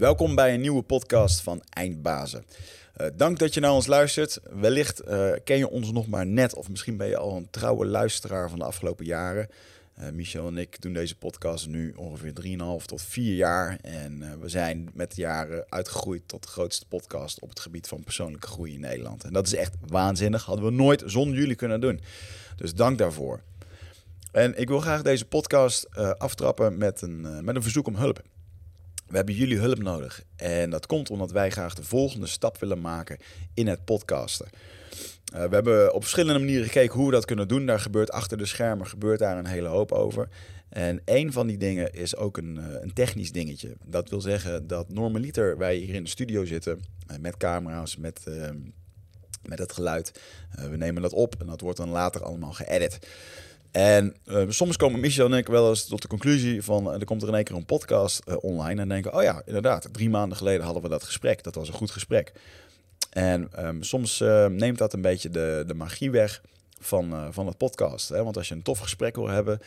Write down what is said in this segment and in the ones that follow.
Welkom bij een nieuwe podcast van Eindbazen. Uh, dank dat je naar ons luistert. Wellicht uh, ken je ons nog maar net, of misschien ben je al een trouwe luisteraar van de afgelopen jaren. Uh, Michel en ik doen deze podcast nu ongeveer 3,5 tot 4 jaar. En we zijn met de jaren uitgegroeid tot de grootste podcast op het gebied van persoonlijke groei in Nederland. En dat is echt waanzinnig. Hadden we nooit zonder jullie kunnen doen. Dus dank daarvoor. En ik wil graag deze podcast aftrappen met een, met een verzoek om hulp. We hebben jullie hulp nodig. En dat komt omdat wij graag de volgende stap willen maken in het podcasten. Uh, we hebben op verschillende manieren gekeken hoe we dat kunnen doen. Daar gebeurt achter de schermen gebeurt daar een hele hoop over. En een van die dingen is ook een, uh, een technisch dingetje. Dat wil zeggen dat normaliter wij hier in de studio zitten uh, met camera's, met, ehm, met het geluid. we nemen dat op en dat wordt dan later allemaal geëdit. En uh, soms komen Michel en ik wel eens tot de conclusie van... Uh, er komt er in één keer een podcast uh, online en denken... oh ja, inderdaad, drie maanden geleden hadden we dat gesprek. Dat was een goed gesprek. En um, soms neemt dat een beetje de, de magie weg van, van het podcast. Hè? Want als je een tof gesprek wil hebben...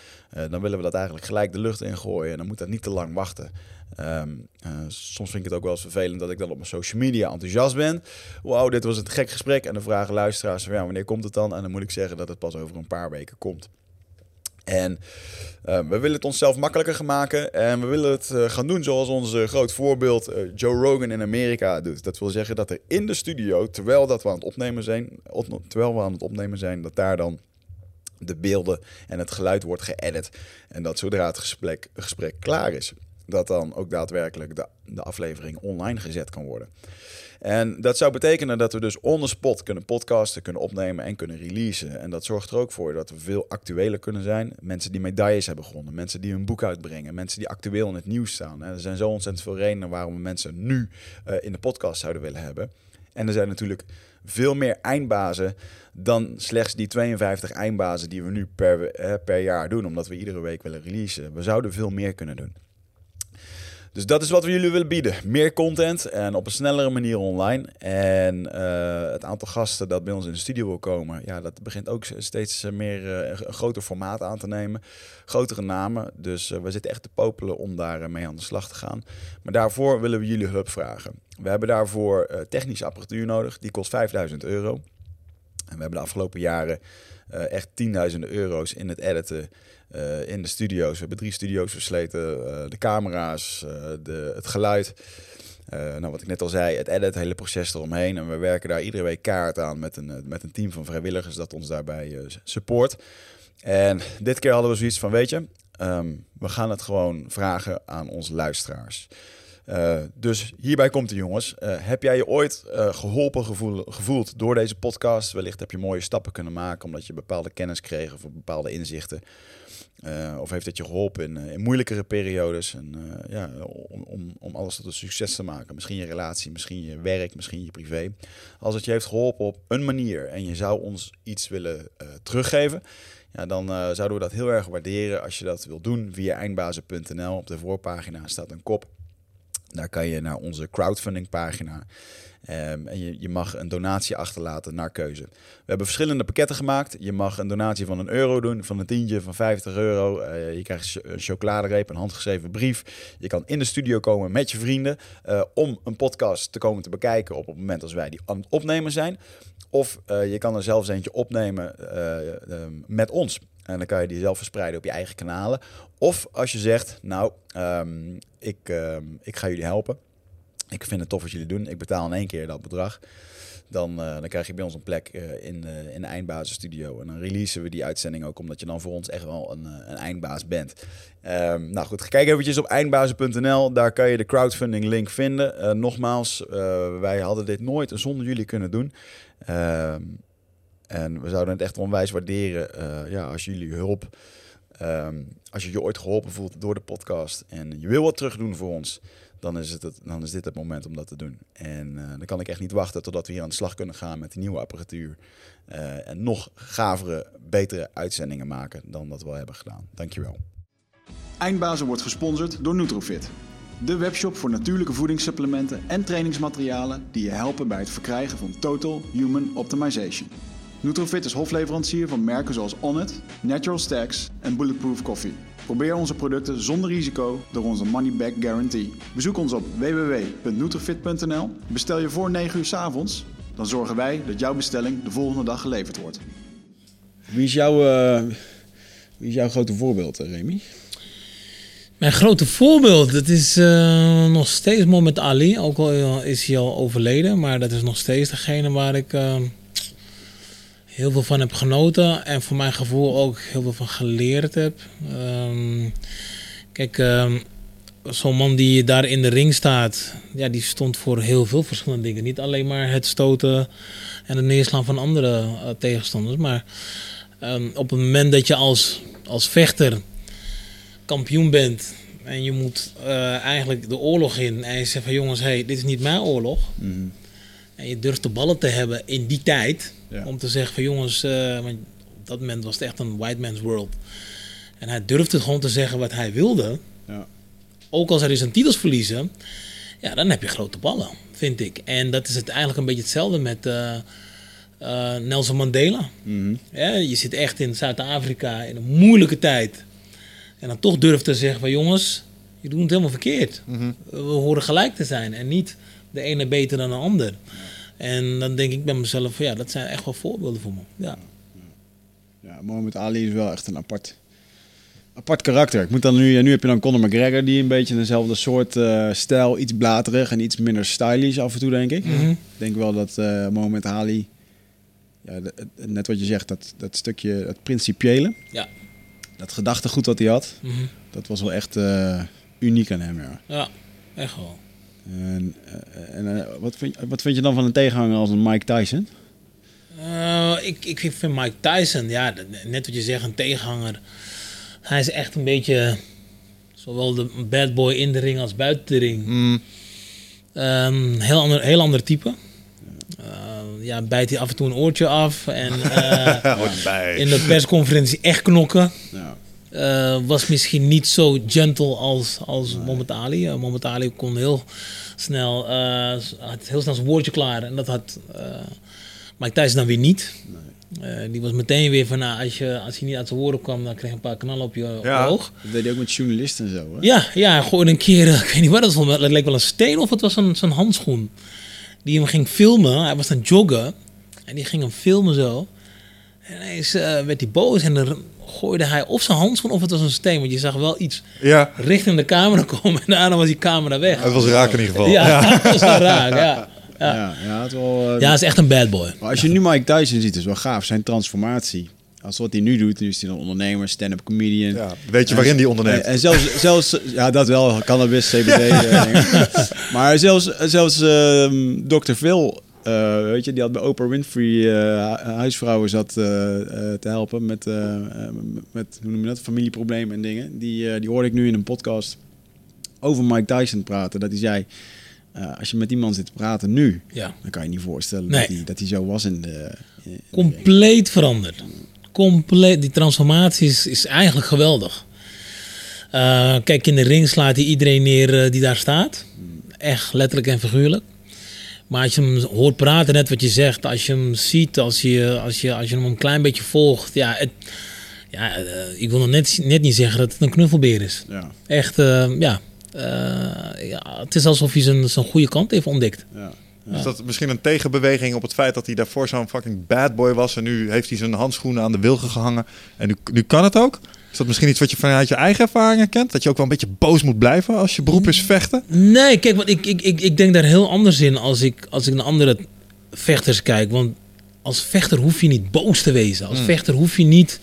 dan willen we dat eigenlijk gelijk de lucht ingooien. En dan moet dat niet te lang wachten. Um, soms vind ik het ook wel eens vervelend dat ik dan op mijn social media enthousiast ben. Wauw, dit was een gek gesprek. En dan vragen luisteraars ja, wanneer komt het dan? En dan moet ik zeggen dat het pas over een paar weken komt. En uh, we willen het onszelf makkelijker maken. En we willen het uh, gaan doen zoals onze groot voorbeeld uh, Joe Rogan in Amerika doet. Dat wil zeggen dat er in de studio, terwijl, dat we aan het opnemen zijn, terwijl we aan het opnemen zijn, dat daar dan de beelden en het geluid wordt geëdit. En dat zodra het gesprek, gesprek klaar is, dat dan ook daadwerkelijk de, de aflevering online gezet kan worden. En dat zou betekenen dat we dus on the spot kunnen podcasten, kunnen opnemen en kunnen releasen. En dat zorgt er ook voor dat we veel actueler kunnen zijn. Mensen die medailles hebben gewonnen, mensen die hun boek uitbrengen, mensen die actueel in het nieuws staan. er zijn zo ontzettend veel redenen waarom we mensen nu uh, in de podcast zouden willen hebben. En er zijn natuurlijk veel meer eindbazen dan slechts die 52 eindbazen die we nu per, eh, per jaar doen, omdat we iedere week willen releasen. We zouden veel meer kunnen doen. Dus dat is wat we jullie willen bieden. Meer content en op een snellere manier online. En uh, het aantal gasten dat bij ons in de studio wil komen, ja, dat begint ook steeds meer uh, een groter formaat aan te nemen. Grotere namen. Dus we zitten echt te popelen om daar mee aan de slag te gaan. Maar daarvoor willen we jullie hulp vragen. We hebben daarvoor technische apparatuur nodig. Die kost 5000 euro. En we hebben de afgelopen jaren echt tienduizenden euro's in het editen uh, in de studio's. We hebben drie studio's versleten. Uh, de camera's, uh, de, het geluid. nou, wat ik net al zei, het edit, het hele proces eromheen. En we werken daar iedere week kaart aan met een, met een team van vrijwilligers dat ons daarbij support. En dit keer hadden we zoiets van, weet je, um, we gaan het gewoon vragen aan onze luisteraars. Dus hierbij komt de jongens. Heb jij je ooit geholpen gevoel, gevoeld door deze podcast? Wellicht heb je mooie stappen kunnen maken omdat je bepaalde kennis kreeg of bepaalde inzichten. Uh, of heeft het je geholpen in, in moeilijkere periodes? En, uh, ja, om, om, om alles tot een succes te maken. Misschien je relatie, misschien je werk, misschien je privé. Als het je heeft geholpen op een manier en je zou ons iets willen teruggeven, ja, dan zouden we dat heel erg waarderen als je dat wilt doen via eindbazen.nl. Op de voorpagina staat een kop. Daar kan je naar onze crowdfunding pagina. Um, en je, mag een donatie achterlaten naar keuze. We hebben verschillende pakketten gemaakt. Je mag een donatie van een euro doen, van een tientje, van 50 euro. Uh, je krijgt een chocoladereep, een handgeschreven brief. Je kan in de studio komen met je vrienden uh, om een podcast te komen te bekijken op het moment als wij die aan het opnemen zijn. Of uh, je kan er zelfs eentje opnemen met ons. En dan kan je die zelf verspreiden op je eigen kanalen. Of als je zegt, nou, um, ik, ik ga jullie helpen ik vind het tof wat jullie doen. Ik betaal in één keer dat bedrag. Dan, uh, dan krijg je bij ons een plek uh, in, uh, in de eindbasisstudio. En dan releasen we die uitzending ook, omdat je dan voor ons echt wel een, een eindbaas bent. Um, nou goed, kijk eventjes op eindbazen.nl. Daar kan je de crowdfunding link vinden. nogmaals, wij hadden dit nooit zonder jullie kunnen doen. Uh, en we zouden het echt onwijs waarderen ja, als jullie hulp... Um, als je je ooit geholpen voelt door de podcast en je wil wat terug doen voor ons dan is, het, dan is dit het moment om dat te doen. En uh, dan kan ik echt niet wachten totdat we hier aan de slag kunnen gaan met die nieuwe apparatuur. Uh, en nog gavere, betere uitzendingen maken dan dat we al hebben gedaan. Dankjewel. Eindbazen wordt gesponsord door Nutrofit. De webshop voor natuurlijke voedingssupplementen en trainingsmaterialen die je helpen bij het verkrijgen van Total Human Optimization. Nutrofit is hofleverancier van merken zoals Onnit, Natural Stacks en Bulletproof Coffee. Probeer onze producten zonder risico door onze money back guarantee. Bezoek ons op www.nutrifit.nl. Bestel je voor 9 uur 's avonds, dan zorgen wij dat jouw bestelling de volgende dag geleverd wordt. Wie is jouw, eh, wie is jouw grote voorbeeld, eh, Remy? Mijn grote voorbeeld, dat is eh, nog steeds Mohamed Ali. Ook al is hij al overleden, maar dat is nog steeds degene waar ik heel veel van heb genoten. En voor mijn gevoel ook heel veel van geleerd heb. Ehm, kijk, ehm, zo'n man die daar in de ring staat, ja, die stond voor heel veel verschillende dingen. Niet alleen maar het stoten en het neerslaan van andere eh, tegenstanders, maar ehm, op het moment dat je als, als vechter kampioen bent en je moet eh, eigenlijk de oorlog in en je zegt van jongens, hey, dit is niet mijn oorlog. En je durft de ballen te hebben in die tijd Ja. om te zeggen van jongens, eh, op dat moment was het echt een white man's world. En hij durfde gewoon te zeggen wat hij wilde. Ja. Ook als hij zijn titels verliezen, ja, dan heb je grote ballen, vind ik. En dat is het eigenlijk een beetje hetzelfde met eh, eh, Nelson Mandela. Mhm. Ja, je zit echt in Zuid-Afrika in een moeilijke tijd. En dan toch durft te zeggen van jongens, je doet het helemaal verkeerd. We horen gelijk te zijn en niet de ene beter dan de ander. En dan denk ik bij mezelf van ja, dat zijn echt wel voorbeelden voor me. Ja. Ja, Mohamed Ali is wel echt een apart, apart karakter. Ik moet dan nu, nu heb je dan Conor McGregor, die een beetje dezelfde soort eh, stijl, iets blaterig en iets minder stylish af en toe, denk ik. Mhm. Ik denk wel dat eh Mohamed Ali, ja, de- net wat je zegt, dat, dat stukje, het principiële, Ja. dat gedachtegoed dat hij had, Mhm. dat was wel echt eh, uniek aan hem, ja. ja, echt wel. En, eh, en eh, wat, vind, wat vind je dan van een tegenhanger als een Mike Tyson? Eh, ik, ik vind Mike Tyson, ja, net wat je zegt, een tegenhanger. Hij is echt een beetje zowel de bad boy in de ring als buiten de ring. Mm, Ehm, heel, ander, heel ander type. Eh, ja, bijt hij af en toe een oortje af. En eh, in de persconferentie echt knokken. Ja. Eh, was misschien niet zo gentle als, als Mohamed Ali. Uh, Mohamed Ali kon heel snel, eh, had heel snel zijn woordje klaar. En dat had eh Mike Tyson dan weer niet. Eh, die was meteen weer van, nou, als, je, als hij niet uit zijn woorden kwam, dan kreeg je een paar knallen op je Ja. oog. Dat deed hij ook met journalisten en zo, hè? Ja, ja, gooide een keer, eh, ik weet niet wat het was, het leek wel een steen of het was een, zo'n handschoen. Die hem ging filmen, hij was aan het joggen en die ging hem filmen zo. En ineens eh, werd hij boos en dan gooide hij of zijn handschoen of het was een steen. Want je zag wel iets Ja, richting de camera komen en daarna was die camera weg. het was raak in ieder geval. Ja, dat was wel raar, ja. Ja, Ja, ja, het wel, eh, ja is echt een bad boy. Maar als je nu Mike Tyson ziet, is wel gaaf. Zijn transformatie. Als wat hij nu doet, nu is hij een ondernemer, stand-up comedian. Ja, weet je waarin die onderneemt? En, en zelfs, zelfs, ja, dat wel, cannabis, CBD. eh, maar zelfs, zelfs ehm, Dr. Phil, eh, weet je, die had bij Oprah Winfrey hu- huisvrouwen zat eh, te helpen met, met, hoe noem je dat, familieproblemen en dingen. Die, die hoorde ik nu in een podcast over Mike Tyson praten. Dat hij zei, als je met die man zit te praten nu, Ja. dan kan je niet voorstellen Nee. dat, hij, dat hij zo was in de... in- in de- Compleet veranderd. Compleet. Die transformatie is, is eigenlijk geweldig. Kijk, in de ring slaat hij iedereen neer die daar staat. Echt letterlijk en figuurlijk. Maar als je hem hoort praten, net wat je zegt, als je hem ziet, als je, als je, als je hem een klein beetje volgt, ja, het, ja eh, ik wil nog net, net niet zeggen dat het een knuffelbeer is. Ja, Echt, eh, ja, eh, ja, het is alsof hij zijn, zijn goede kant heeft ontdekt. ja. Is dat misschien een tegenbeweging op het feit dat hij daarvoor zo'n fucking bad boy was en nu heeft hij zijn handschoenen aan de wilgen gehangen en nu, nu kan het ook? Is dat misschien iets wat je vanuit je eigen ervaringen kent? Dat je ook wel een beetje boos moet blijven als je beroep is vechten? Nee, kijk, want ik, ik, ik, ik denk daar heel anders in als ik, als ik naar andere vechters kijk. Want als vechter hoef je niet boos te wezen. Als vechter hoef je niet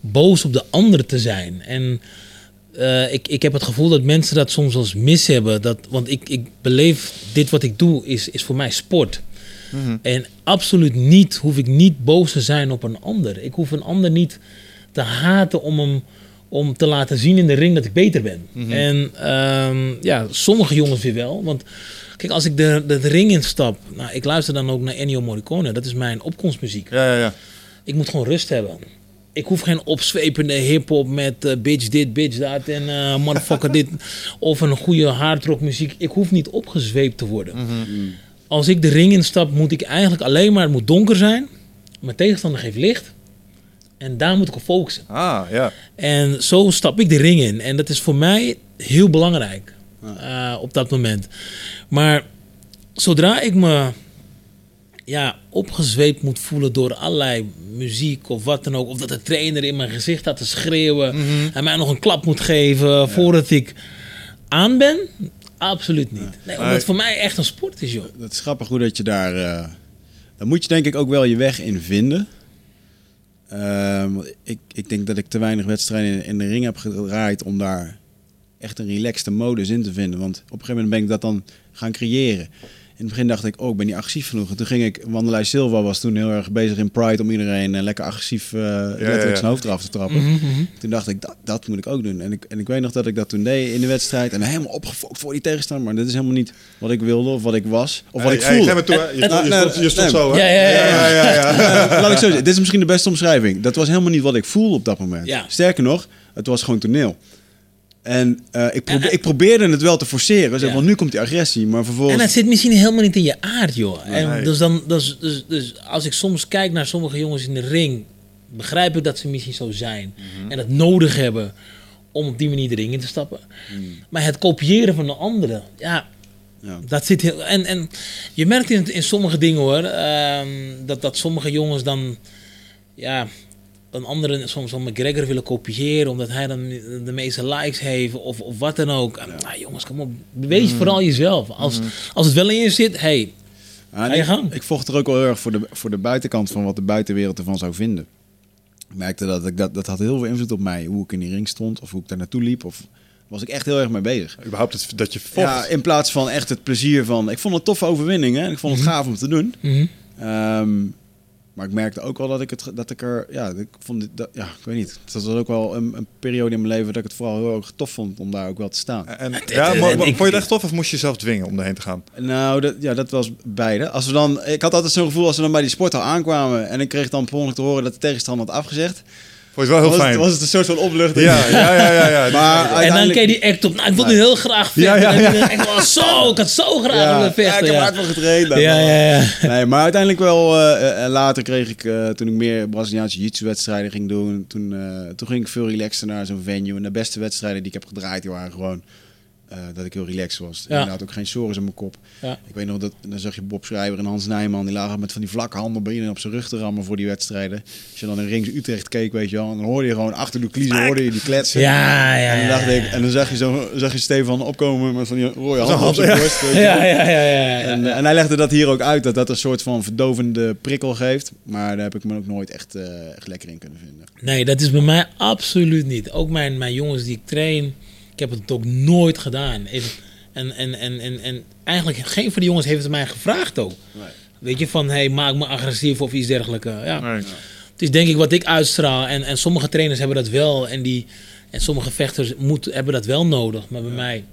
boos op de ander te zijn. En eh, ik, ik heb het gevoel dat mensen dat soms als mis hebben. Dat, want ik, ik beleef dit wat ik doe is, is voor mij sport. En absoluut niet hoef ik niet boos te zijn op een ander. Ik hoef een ander niet te haten om hem om te laten zien in de ring dat ik beter ben. En ehm, ja, sommige jongens weer wel. Want kijk, als ik de, de, de ring instap, nou, ik luister dan ook naar Ennio Morricone. Dat is mijn opkomstmuziek. Ja, ja, ja. Ik moet gewoon rust hebben. Ik hoef geen opzwepende hip-hop met eh, bitch dit, bitch dat en eh, motherfucker dit. Of een goede hardrock muziek. Ik hoef niet opgezweept te worden. Als ik de ring instap, moet ik eigenlijk alleen maar, het moet donker zijn. Mijn tegenstander geeft licht. En daar moet ik op focussen. Ah, ja. En zo stap ik de ring in. En dat is voor mij heel belangrijk eh, op dat moment. Maar zodra ik me ja, opgezweept moet voelen door allerlei muziek of wat dan ook. Of dat de trainer in mijn gezicht had te schreeuwen. En mij nog een klap moet geven voordat ik aan ben. Absoluut niet. Nee, omdat het voor mij echt een sport is, joh. Dat is grappig hoe dat je daar... daar moet je denk ik ook wel je weg in vinden. Ehm, ik, ik denk dat ik te weinig wedstrijden in, in de ring heb gedraaid om daar echt een relaxte modus in te vinden. Want op een gegeven moment ben ik dat dan gaan creëren. In het begin dacht ik, oh, ik ben niet agressief genoeg. En toen ging ik, Wandelij Silva was toen heel erg bezig in Pride om iedereen eh, lekker agressief uh, letterlijk ja. zijn hoofd eraf te trappen. Mhm, mhm. Toen dacht ik, dat, dat moet ik ook doen. En ik, en ik weet nog dat ik dat toen deed in de wedstrijd. En helemaal opgefokt voor die tegenstander. Maar dit is helemaal niet wat ik wilde of wat ik was. Of wat ik Hey, hey, voelde. toe, hè. Je, Nou, je nou, stond, je stond zo, hè? Ja, ja, ja, ja. ja, ja. Eh, laat ik zo zeggen, dit is misschien de beste omschrijving. Dat was helemaal niet wat ik voelde op dat moment. Ja. Sterker nog, het was gewoon toneel. En eh, ik, probe- En- ik probeerde het wel te forceren. Zeg, Ja. Want nu komt die agressie. Maar En vervolgens... dat zit misschien helemaal niet in je aard, joh. En dus, dan, dus, dus, dus als ik soms kijk naar sommige jongens in de ring, begrijp ik dat ze misschien zo zijn. En dat nodig hebben om op die manier de ring in te stappen. Maar het kopiëren van de anderen, ja, Ja. dat zit heel. En, en je merkt in, in sommige dingen hoor, ehm, dat, dat sommige jongens dan, ja, een andere soms een McGregor willen kopiëren omdat hij dan de meeste likes heeft of, of wat dan ook. Nou, jongens, kom op, wees vooral jezelf. Als, als het wel in je zit, hey, Ah, Ga je gang. Ik vocht er ook wel heel erg voor de, voor de buitenkant van wat de buitenwereld ervan zou vinden. Ik merkte dat ik dat, dat had heel veel invloed op mij. Hoe ik in die ring stond of hoe ik daar naartoe liep. Of was ik echt heel erg mee bezig. Überhaupt het, dat je vocht. Ja, in plaats van echt het plezier van... Ik vond het een toffe overwinning. Hè? Ik vond het gaaf om te doen. mhm. Ehm, maar ik merkte ook wel dat ik, het, dat ik er... Ja, ik vond dit, dat, ja, ik weet niet. Dat was ook wel een, een periode in mijn leven dat ik het vooral heel erg tof vond om daar ook wel te staan. En, ja, maar, het- maar ik- vond je het echt tof of moest je jezelf dwingen om erheen te gaan? Nou, dat, ja, dat was beide. Als we dan, ik had altijd zo'n gevoel als we dan bij die sporthal aankwamen en ik kreeg dan per ongeluk te horen dat de tegenstander had afgezegd. Vond je wel heel was, fijn? Het, was het een soort van opluchting. Ja, ja, ja, ja. ja. Maar En dan keek die act op. Nou, ik wilde heel graag vechten. Ja, ja, ja. ik, oh, zo, ik had zo graag ja, willen ja, ik vechten. heb Ja, hard voor getraind. ja, ja. ja. Nee, maar uiteindelijk wel. eh, eh, later kreeg ik, eh, toen ik meer Braziliaanse jiu-jitsu-wedstrijden ging doen, toen, eh, toen ging ik veel relaxter naar zo'n venue. En de beste wedstrijden die ik heb gedraaid, die waren gewoon eh, dat ik heel relaxed was. Ja. Inderdaad ook geen sores in mijn kop. Ja. Ik weet nog dat, dan zag je Bob Schrijver en Hans Nijman, die lagen met van die vlakke handen op zijn rug te rammen voor die wedstrijden. Als je dan in Rings Utrecht keek, weet je wel, dan hoorde je gewoon achter de kliezen, hoorde je die kletsen. Ja, ja, En dan, ik, en dan zag je, zo, zag je Stefan opkomen met van die rode handen op zijn ja. borst. Ja, ja, ja. En, eh, en hij legde dat hier ook uit, dat dat een soort van verdovende prikkel geeft. Maar daar heb ik me ook nooit echt, echt lekker in kunnen vinden. Nee, dat is bij mij absoluut niet. Ook mijn, mijn jongens die ik train, ik heb het ook nooit gedaan. En, en, en, en, en, en eigenlijk geen van die jongens heeft het mij gevraagd ook. Weet je, van hey, maak me agressief of iets dergelijks. Ja. Nee. Het is denk ik wat ik uitstraal. En, en sommige trainers hebben dat wel. En, die, en sommige vechters moet, hebben dat wel nodig. Maar bij mij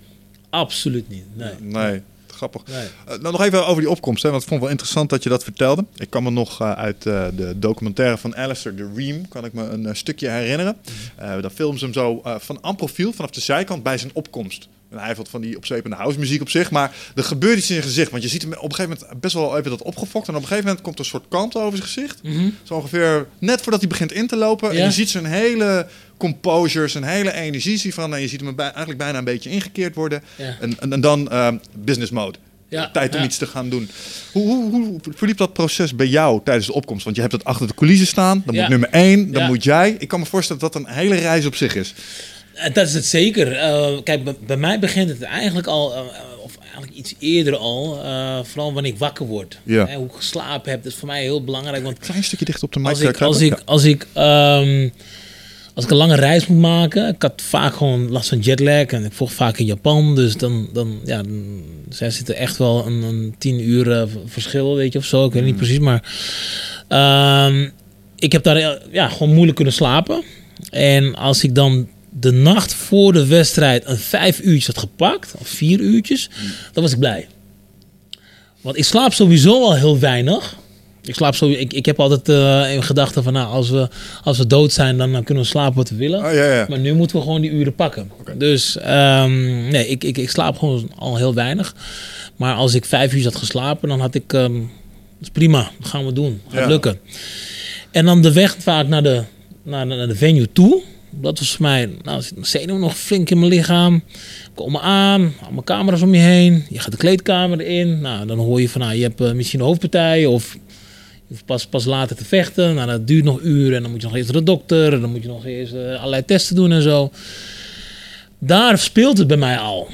absoluut niet. Nee. Nee, grappig. Nee. Eh, nou, nog even over die opkomst. Hè, want ik vond wel interessant dat je dat vertelde. Ik kan me nog eh, uit eh, de documentaire van Alistair de Ream... kan ik me een stukje herinneren. Dan filmen ze hem zo van aan profiel, vanaf de zijkant, bij zijn opkomst. En hij heeft wat van die opzwepende house muziek op zich. Maar er gebeurt iets in zijn gezicht. Want je ziet hem op een gegeven moment best wel even dat opgefokt. En op een gegeven moment komt er een soort kant over zijn gezicht. Mhm. Zo ongeveer net voordat hij begint in te lopen. En je ziet zijn hele composure, zijn hele energie zie van. En je ziet hem bij, eigenlijk bijna een beetje ingekeerd worden. Ja. En, en, en dan ehm, business mode. Ja, Tijd om ja. iets te gaan doen. Hoe, hoe, hoe verliep dat proces bij jou tijdens de opkomst? Want je hebt het achter de coulissen saan. Dan Ja. moet nummer één, dan moet jij. Ik kan me voorstellen dat dat een hele reis op zich is. Eh, Dat is het zeker. Eh, kijk, bij, mij begint het eigenlijk al, eh, of eigenlijk iets eerder al, eh, vooral wanneer ik wakker word. Ja. Hè, hoe ik geslapen heb, dat is voor mij heel belangrijk. Want Klein stukje dicht op de mic. als eh, ik, als ik, als ik, ehm, als ik een lange reis moet maken, ik had vaak gewoon last van jetlag en ik vocht vaak in Japan, dus dan, dan ja, dan, zij zitten echt wel een, een tien uur eh, verschil, weet je, of zo, ik weet niet precies, maar ehm, ik heb daar ja, gewoon moeilijk kunnen slapen. En als ik dan de nacht voor de wedstrijd een vijf uurtjes had gepakt, of vier uurtjes, dan was ik blij. Want ik slaap sowieso al heel weinig. Ik, slaap zo, ik, ik heb altijd eh, in gedachten van, nou, als we, als we dood zijn, dan, dan kunnen we slapen wat we willen. Oh, ja, ja. Maar nu moeten we gewoon die uren pakken. Dus ehm, nee, ik, ik, ik slaap gewoon al heel weinig. Maar als ik vijf uur had geslapen, dan had ik... ehm, dat is prima, dat gaan we doen. Gaat Ja. lukken. En dan de weg vaak naar de naar, naar de venue toe. Dat was voor mij, nou, zit mijn zenuwen nog flink in mijn lichaam. Komen aan, allemaal camera's om je heen. Je gaat de kleedkamer in. Nou, dan hoor je van, nou, je hebt eh, misschien een hoofdpartij of pas, pas later te vechten. Nou, dat duurt nog uren en dan moet je nog eerst naar de dokter. En dan moet je nog eerst eh, allerlei testen doen en zo. Daar speelt het bij mij al.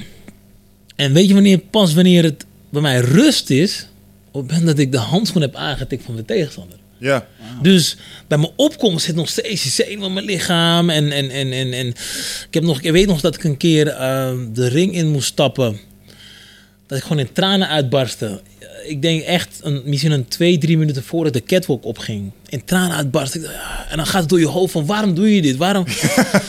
En weet je wanneer, pas wanneer het bij mij rust is, op het moment dat ik de handschoen heb aangetikt van de tegenstander. Ja. Dus bij mijn opkomst zit nog steeds die zenuw in mijn lichaam. En, en, en, en, en ik, heb nog, ik weet nog dat ik een keer eh, de ring in moest stappen. Dat ik gewoon in tranen uitbarstte. Ik denk echt een, misschien een twee, drie minuten voordat de catwalk opging. In tranen uitbarstte. Ik en dan gaat het door je hoofd van waarom doe je dit? Waarom,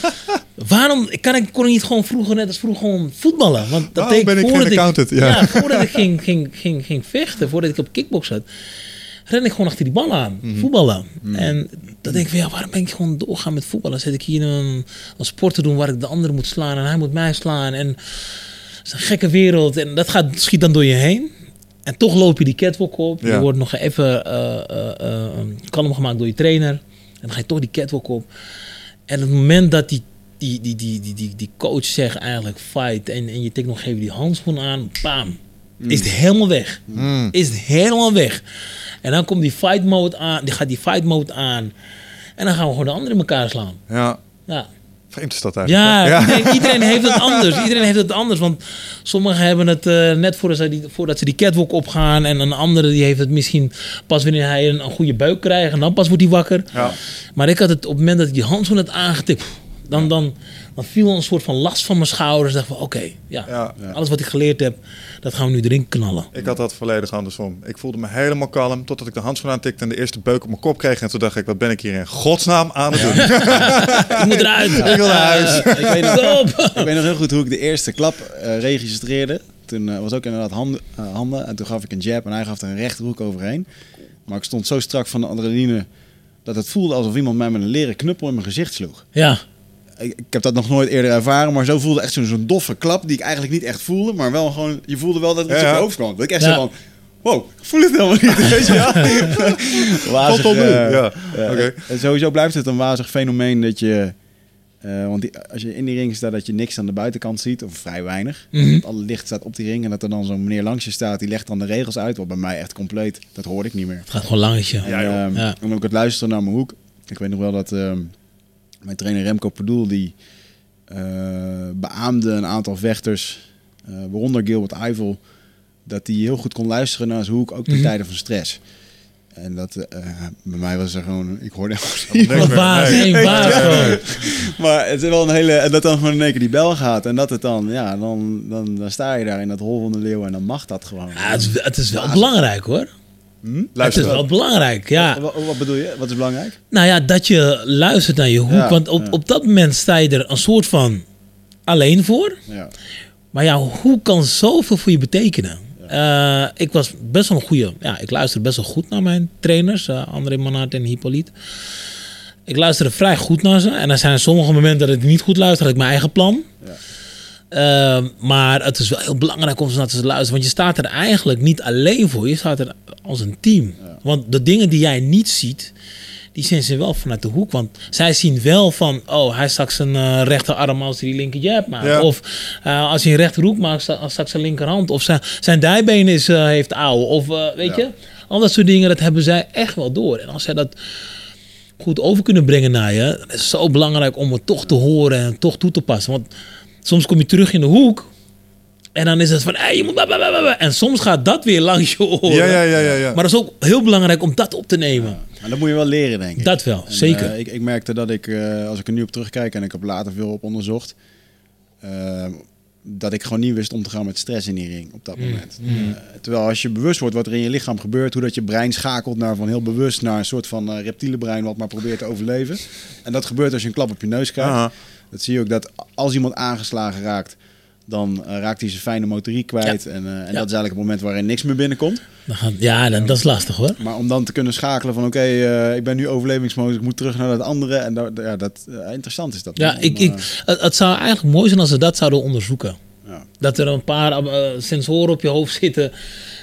waarom kan ik, kon ik niet gewoon vroeger net als vroeger gewoon voetballen? Want dat Waarom deed ben ik geen voordat accountant? Ja. ja, voordat ik ging, ging, ging, ging vechten, voordat ik op kickbox zat, ren ik gewoon achter die bal aan, Mhm. voetballen. En dan denk ik van, ja, waarom ben ik gewoon doorgaan met voetballen? Zit ik hier een, een sport te doen waar ik de ander moet slaan en hij moet mij slaan. En is een gekke wereld en dat gaat, schiet dan door je heen. En toch loop je die catwalk op. Je wordt nog even eh, eh, eh, kalm gemaakt door je trainer. En dan ga je toch die catwalk op. En op het moment dat die, die, die, die, die, die, die coach zegt eigenlijk fight en, en je tikt nog even die handschoen aan, bam, is het helemaal weg. Mm. Is het helemaal weg. En dan komt die fight mode aan, die gaat die fight mode aan. En dan gaan we gewoon de anderen in elkaar slaan. Ja. Ja, Vreemd is dat eigenlijk. ja, Iedereen, iedereen heeft het anders. Iedereen heeft het anders. Want sommigen hebben het eh, net voordat ze, die, voordat ze die catwalk opgaan. En een andere die heeft het misschien pas wanneer hij een, een goede buik krijgt. En dan pas wordt hij wakker. Ja. Maar ik had het op het moment dat ik die handschoen had aangetikt. Dan, dan, dan viel een soort van last van mijn schouders. Ik dacht van oké, ja, Ja. alles wat ik geleerd heb, dat gaan we nu erin knallen. Ik had dat volledig andersom. Ik voelde me helemaal kalm totdat ik de handschoen aantikte en de eerste beuk op mijn kop kreeg. En toen dacht ik, wat ben ik hier in godsnaam aan het doen? Ik moet eruit. Ik wil naar huis. ik, weet nog, Stop. ik weet nog heel goed hoe ik de eerste klap eh, registreerde. Toen eh, was ook inderdaad handen, eh, handen. En toen gaf ik een jab en hij gaf er een rechterhoek overheen. Maar ik stond zo strak van de adrenaline dat het voelde alsof iemand mij met een leren knuppel in mijn gezicht sloeg. Ja, Ik, ik heb dat nog nooit eerder ervaren, maar zo voelde echt zo'n doffe klap die ik eigenlijk niet echt voelde. Maar wel gewoon, je voelde wel dat het Ja, op je hoofd kwam. Dat ik echt Ja. zo van, wow, ik voel het helemaal niet. Weet je wel? wazig, ja. Oké. en sowieso blijft het een wazig fenomeen dat je... eh, want die- als je in die ring staat, dat je niks aan de buitenkant ziet, of vrij weinig. Dat alle licht staat op die ring en dat er dan zo'n meneer langs je staat, die legt dan de regels uit. Wat bij mij echt compleet, dat hoorde ik niet meer. het gaat gewoon langetje. En, Ja, joh. ehm, Ja. en ook het luisteren naar mijn hoek. Ik weet nog wel dat ehm, mijn trainer Remco Padoel, die eh, beaamde een aantal vechters, eh waaronder Gilbert Eiffel, dat hij heel goed kon luisteren naar zijn hoek, ook ten Mhm. tijde van stress. En dat, eh, bij mij was er gewoon, ik hoorde Nee. één baas gewoon. maar het is wel een hele. En dat dan gewoon in één keer die bel gaat. En dat het dan, ja, dan, dan, dan sta je daar in dat hol van de leeuw en dan mag dat gewoon. Ja, het, is, het is wel belangrijk hoor. Hm? Het Luister is wel belangrijk, ja. Wat, wat bedoel je? Wat is belangrijk? Nou ja, dat je luistert naar je hoek. Ja, want op, ja. op dat moment sta je er een soort van alleen voor. Ja. Maar ja, hoe kan zoveel voor je betekenen? Eh, ik was best wel een goede... Ja, ik luisterde best wel goed naar mijn trainers. eh, André Manhart en Hippolyte. Ik luisterde vrij goed naar ze. En er zijn sommige momenten dat ik niet goed luister. Had ik mijn eigen plan. Ja. Eh, maar het is wel heel belangrijk om ze naar te luisteren. Want je staat er eigenlijk niet alleen voor. Je staat er als een team. Want de dingen die jij niet ziet... Die zien ze wel vanuit de hoek. Want zij zien wel van... Oh, hij stak zijn eh, rechterarm als hij die linker jab maakt. Ja. Of eh, als hij een rechterhoek maakt, sta- stak zijn linkerhand. Of zijn, zijn dijbeen is, eh, heeft ouw. Of weet Ja. je? Al dat soort dingen, dat hebben zij echt wel door. En als zij dat goed over kunnen brengen naar je... Dan is het zo belangrijk om het toch te horen en toch toe te passen. Want soms kom je terug in de hoek... En dan is het van, hey, je moet... blablabla. En soms gaat dat weer langs je oren. Ja, ja, ja, ja, ja. Maar dat is ook heel belangrijk om dat op te nemen. Maar dat moet je wel leren, denk ik. Dat wel, En, zeker. eh, ik, ik merkte dat ik, eh, als ik er nu op terugkijk en ik heb later veel op onderzocht, eh, dat ik gewoon niet wist om te gaan met stress in die ring op dat Mm, moment. Eh, terwijl als je bewust wordt wat er in je lichaam gebeurt, hoe dat je brein schakelt naar van heel bewust naar een soort van eh, reptiele brein wat maar probeert te overleven. En dat gebeurt als je een klap op je neus krijgt. Aha. Dat zie je ook dat als iemand aangeslagen raakt, dan eh, raakt hij zijn fijne motoriek kwijt. En, eh, en dat is eigenlijk het moment waarin niks meer binnenkomt. Ja, dan, dat is lastig hoor. Maar om dan te kunnen schakelen van oké, eh, ik ben nu overlevingsmodus, ik moet terug naar dat andere. En dat, ja, dat, interessant is dat. Ja, ik, ik, het, het zou eigenlijk mooi zijn als ze dat zouden onderzoeken. ja. Dat er een paar sensoren op je hoofd zitten.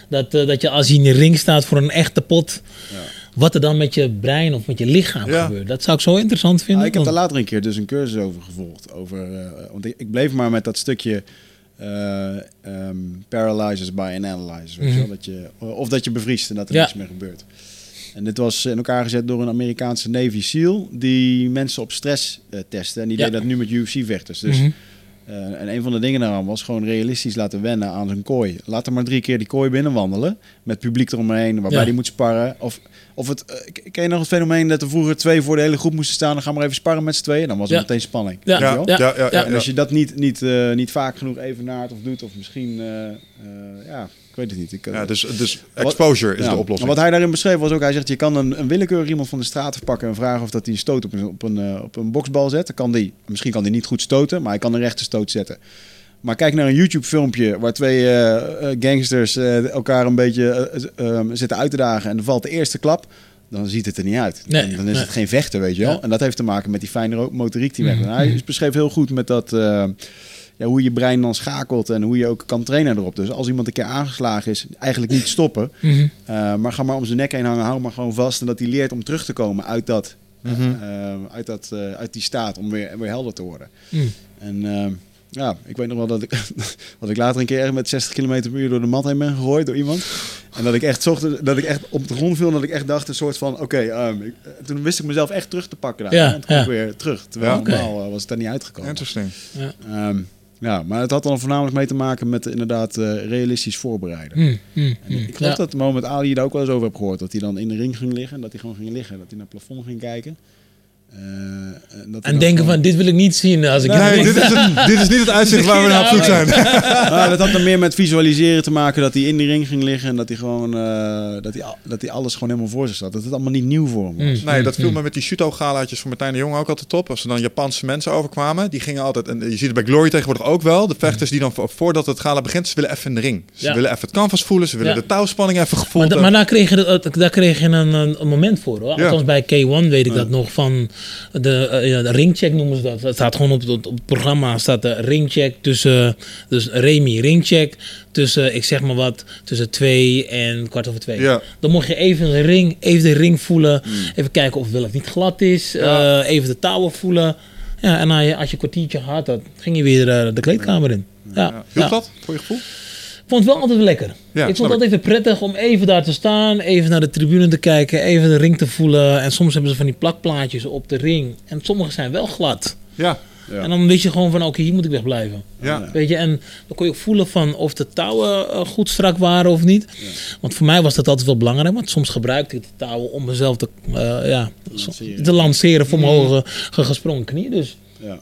Dat, dat je als je in de ring staat voor een echte pot. Ja. Wat er dan met je brein of met je lichaam Ja. gebeurt. Dat zou ik zo interessant vinden. Ah, ik heb daar later een keer dus een cursus over gevolgd. Over, eh, want ik, ik bleef maar met dat stukje eh ehm, paralyzes by an analyzer. weet je wel, Mhm. dat je, of dat je bevriest en dat er Ja. niks meer gebeurt. En dit was in elkaar gezet door een Amerikaanse Navy SEAL... die mensen op stress eh, testte. En die Ja. deed dat nu met UFC-vechters. Dus, Mhm. Eh, en een van de dingen daaraan was gewoon realistisch laten wennen aan zijn kooi. Laat hem maar drie keer die kooi binnenwandelen. Met publiek eromheen, waarbij Ja. hij moet sparren. Of, of het, eh, ken je nog het fenomeen dat er vroeger twee voor de hele groep moesten staan... dan gaan we maar even sparren met z'n tweeën. Dan was er Ja. meteen spanning. Ja. Ja, ja, ja, Ja. En als je dat niet, niet, eh, niet vaak genoeg evenaart of doet, of misschien, ja, weet het niet. Ik, eh, Ja, dus, dus Wat- exposure is ja. de oplossing. Maar Wat hij daarin beschreef was ook, hij zegt, je kan een, een willekeurig iemand van de straat afpakken en vragen of dat hij een stoot op een, op een, eh, op een boksbal zet. Dan kan die, misschien kan hij niet goed stoten, maar hij kan een rechte stoot zetten. Maar kijk naar een YouTube-filmpje waar twee eh, gangsters eh, elkaar een beetje eh, eh, zitten uit te dagen en er valt de eerste klap. Dan ziet het er niet uit. Nee, dan, dan is nee. het geen vechten, weet je wel. Ja. En dat heeft te maken met die fijne motoriek die. Mhm, En hij mhm. beschreef heel goed met dat, eh, ja, hoe je brein dan schakelt en hoe je ook kan trainen erop. Dus als iemand een keer aangeslagen is, eigenlijk niet stoppen. Mhm. Uh, maar ga maar om zijn nek heen hangen, hou maar gewoon vast. En dat hij leert om terug te komen uit, dat, Mhm. uh, uit, dat, uh, uit die staat, om weer, weer helder te worden. Mm. En uh, ja, ik weet nog wel dat ik, dat ik later een keer met 60 km per uur door de mat heen ben gegooid door iemand. En dat ik echt zocht, dat ik echt op de grond viel en dat ik echt dacht een soort van, oké, okay, um, toen wist ik mezelf echt terug te pakken daar. Ja, en toen ja. weer terug, terwijl Ja, normaal okay. was het daar niet uitgekomen. Interesting. Ja. Um, ja, maar het had dan voornamelijk mee te maken met inderdaad uh, realistisch voorbereiden. Mm, mm, En mm. ik geloof Ja. dat Mohamed Ali daar ook wel eens over heb gehoord. Dat hij dan in de ring ging liggen. En dat hij gewoon ging liggen. Dat hij naar het plafond ging kijken. Uh, en dat En denken gewoon- van, dit wil ik niet zien als ik Nee, dit is, het, dit is niet het uitzicht waar we naar op zoek zijn. Nou, dat had dan meer met visualiseren te maken. Dat hij in die ring ging liggen. En dat hij gewoon... eh, dat, hij, dat hij alles gewoon helemaal voor zich zat. Dat het allemaal niet nieuw voor hem was. Mm. Nee, dat viel me met die shuto-galaatjes van Martijn de Jong ook altijd top. Als er dan Japanse mensen overkwamen, die gingen altijd... En je ziet het bij Glory tegenwoordig ook wel. De vechters die dan vo- voordat het gala begint, ze willen even in de ring. Ze Ja. willen even het canvas voelen, ze willen Ja. de touwspanning even Maar, gevoeld da- maar daar kreeg je, dat- daar kreeg je een, een, een moment voor hoor. Ja. Althans bij K1 weet ik dat nog van de, eh, ja, de ringcheck noemen ze dat. Dat staat gewoon op, het- op het programma staat de ringcheck tussen dus Remy ringcheck tussen ik zeg maar wat tussen twee en kwart over twee. Ja. Dan mocht je even de ring, even de ring voelen, even kijken of het wel of niet glad is, Ja. eh, even de touwen voelen. Ja, en als je, als je een kwartiertje had, dan ging je weer eh, de kleedkamer in. Ja, Ja. Hielp dat voor je gevoel? Ik vond het wel altijd lekker. Ja, ik vond het altijd even prettig om even daar te staan, even naar de tribune te kijken, even de ring te voelen. En soms hebben ze van die plakplaatjes op de ring. En sommige zijn wel glad. Ja. Ja. En dan weet je gewoon van, oké, hier moet ik wegblijven. Ja. Weet je, en dan kon je ook voelen van of de touwen eh, goed strak waren of niet. Want voor mij was dat altijd wel belangrijk, want soms gebruikte ik de touwen om mezelf te, eh, ja, lanceren. te lanceren voor mijn hoge ge- gesprongen knie. Dus Ja.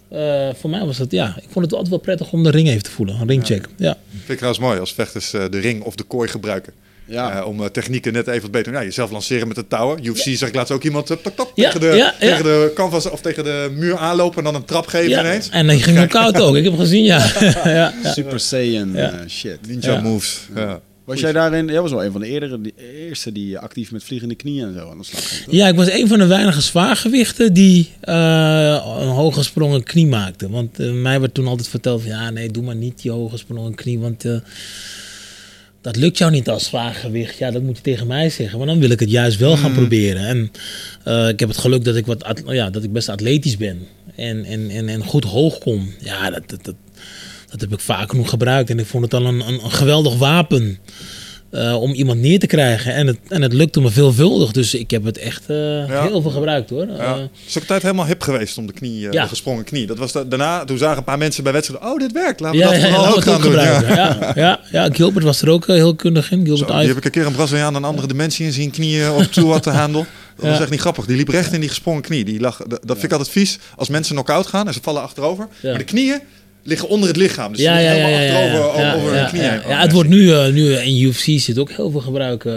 eh, voor mij was dat, ja, ik vond het altijd wel prettig om de ring even te voelen. Een ringcheck, ja. Vind ik trouwens mooi als vechters eh, de ring of de kooi gebruiken. Ja. Eh, om eh, technieken net even wat beter Ja, jezelf lanceren met de touwen. UFC zag ik laatst ook iemand tak, Ja, tegen, de, ja, ja. tegen de canvas of tegen de muur aanlopen en dan een trap geven ja. ineens. En dan ging ook koud ook, ik heb hem gezien, ja. ja, ja. Super Saiyan Ja. eh, shit. Ninja Ja. moves. Ja. Was jij daarin... Jij was wel een van de eerdere, die, eerste die actief met vliegende knieën en zo aan de slag ging. toch? Ja, ik was een van de weinige zwaargewichten die eh, een hooggesprongen knie maakte. Want eh, mij werd toen altijd verteld van, ja nee, doe maar niet die hooggesprongen knie, want eh, dat lukt jou niet als zwaargewicht. Ja, dat moet je tegen mij zeggen. Maar dan wil ik het juist wel gaan proberen. En eh, ik heb het geluk dat ik, wat at- ja, dat ik best atletisch ben en, en, en, en goed hoog kom. Ja, dat, dat, dat, dat heb ik vaak genoeg gebruikt. En ik vond het al een, een, een geweldig wapen. eh, om iemand neer te krijgen. En het, en het lukte me veelvuldig. Dus ik heb het echt eh, Ja. heel veel gebruikt hoor. Ja. Het is ook tijd helemaal hip geweest om de knie, Ja. de gesprongen knie. Dat was da- daarna, toen zagen een paar mensen bij wedstrijden, oh dit werkt, laten we ja, dat ja, vooral ook gaan doen. Ja. gebruiken. Ja. Ja, ja, Gilbert was er ook heel kundig in. Zo, Gilbert die Ive. heb ik een keer een Braziliaan een andere dimensie in zien knieën op toe had te handel. Dat was echt niet grappig. Die liep recht in die gesprongen knie. Die lag, dat vind ik altijd vies. Als mensen knock-out gaan en ze vallen achterover. Maar de knieën liggen onder het lichaam. Dus Ja, ze ja, liggen ja, ja, helemaal ja, achterover ja, over ja, hun knieën ja. het wordt nu, eh, nu eh, in UFC zit ook heel veel gebruik. eh,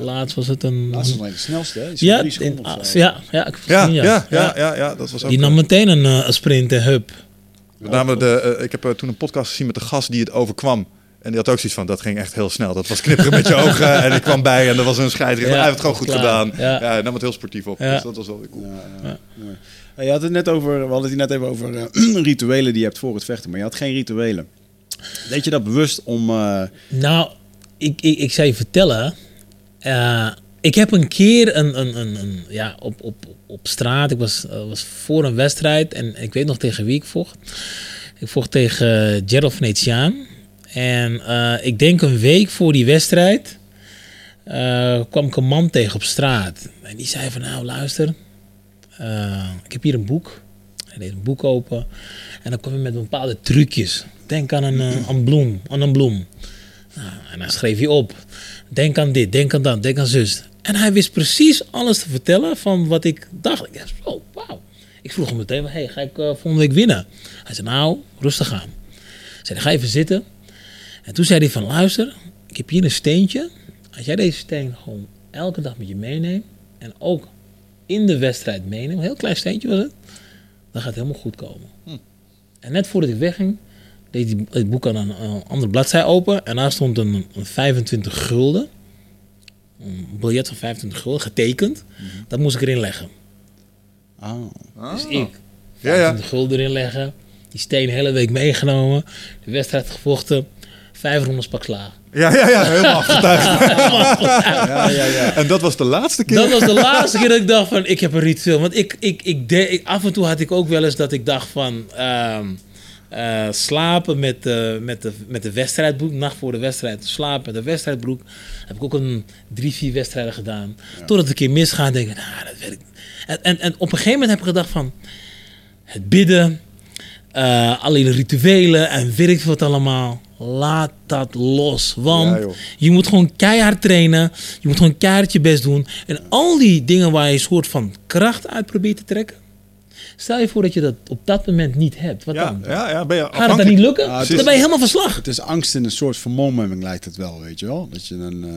Laatst was het een... Laatst was alleen de snelste, hè? Ja, in- ah, zo. ja, ja, ik heb ja, gezien, ja, ja, ja, ja, dat was ook... Die nam meteen een, sprint en hub. Met name de, ik heb toen een podcast gezien met de gast die het overkwam. En die had ook zoiets van, dat ging echt heel snel. Dat was knipperen met je ogen. En ik kwam bij en er was een scheidsrechter. Ja, hij heeft het gewoon goed klaar. gedaan. Ja. Ja. hij nam het heel sportief op. Ja. Dus dat was wel weer cool. Ja, Je had het net over, we hadden het net even over eh, rituelen die je hebt voor het vechten, maar je had geen rituelen. Deed je dat bewust om... eh, Nou, ik, ik, ik zou je vertellen. eh, ik heb een keer een, een, een, ja, op, op, op straat, ik was, eh, was voor een wedstrijd en ik weet nog tegen wie ik vocht. Ik vocht tegen Gerald Venetiaan. En eh, ik denk een week voor die wedstrijd eh, kwam ik een man tegen op straat. En die zei van nou luister, eh, ik heb hier een boek. Hij deed een boek open. En dan kwam hij met bepaalde trucjes. Denk aan een, eh, bloem, aan een bloem. Nou, en dan schreef hij op. Denk aan dit, denk aan dat, denk aan zus. En hij wist precies alles te vertellen van wat ik dacht. Ik dacht, oh, wauw. Ik vroeg hem meteen, hey, ga ik eh, volgende week winnen? Hij zei, nou, rustig aan. Ik zei, ga even zitten. En toen zei hij van, luister, ik heb hier een steentje. Als jij deze steen gewoon elke dag met je meeneemt... en ook in de wedstrijd meeneemt, een heel klein steentje was het... dan gaat het helemaal goed komen. En net voordat ik wegging, deed hij het boek aan een, een andere bladzij open... en daar stond een, een 25 gulden. Een biljet van 25 gulden, getekend. Dat moest ik erin leggen. Ah. Dus ik, Ja, ja. 25 gulden erin leggen. Die steen de hele week meegenomen. De wedstrijd gevochten. Vijf rondes pak slaag. Ja, ja, ja, helemaal afgetuigd. Ja, ja, ja. En dat was de laatste keer. Dat was de laatste keer dat ik dacht van, ik heb een ritueel. Want ik, ik, ik, de, ik- af en toe had ik ook wel eens dat ik dacht van... ehm, eh, slapen met de, met, de, met de wedstrijdbroek. Nacht voor de wedstrijd. Slapen met de wedstrijdbroek. Heb ik ook een drie, vier wedstrijden gedaan. Totdat het een keer misgaat. denk ik, nou, dat werkt. En, en, en op een gegeven moment heb ik gedacht van... Het bidden. eh alle rituelen en weet ik veel wat allemaal. Laat dat los. Want Ja, je moet gewoon keihard trainen. Je moet gewoon keihard je best doen. En al die dingen waar je een soort van kracht uit probeert te trekken. Stel je voor dat je dat op dat moment niet hebt. Wat Ja, dan? ja, ja, ben je Gaat het dan niet lukken? Ja, het dan ben je helemaal van slag. Het is angst in een soort vermomming lijkt het wel, weet je wel. Dat je, een, eh,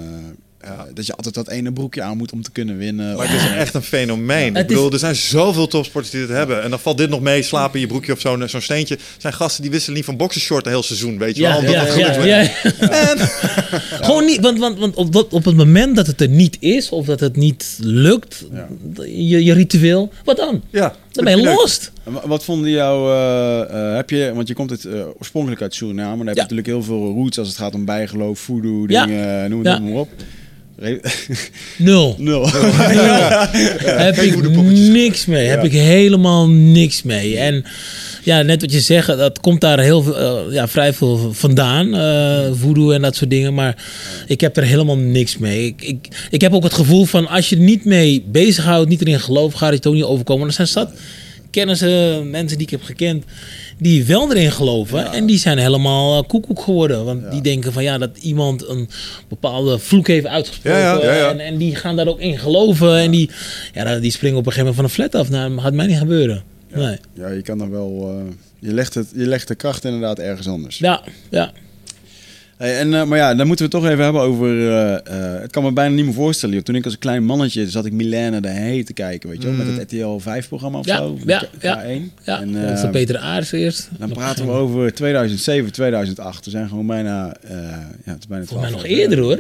ja, dat je altijd dat ene broekje aan moet om te kunnen winnen. Maar het is echt een fenomeen. Ik bedoel, is- er zijn zoveel topsporters die dit hebben. En dan valt dit nog mee, slapen in je broekje of zo'n zo'n steentje. Er zijn gasten die wisselen niet van boxershort een heel seizoen, weet je wel. Ja, ja, ja. En, Gewoon niet, want, want, want op, dat, op het moment dat het er niet is, of dat het niet lukt, je, je ritueel, wat dan? ja, Dan ben je lost. Wat vonden jou, eh, eh, heb je, want je komt het, eh, oorspronkelijk uit Suriname, maar dan heb je natuurlijk heel veel roots als het gaat om bijgeloof, voodoo, Ja. dingen, noem het maar op. Nul. Nul. heb ik niks mee. Heb ik helemaal niks mee. En ja, net wat je zegt, dat komt daar heel veel, eh, ja, vrij veel vandaan. eh voodoo en dat soort dingen. Maar ik heb er helemaal niks mee. Ik, ik, ik heb ook het gevoel van als je er niet mee bezighoudt, niet erin gelooft, gaat het ook niet overkomen. Er zijn zat kennissen, mensen die ik heb gekend, die wel erin geloven. En die zijn helemaal eh, koekoek geworden. Want die denken van ja, dat iemand een bepaalde vloek heeft uitgesproken. Ja. En, en die gaan daar ook in geloven. En die, ja, die springen op een gegeven moment van een flat af. Nou, dat gaat mij niet gebeuren. Nee. Ja, je kan dan wel, eh, je, legt het, je legt de kracht inderdaad ergens anders. Ja, ja. Hey, en, eh, maar ja, dan moeten we het toch even hebben over. eh, eh, het kan me bijna niet meer voorstellen. joh. Toen ik als een klein mannetje zat ik Milène de Hey te kijken, weet je wel, met het RTL 5 programma of Ja, zo. ja, ja. K1. ja. En, dat is de eh, Peter Aarts eerst. Dan praten we over 2007, 2008. We zijn gewoon bijna. eh, ja, het is bijna Volgens mij 12 nog eerder hoor.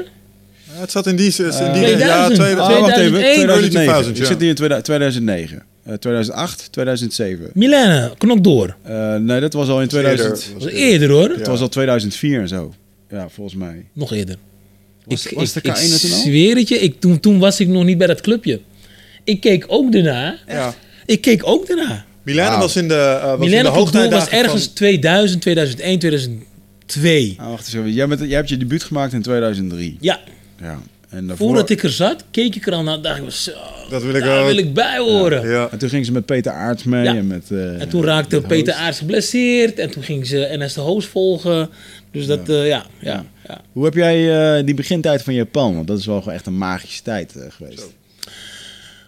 Ja, het zat in die... in die ja, 2000. tweede, Ah, wacht even. 2001. 2009. 2000, Ik zit hier in 2000 2009. Eh, 2008, 2007. Milène, knok door. Eh, nee, dat was al in Eerder 2000. Dat was eerder hoor. Het was al 2004 en zo. Ja, volgens mij. Nog eerder. Was- ik, was ik, de ik K1 er toen al? zweer het je, ik, toen, toen was ik nog niet bij dat clubje. Ik keek ook daarna. Ja. Ik keek ook daarna. Milène Wauw. was in de, uh, was in de was ergens van- 2000, 2001, 2002. Ah, wacht eens even. Jij, bent, jij hebt je debuut gemaakt in 2003. Ja, Ja. En, daarvoor, voordat ik er zat, keek ik er al naar. dacht ik, zo, Dat wil ik daar ook. wil ik bij horen. Ja. en toen ging ze met Peter Aerts mee. Ja. En, met, eh, En toen raakte Peter. Aarts geblesseerd. En toen ging ze NS de Hoos volgen. Dus dat, ja, ja, ja. ja. Hoe heb jij eh, die begintijd van Japan? Want dat is wel gewoon echt een magische tijd eh, geweest.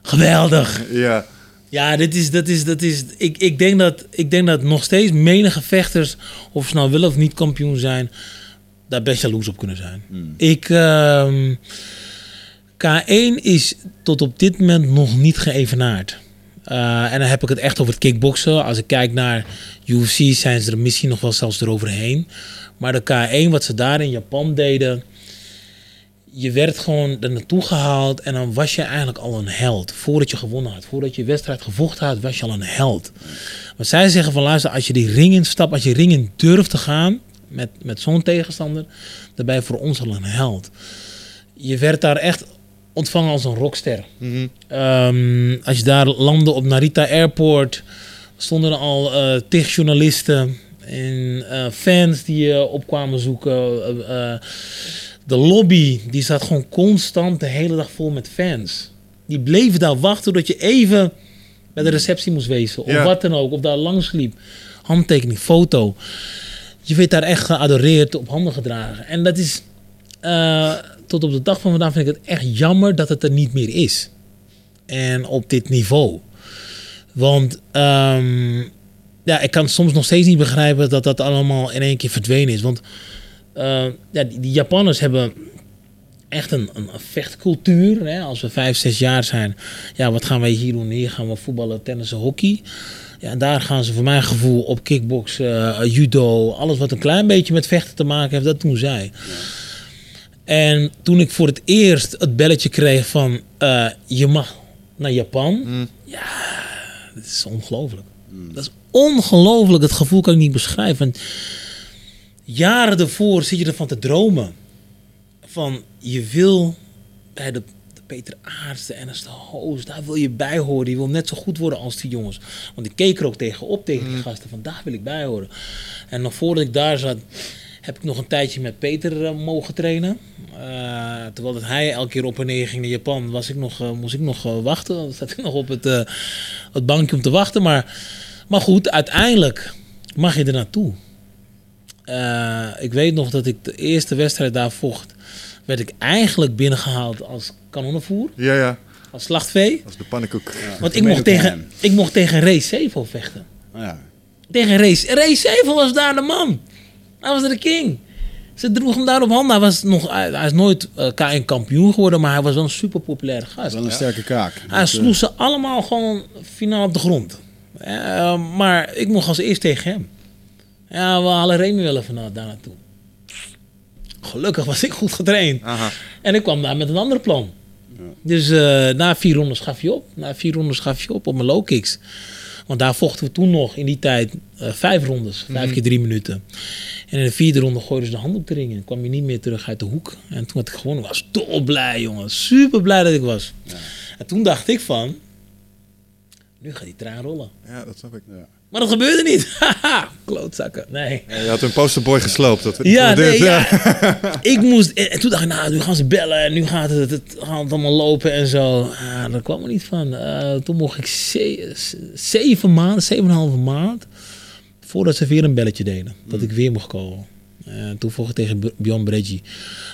Geweldig. ja. Ja, dit is, dat is, dat is, ik, ik, denk dat, ik denk dat nog steeds menige vechters, of ze nou willen of niet kampioen zijn, daar best jaloers op kunnen zijn. Ik, ehm, K1 is tot op dit moment nog niet geëvenaard. Eh, en dan heb ik het echt over het kickboksen. Als ik kijk naar UFC zijn ze er misschien nog wel zelfs eroverheen. Maar de K1, wat ze daar in Japan deden, je werd gewoon er naartoe gehaald en dan was je eigenlijk al een held. Voordat je gewonnen had, voordat je wedstrijd gevochten had, was je al een held. Maar zij zeggen van luister, als je die ring instapt, als je ring in durft te gaan met, met zo'n tegenstander, dan ben je voor ons al een held. Je werd daar echt ontvangen als een rockster. Mhm. Ehm, als je daar landde op Narita Airport, stonden er al eh tig journalisten en eh, fans die je op kwamen zoeken. Eh, eh, de lobby, die zat gewoon constant de hele dag vol met fans. Die bleven daar wachten totdat je even bij de receptie moest wezen. Of Ja. wat dan ook. Of daar langs liep. Handtekening, foto. Je werd daar echt geadoreerd, op handen gedragen. En dat is... eh, tot op de dag van vandaag vind ik het echt jammer dat het er niet meer is. En op dit niveau. Want ehm, ja, ik kan soms nog steeds niet begrijpen dat dat allemaal in één keer verdwenen is. Want eh, ja, die, die Japanners hebben echt een, een, vechtcultuur. Hè? Als we vijf, zes jaar zijn, ja, wat gaan wij hier doen? Hier gaan we voetballen, tennissen, hockey. Ja, daar gaan ze voor mijn gevoel op kickboksen, eh, judo, alles wat een klein beetje met vechten te maken heeft, dat doen zij. En toen ik voor het eerst het belletje kreeg van eh, je mag naar Japan, Mm. ja, dat is ongelooflijk. Dat is ongelooflijk. Het gevoel kan ik niet beschrijven. Want jaren ervoor zit je ervan te dromen. Van je wil bij de, de Peter Aarts, de Ernst de Hoos, daar wil je bij horen. Je wil net zo goed worden als die jongens. Want ik keek er ook tegenop tegen die gasten. Van daar wil ik bij horen. En nog voordat ik daar zat, heb ik nog een tijdje met Peter eh, mogen trainen. Eh, terwijl dat hij elke keer op en neer ging naar Japan, was ik nog, eh, moest ik nog wachten. Dan zat ik nog op het, eh, het bankje om te wachten. Maar, maar goed, uiteindelijk mag je er naartoe. Eh, ik weet nog dat ik de eerste wedstrijd daar vocht. Werd ik eigenlijk binnengehaald als kanonnenvoer, Ja, ja. als slachtvee. Is de pannenkoek. Want ik mocht, tegen, ik mocht tegen Ray Sevo vechten. Ja. Tegen Ray. Ray Sevel was daar de man. Hij was de king. Ze droeg hem daar op handen. Hij, was nog, hij, hij is nooit eh, K1 kampioen geworden, maar hij was wel een super populaire gast. wel een sterke kaak. Hij Dat, sloeg ze allemaal gewoon finaal op de grond. Eh, maar ik mocht als eerst tegen hem. Ja, we halen Remy wel even naar, daar naartoe. Gelukkig was ik goed getraind. Aha. En ik kwam daar met een ander plan. Dus eh, na vier rondes gaf je op. Na vier rondes gaf je op op mijn low kicks. Want daar vochten we toen nog in die tijd eh, vijf rondes. Vijf keer drie minuten. En in de vierde ronde gooiden ze de handdoek erin. En kwam je niet meer terug uit de hoek. En toen had ik gewonnen. Ik was dolblij, jongen. Super blij dat ik was. En toen dacht ik van... Nu gaat die trein rollen. Ja, dat snap ik. Maar dat gebeurde niet. Haha, klootzakken. Nee. Je had een posterboy gesloopt. Dat, Ja, dit, ja. ik moest... En toen dacht ik, nou, nu gaan ze bellen en nu gaat het, het, gaat het allemaal lopen en zo. Ah, daar kwam er niet van. Eh, toen mocht ik ze- zeven maanden, zeven en een halve maand... voordat ze weer een belletje deden. Dat ik weer mocht komen. Eh, toen vocht ik tegen Bjorn Breggi.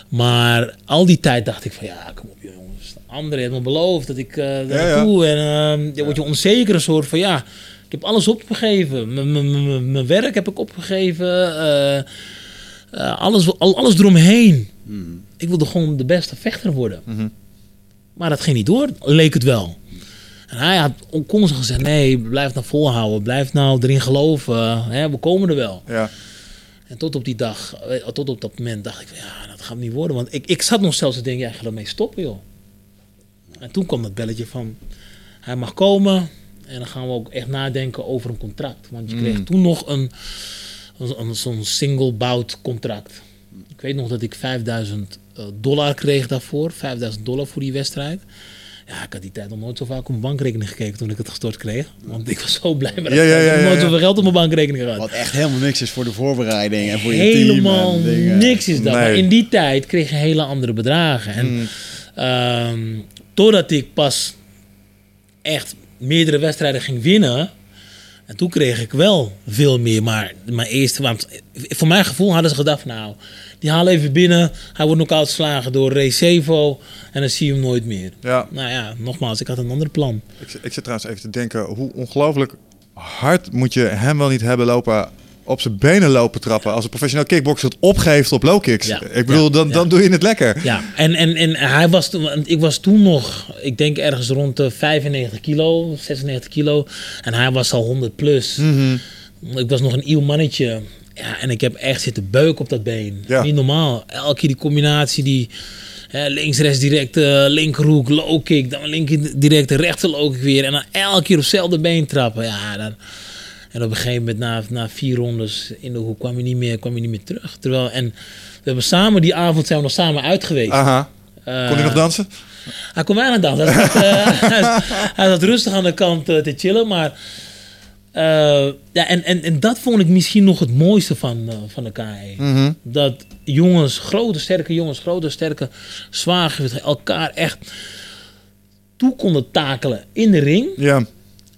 Maar al die tijd dacht ik van, ja, kom op jongens. André heeft me beloofd dat ik daar Ja. En uh, dan word je onzeker een soort van, ja... Ik heb alles opgegeven. Mijn werk heb ik opgegeven. eh, eh, alles, al, alles eromheen. Ik wilde gewoon de beste vechter worden. Mhm. Maar dat ging niet door, leek het wel. En hij had constant gezegd, nee, blijf nou volhouden. Blijf nou erin geloven. Hè, we komen er wel. Ja. En tot op die dag, eh, tot op dat moment dacht ik van, ja, dat gaat niet worden. Want ik, ik zat nog zelfs te denken, ja, ga ermee stoppen, joh. En toen kwam dat belletje van, hij mag komen. En dan gaan we ook echt nadenken over een contract. Want je kreeg Mm. toen nog een, een, een- zo'n single bout contract. Ik weet nog dat ik 5000 eh, dollar kreeg daarvoor. 5000 dollar voor die wedstrijd. Ja, ik had die tijd nog nooit zo vaak op mijn bankrekening gekeken toen ik het gestort kreeg. Want ik was zo blij met dat Ja, ja. Ik ja, nooit zoveel geld op mijn bankrekening gehad. Wat echt helemaal niks is voor de voorbereiding en voor je Helemaal team. dingen. niks is dat. Nee. Maar in die tijd kreeg je hele andere bedragen. En Mm. ehm, totdat ik pas echt meerdere wedstrijden ging winnen. En toen kreeg ik wel veel meer. Maar mijn eerste, want voor mijn gevoel hadden ze gedacht: nou, die halen even binnen. Hij wordt nog uitgeslagen door Ray Sevo. En dan zie je hem nooit meer. Ja. Nou ja, nogmaals, ik had een ander plan. Ik, ik zit trouwens even te denken, hoe ongelooflijk hard moet je hem wel niet hebben lopen op zijn benen lopen trappen als een professioneel kickboxer het opgeeft op low kicks. Ja. Ik bedoel, Ja. dan, Ja. dan doe je het lekker. Ja, en, en, en hij was toen, ik was toen nog, ik denk ergens rond de 95 kilo, 96 kilo. En hij was al 100 plus. Mhm. Ik was nog een nieuw mannetje. Ja, en ik heb echt zitten beuken op dat been. Niet normaal. Elke keer die combinatie, die hè, links, rechts direct, eh, linkerhoek, low kick. Dan linker direct, rechter low kick weer. En dan elke keer op hetzelfde been trappen. Ja, dan... En op een gegeven moment, na, na vier rondes in de hoek, kwam je niet meer, kwam je niet meer terug. Terwijl, en we hebben samen, die avond zijn we nog samen uit geweest. Aha. Kon hij Eh, nog dansen? Hij kon weinig dansen. Hij zat, eh, hij hij zat rustig aan de kant eh, te chillen, maar... eh, ja, en, en, en dat vond ik misschien nog het mooiste van, eh, van de KE. Mhm. Dat jongens, grote, sterke jongens, grote, sterke zwaargewichten elkaar echt toe konden takelen in de ring. Ja.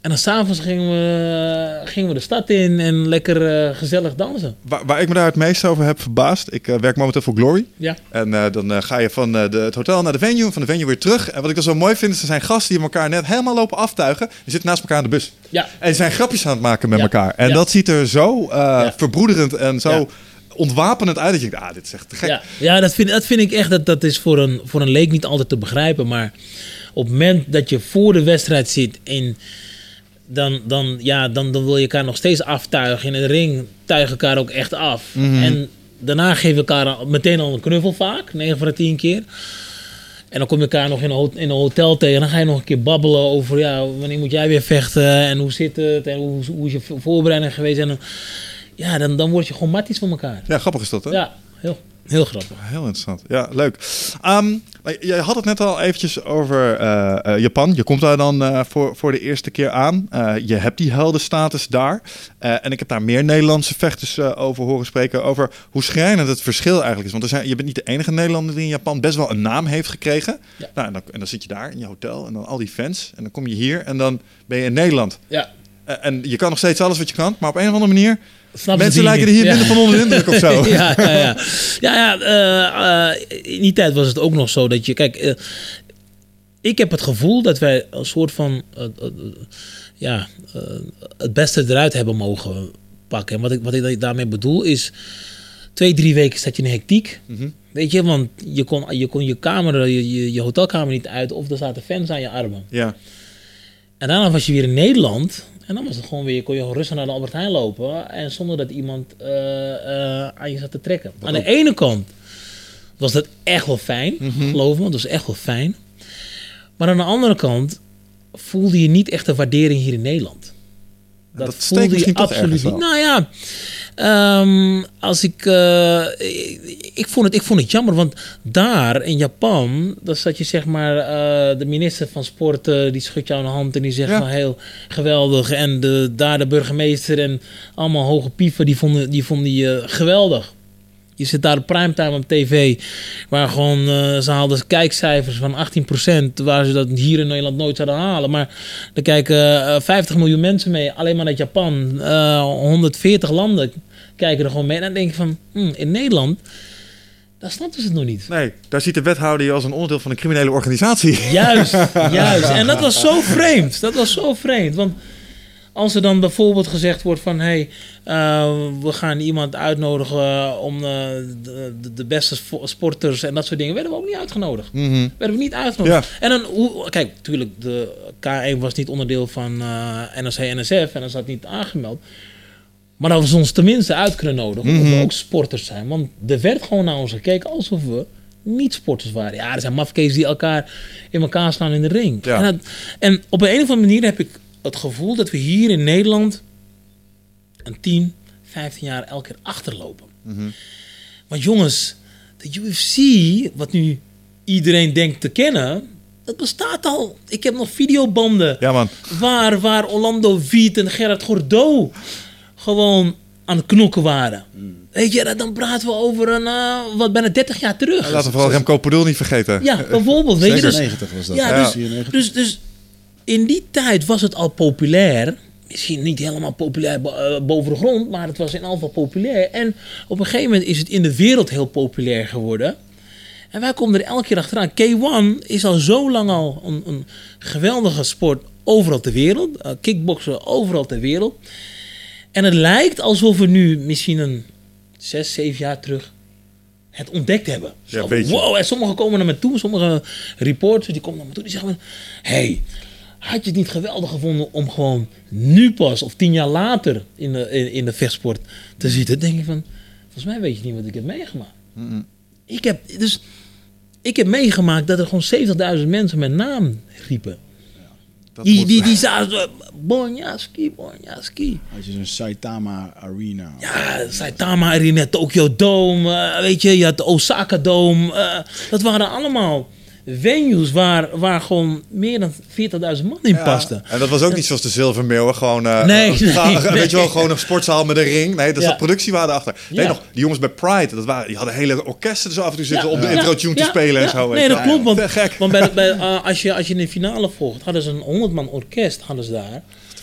En dan s'avonds gingen we, gingen we de stad in en lekker eh, gezellig dansen. Waar, waar ik me daar het meest over heb verbaasd. Ik eh, werk momenteel voor Glory. Ja. En eh, dan ga je van de, het hotel naar de venue, van de venue weer terug. En wat ik dan zo mooi vind, is er zijn gasten die elkaar net helemaal lopen aftuigen. Die zitten naast elkaar in de bus. Ja. En die zijn grapjes aan het maken met Ja. elkaar. En Ja. dat ziet er zo verbroederend en zo ontwapenend uit. Dat je denkt, ah, dit is echt te gek. Ja, ja dat, vind, dat vind ik echt, dat, dat is voor een, voor een leek niet altijd te begrijpen. Maar op het moment dat je voor de wedstrijd zit en dan, dan, ja, dan, dan wil je elkaar nog steeds aftuigen. In de ring tuigen elkaar ook echt af. En daarna geven we elkaar meteen al een knuffel vaak, 9 van de 10 keer. En dan kom je elkaar nog in een, in een hotel tegen. Dan ga je nog een keer babbelen over ja, wanneer moet jij weer vechten en hoe zit het en hoe, hoe is je vo- voorbereiding geweest. En dan, ja, dan, dan word je gewoon matties van elkaar. Ja, grappig is dat, hè? Ja, heel, heel grappig. Heel interessant. Ja, leuk. Maar jij had het net al eventjes over eh, eh, Japan. Je komt daar dan eh, voor, voor de eerste keer aan. Je hebt die heldenstatus daar. En ik heb daar meer Nederlandse vechters over horen spreken. Over hoe schrijnend het verschil eigenlijk is. Want er zijn, je bent niet de enige Nederlander die in Japan best wel een naam heeft gekregen. Ja. Nou, en, dan, en dan zit je daar in je hotel en dan al die fans. En dan kom je hier en dan ben je in Nederland. Ja, en je kan nog steeds alles wat je kan. Maar op een of andere manier... Snap mensen lijken er hier minder van onder de indruk of zo. ja, ja, ja. ja, ja eh, eh, in die tijd was het ook nog zo dat je... Kijk, eh, ik heb het gevoel dat wij een soort van... ja, het beste eruit hebben mogen pakken. En wat ik, wat ik daarmee bedoel is... Twee, drie weken zat je in hectiek. Mhm. Weet je, want je kon je, kon je kamer, je, je, je hotelkamer niet uit... of er zaten fans aan je armen. Ja. En daarna was je weer in Nederland. En dan was het gewoon weer, kon je gewoon rustig naar de Albert Heijn lopen. En zonder dat iemand eh, eh, aan je zat te trekken. aan de ene kant was dat echt wel fijn. Geloof me, dat was echt wel fijn. Maar aan de andere kant voelde je niet echt de waardering hier in Nederland. dat steekt misschien toch ergens wel. Nou ja, ehm, als ik, eh, ik, ik, vond het, ik vond het jammer, want daar in Japan, dan zat je zeg maar, eh, de minister van Sport, eh, die schudt jou aan de hand en die zegt Ja. van heel geweldig. En de, daar de burgemeester en allemaal hoge pieven, die vonden die, vonden die geweldig. Je zit daar op primetime op tv, waar gewoon ze haalden kijkcijfers van 18%, waar ze dat hier in Nederland nooit zouden halen. Maar er kijken eh, 50 miljoen mensen mee, alleen maar uit Japan. Eh, 140 landen kijken er gewoon mee. En dan denk je van, hm, in Nederland, daar snapten ze het nog niet. Nee, daar ziet de wethouder je als een onderdeel van een criminele organisatie. Juist, juist. En dat was zo vreemd. Dat was zo vreemd. Want als er dan bijvoorbeeld gezegd wordt van... hé, hey, eh, we gaan iemand uitnodigen om eh, de, de, beste spo- sporters en dat soort dingen... werden we ook niet uitgenodigd. Mhm. Werden we niet uitgenodigd. En dan, hoe, kijk, natuurlijk, de K1 was niet onderdeel van eh NRC NSF en dat zat niet aangemeld. Maar dat we ze ons tenminste uit kunnen nodigen, omdat we ook sporters zijn. Want er werd gewoon naar ons gekeken alsof we niet sporters waren. Ja, er zijn mafkees die elkaar in elkaar slaan in de ring. Ja. En, dat- en op een, een of andere manier heb ik het gevoel dat we hier in Nederland een 10, 15 jaar elke keer achterlopen. Want jongens, de UFC, wat nu iedereen denkt te kennen, dat bestaat al. Ik heb nog videobanden Ja, man. waar, waar Orlando Viet en Gerard Gordeau gewoon aan het knokken waren. Weet je, dan praten we over een, eh, wat bijna 30 jaar terug. Laten we vooral Remco Padul niet vergeten. Ja, bijvoorbeeld. Weet je, dus, 96 was dat. ja, Ja. dus, 94. dus, dus in die tijd was het al populair. Misschien niet helemaal populair eh, boven de grond, maar het was in ieder geval populair. En op een gegeven moment is het in de wereld heel populair geworden. En wij komen er elke keer achteraan. K1 is al zo lang al een, een geweldige sport overal ter wereld. Eh, kickboksen overal ter wereld. En het lijkt alsof we nu misschien een zes, zeven jaar terug het ontdekt hebben. Ja, Zo, weet je. wow, en sommigen komen naar me toe, sommige reporters die komen naar me toe, die zeggen van, hey, had je het niet geweldig gevonden om gewoon nu pas of tien jaar later in de, in, in de vechtsport te zitten? Dan denk je van, volgens mij weet je niet wat ik heb meegemaakt. Ik heb, dus, ik heb meegemaakt dat er gewoon 70.000 mensen mijn naam riepen. Dat Die, die, die zaten Bonjaski, Bonjaski. Had je zo'n Saitama Arena. Ja, Saitama Arena, Tokyo Dome, eh, weet je, je had de Osaka Dome. eh, dat waren allemaal venues waar, waar gewoon meer dan 40.000 man in Ja, pasten. En dat was ook niet zoals de Zilvermeeuwen, gewoon eh, Nee, een ga- nee, weet nee. je wel, gewoon een sportzaal met een ring. Nee, Ja. zat productiewaarde achter. Nee, Ja. nog, die jongens bij Pride, dat waren, die hadden hele orkesten er zo af en toe zitten om de intro tune te Ja, spelen en zo. Nee, dat klopt. Want, Te gek. want bij, bij, eh, als, je, als je in de finale volgt, hadden ze een 100 man orkest hadden ze daar.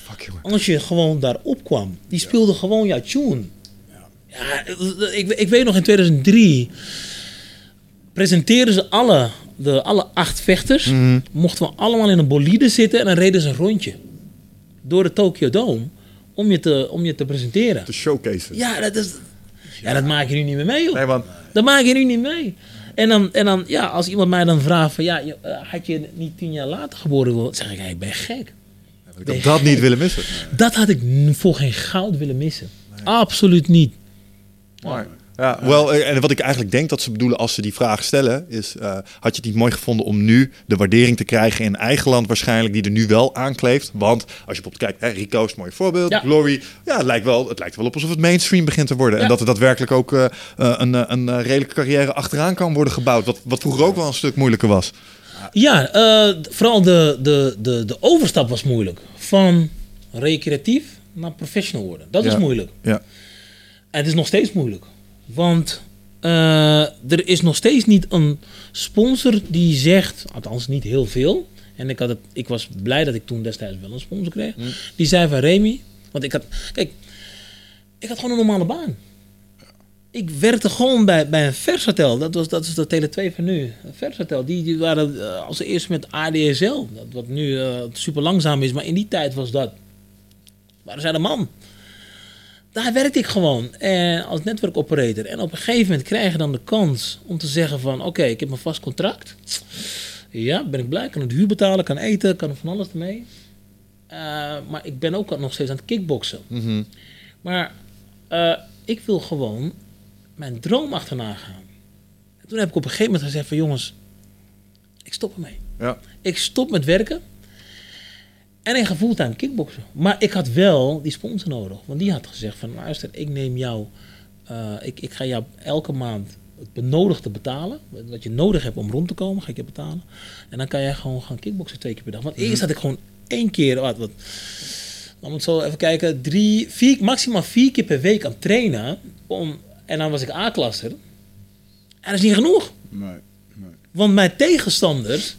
Fuck. Als je gewoon daar opkwam, die speelde gewoon jouw tune. Ja, ik, ik weet nog in 2003 presenteerden ze alle, de, alle acht vechters. Mhm. Mochten we allemaal in een bolide zitten en dan reden ze een rondje door de Tokyo Dome om je te, om je te presenteren. De showcases. Ja, dat is. Ja, dat maak je nu niet meer mee, joh. Nee, man. Dat maak je nu niet mee. En dan, en dan ja, als iemand mij dan vraagt van, ja, eh, had je niet tien jaar later geboren willen, zeg ik, ja, ik ben gek. Ik had dat niet willen missen. Dat had ik voor geen goud willen missen. Absoluut niet. Ja, wel, eh, en wat ik eigenlijk denk dat ze bedoelen als ze die vraag stellen, is: eh, had je het niet mooi gevonden om nu de waardering te krijgen in eigen land, waarschijnlijk, die er nu wel aankleeft? Want als je bijvoorbeeld kijkt, hè, Rico is een mooi voorbeeld, Ja. Glory, ja, het lijkt, wel, het lijkt wel op alsof het mainstream begint te worden. En dat er daadwerkelijk ook eh, een, een eh, redelijke carrière achteraan kan worden gebouwd. Wat, wat vroeger ook wel een stuk moeilijker was. Ja, vooral de, de, de, de overstap was moeilijk. Van recreatief naar professional worden. Dat is moeilijk. Ja. En het is nog steeds moeilijk. Want eh, er is nog steeds niet een sponsor die zegt, althans niet heel veel. En ik, had het, ik was blij dat ik toen destijds wel een sponsor kreeg. Die zei van Remy, want ik had, kijk, ik had gewoon een normale baan. Ik werkte gewoon bij, bij een vershotel. Dat, was, dat is de Tele 2 van nu. Een vershotel. Die, die waren eh, als eerste met ADSL. Dat, wat nu eh, super langzaam is. Maar in die tijd was dat. Waren zij de man. Daar werkte ik gewoon en als netwerkoperator. En op een gegeven moment krijg je dan de kans om te zeggen van... Oké, ik heb een vast contract. Ja, ben ik blij. Kan het huur betalen, kan eten, kan van alles ermee. Eh, maar ik ben ook nog steeds aan het kickboksen. Maar eh, ik wil gewoon mijn droom achterna gaan. En toen heb ik op een gegeven moment gezegd van... Jongens, ik stop ermee. Ja. Ik stop met werken. En ik ga fulltime kickboksen. Maar ik had wel die sponsor nodig. Want die had gezegd van... Luister, ik neem jou... eh, ik, ik ga jou elke maand het benodigde betalen. Wat je nodig hebt om rond te komen, ga ik je betalen. En dan kan jij gewoon gaan kickboksen twee keer per dag. Want eerst had ik gewoon één keer... Wat, wat, dan moet zo even kijken. Drie, vier, maximaal vier keer per week aan trainen. Om, en dan was ik A-klasser. En dat is niet genoeg. Nee, nee. Want mijn tegenstanders,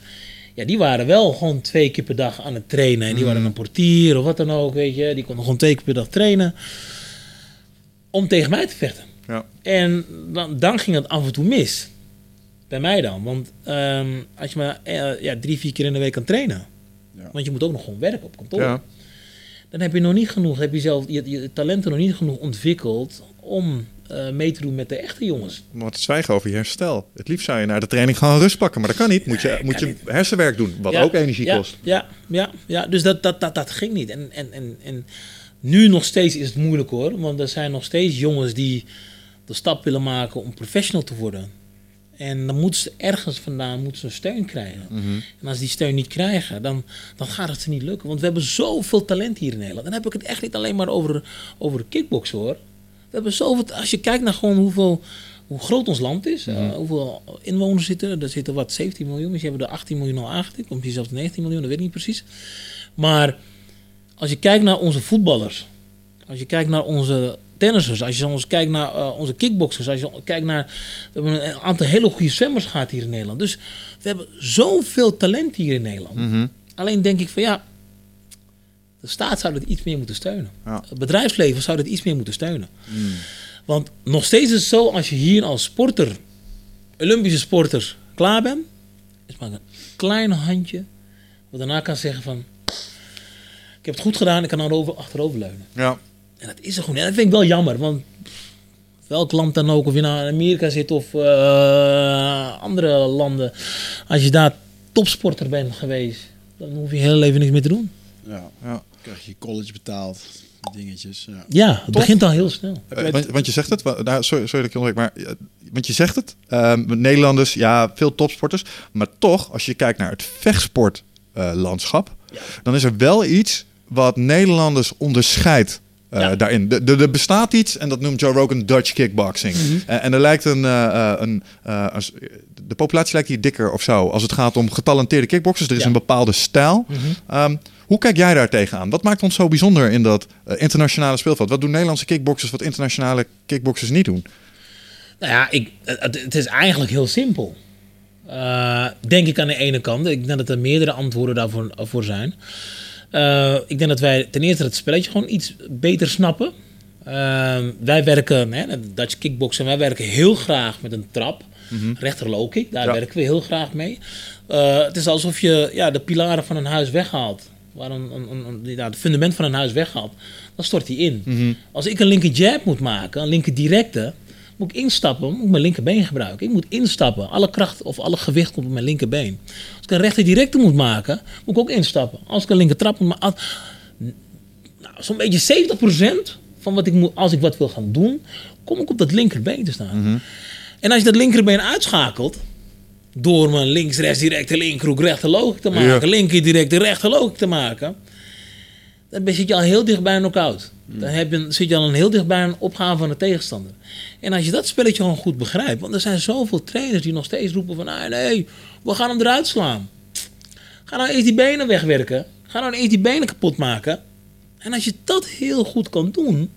ja, die waren wel gewoon twee keer per dag aan het trainen. En die waren een portier of wat dan ook, weet je. Die konden gewoon twee keer per dag trainen. Om tegen mij te vechten. Ja. En dan, dan ging het af en toe mis. Bij mij dan. Want ehm, als je maar eh, ja, drie, vier keer in de week kan trainen. Ja. Want je moet ook nog gewoon werken op kantoor. Ja. Dan heb je nog niet genoeg, heb je zelf je, je talenten nog niet genoeg ontwikkeld om eh, mee te doen met de echte jongens. Wat te zwijgen over je herstel. Het liefst zou je naar de training gaan rust pakken, maar dat kan niet. Moet je, Nee, moet je hersenwerk doen, wat Ja, ook energie ja, kost. Ja, ja, ja. dus dat, dat, dat, dat ging niet. En, en, en, en nu nog steeds is het moeilijk hoor. Want er zijn nog steeds jongens die de stap willen maken om professional te worden. En dan moeten ze ergens vandaan moeten ze steun krijgen. En als die steun niet krijgen, dan, dan gaat het ze niet lukken. Want we hebben zoveel talent hier in Nederland. Dan heb ik het echt niet alleen maar over, over kickboksen hoor. We hebben zoveel, als je kijkt naar gewoon hoeveel, hoe groot ons land is, eh, hoeveel inwoners zitten er. Er zitten wat 17 miljoen, misschien hebben we er 18 miljoen al aangetikt. Komt hier zelfs 19 miljoen, dat weet ik niet precies. Maar als je kijkt naar onze voetballers, als je kijkt naar onze tennissers, als je soms kijkt naar eh, onze kickboxers, als je kijkt naar... We hebben een aantal hele goede zwemmers gehad hier in Nederland. Dus we hebben zoveel talent hier in Nederland. Mhm. Alleen denk ik van ja, de staat zou dit iets meer moeten steunen. Ja. Het bedrijfsleven zou dit iets meer moeten steunen. Want nog steeds is het zo, als je hier als sporter, Olympische sporter, klaar bent, is maar een klein handje wat daarna kan zeggen van, ik heb het goed gedaan, ik kan nou over, achteroverleunen. Ja. En dat is er gewoon. En dat vind ik wel jammer, want welk land dan ook, of je nou in Amerika zit of eh, andere landen, als je daar topsporter bent geweest, dan hoef je je hele leven niks meer te doen. Ja. Ja. Krijg je college betaald, dingetjes. Ja. Ja, het begint al heel snel. Eh, want, want je zegt het, nou, sorry, sorry dat ik je onderbreek, maar eh, want je zegt het, ehm, Nederlanders, ja, veel topsporters, maar toch, als je kijkt naar het vechtsportlandschap, dan is er wel iets wat Nederlanders onderscheidt eh, Ja. daarin. De- de- Er bestaat iets en dat noemt Joe Rogan Dutch kickboxing. Mhm. Eh, en er lijkt een, eh, eh, een, eh, de populatie lijkt hier dikker of zo. Als het gaat om getalenteerde kickboxers, er is Ja. een bepaalde stijl. Mhm. Ehm, hoe kijk jij daar tegenaan? Wat maakt ons zo bijzonder in dat eh, internationale speelveld? Wat doen Nederlandse kickboxers wat internationale kickboxers niet doen? Nou ja, ik, het, het is eigenlijk heel simpel. Eh, denk ik aan de ene kant. Ik denk dat er meerdere antwoorden daarvoor voor zijn. Eh, ik denk dat wij ten eerste het spelletje gewoon iets beter snappen. Eh, wij werken, hè, Dutch kickboxen, wij werken heel graag met een trap. Rechter low kick, daar Ja. werken we heel graag mee. Eh, het is alsof je ja, de pilaren van een huis weghaalt. Waar een, een, een, een- ja, het fundament van een huis weghaalt. Dan stort die in. Als ik een linker jab moet maken, een linker directe, moet ik instappen, moet ik mijn linkerbeen gebruiken. Ik moet instappen. Alle kracht of alle gewicht komt op mijn linkerbeen. Als ik een rechter directe moet maken, moet ik ook instappen. Als ik een linker trap moet maken. Nou, zo'n beetje 70% van wat ik moet, als ik wat wil gaan doen, kom ik op dat linkerbeen te staan. En als je dat linkerbeen uitschakelt, door mijn links, rechts, directe linkerhoek, rechter logic te maken, Ja. linker, directe, rechter logic te maken, dan zit je al heel dicht bij een knockout. Dan heb je, zit je al een heel dicht bij een opgave van de tegenstander. En als je dat spelletje gewoon goed begrijpt, want er zijn zoveel trainers die nog steeds roepen van, ah, nee, we gaan hem eruit slaan. Ga nou eerst die benen wegwerken. Ga nou eerst die benen kapot maken. En als je dat heel goed kan doen,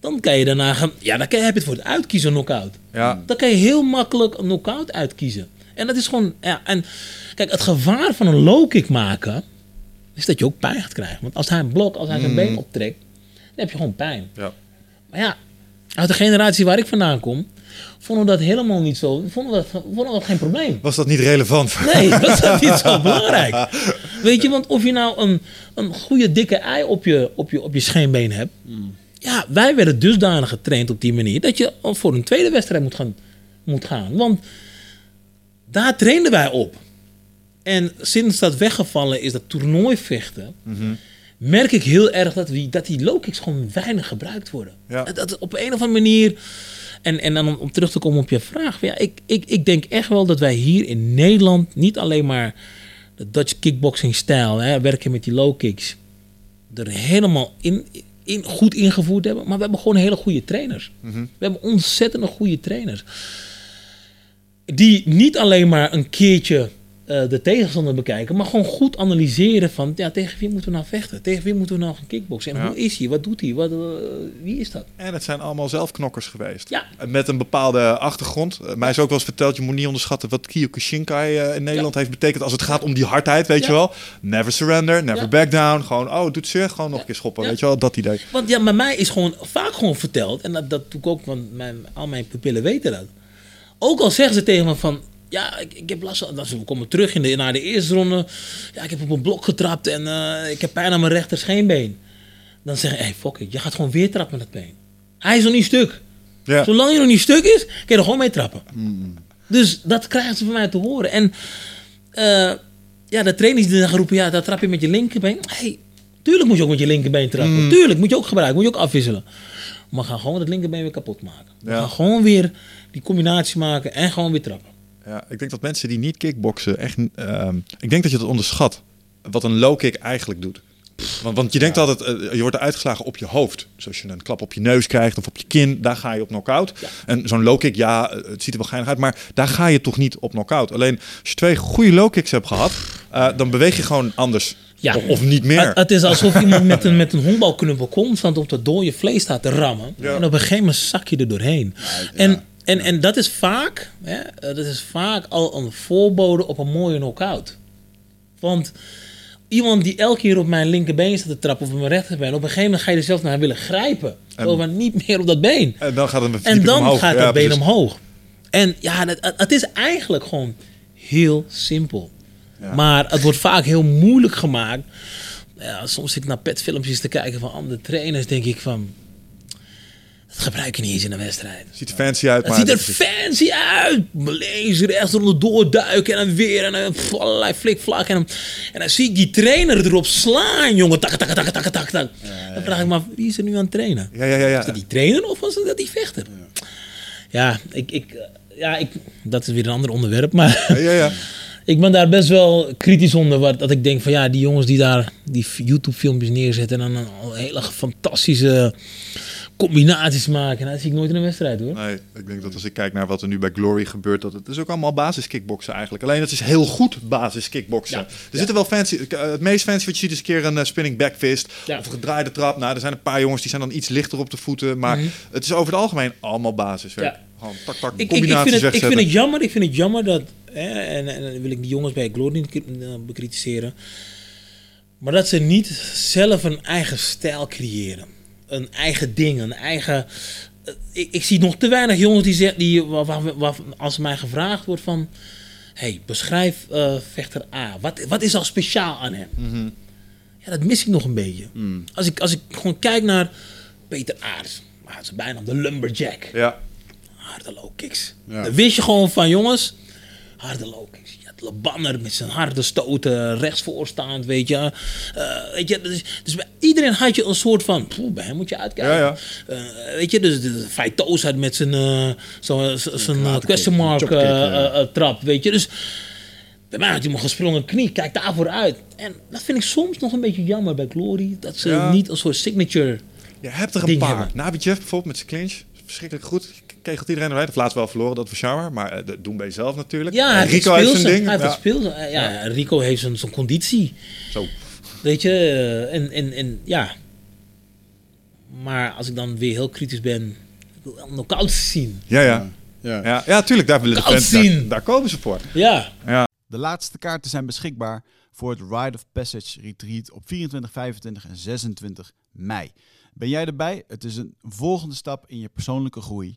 dan kan je daarna gaan, ja, dan kan je, heb je het voor het uitkiezen knockout. Ja. Dan kan je heel makkelijk een knockout uitkiezen. En dat is gewoon, ja, en kijk, het gevaar van een low kick maken, is dat je ook pijn gaat krijgen. Want als hij een blok, als hij zijn been optrekt, dan heb je gewoon pijn. Ja. Maar ja, uit de generatie waar ik vandaan kom, vonden we dat helemaal niet zo, vonden we dat, vonden we dat geen probleem. Was dat niet relevant? Nee, dat is niet zo belangrijk. Weet je, want of je nou een, een goede dikke ei op je, op, je, op je scheenbeen hebt. Ja, wij werden dusdanig getraind op die manier dat je voor een tweede wedstrijd moet gaan. Moet gaan. Want daar trainden wij op. En sinds dat weggevallen is, dat toernooivechten, merk ik heel erg dat, die, dat die low kicks gewoon weinig gebruikt worden. Ja. Dat, op een of andere manier. En, en dan om, om terug te komen op je vraag. Ja, ik, ik, ik denk echt wel dat wij hier in Nederland niet alleen maar de Dutch kickboxing stijl, hè, werken met die low kicks, er helemaal in, in, goed ingevoerd hebben. Maar we hebben gewoon hele goede trainers. We hebben ontzettend goede trainers. Die niet alleen maar een keertje eh, de tegenstander bekijken, maar gewoon goed analyseren van ja, tegen wie moeten we nou vechten? Tegen wie moeten we nou gaan kickboksen? En Ja. hoe is hij? Wat doet hij? Wat, eh, wie is dat? En het zijn allemaal zelfknokkers geweest. Ja. Met een bepaalde achtergrond. Eh, mij is ook wel eens verteld, je moet niet onderschatten wat Kyokushinkai in Nederland heeft betekend. Als het gaat om die hardheid, weet Ja. je wel. Never surrender, never Ja. back down. Gewoon, oh, het doet zeer, gewoon nog een keer schoppen. Ja. Weet je wel, dat idee. Want ja, bij mij is gewoon vaak gewoon verteld, en dat, dat doe ik ook, want mijn, al mijn pupillen weten dat. Ook al zeggen ze tegen me van, ja, ik, ik heb last van, dat we komen terug in de, naar de eerste ronde, ja, ik heb op een blok getrapt en eh, ik heb pijn aan mijn rechter scheenbeen. Dan zeggen, hé, hey, fuck it, je gaat gewoon weer trappen met dat been. Hij is nog niet stuk. Ja. Zolang je nog niet stuk is, kun je er gewoon mee trappen. Dus dat krijgen ze van mij te horen. En eh, ja, de trainers die dan gaan roepen, ja, dat trap je met je linkerbeen. hey, tuurlijk moet je ook met je linkerbeen trappen. Tuurlijk, moet je ook gebruiken, moet je ook afwisselen. Maar ga gewoon het linkerbeen weer kapot maken. Ja. gaan gewoon weer die combinatie maken en gewoon weer trappen. Ja, ik denk dat mensen die niet kickboksen echt... ehm, ik denk dat je dat onderschat. Wat een low kick eigenlijk doet. Want, want je denkt altijd, eh, je wordt uitgeslagen op je hoofd. Dus als je een klap op je neus krijgt of op je kin, daar ga je op knockout. En zo'n low kick, ja, eh, het ziet er wel geinig uit, maar daar ga je toch niet op knockout. Alleen als je twee goede low kicks hebt gehad, eh, dan beweeg je gewoon anders. Ja. Of, of niet meer. Het, het is alsof iemand met een, met een honkbalknuppel constant op dat dode vlees staat te rammen. En op een gegeven moment zak je er doorheen. En, en, en dat is vaak, hè, eh, dat is vaak al een voorbode op een mooie knockout. Want iemand die elke keer op mijn linkerbeen staat te trappen of op mijn rechterbeen, op een gegeven moment ga je er zelfs naar willen grijpen. Van niet meer op dat been. en dan gaat het En dan omhoog. gaat Ja, dat been omhoog. En ja, het, het is eigenlijk gewoon heel simpel. Maar het wordt vaak heel moeilijk gemaakt. Ja, soms zit ik naar petfilmpjes te kijken van andere trainers. Denk ik van... Dat gebruik je niet eens in een wedstrijd. Ziet er fancy uit, Het maar... ziet er fancy uit. Links, rechts, eronder doorduiken en dan weer. En dan pff, allerlei flikvlak. En dan, en dan zie ik die trainer erop slaan, jongen. Tak, tak, tak, tak, tak, tak. Dan vraag ik me af, wie is er nu aan het trainen? Ja, ja, ja. ja. Is dat die trainer of was dat die vechter? Ja, ik, ik, ja ik, dat is weer een ander onderwerp. Maar Ja, ja, ja. ik ben daar best wel kritisch onder. Wat, dat ik denk van ja, die jongens die daar die YouTube-filmpjes neerzetten en dan al hele fantastische combinaties maken. Nou, dat zie ik nooit in een wedstrijd hoor. Nee, ik denk dat als ik kijk naar wat er nu bij Glory gebeurt, dat het is ook allemaal basis kickboksen eigenlijk. Alleen het is heel goed basis kickboksen. Ja, Er zitten wel fancy, eh, het meest fancy wat je ziet is een keer een eh, spinning backfist Ja. of een gedraaide trap. Nou, er zijn een paar jongens die zijn dan iets lichter op de voeten, maar Mhm. het is over het algemeen allemaal basiswerk. Ja. Gewoon tak tak Ik, ik, ik, combinaties vind het, ik vind het jammer. Ik vind het jammer dat. Hè, en, en dan wil ik die jongens bij Glory niet eh, bekritiseren. Maar dat ze niet zelf een eigen stijl creëren. Een eigen ding, een eigen. eh, Ik, ik zie nog te weinig jongens die zeggen. Die, waar, waar- waar- als mij gevraagd wordt van. hey, beschrijf eh, vechter A. Wat, wat is al speciaal aan hem? Mhm. Ja, dat mis ik nog een beetje. Als, ik, als ik gewoon kijk naar Peter Aarts. Maar het is bijna de lumberjack Ja, harde low kicks. Ja. Dan wist je gewoon van jongens, harde low kicks. Labanner met zijn harde stoten, rechtsvoorstaand, weet je. Eh, weet je dus, dus bij iedereen had je een soort van, poeh, bij hem moet je uitkijken. Ja, ja. Eh, weet je, dus de Feitoos had met zijn, eh, zo- zijn question mark trap, weet je. Dus bij mij had hij gesprongen knie, kijk daarvoor uit. En dat vind ik soms nog een beetje jammer bij Glory, dat ze Ja. niet een soort signature... je hebt er een paar. hebben. Nabi Jeff bijvoorbeeld met zijn clinch, verschrikkelijk goed. Kegelt iedereen eruit. Heeft laatst wel verloren, dat was jammer. Maar eh, dat doen bij zelf natuurlijk. Ja, heeft Rico heeft zijn ding. Hij heeft Ja. Eh, Ja, Rico heeft zijn, zijn conditie. Zo. Weet je, eh, en, en, en ja. Maar als ik dan weer heel kritisch ben, ik wil wel knockouts zien. Ja, ja. Ja. Ja, ja, tuurlijk. Daar willen de Koud fans, daar, zien. daar komen ze voor. Ja, De laatste kaarten zijn beschikbaar voor het Ride of Passage Retreat op 24, 25 en 26 mei. Ben jij erbij? Het is een volgende stap in je persoonlijke groei.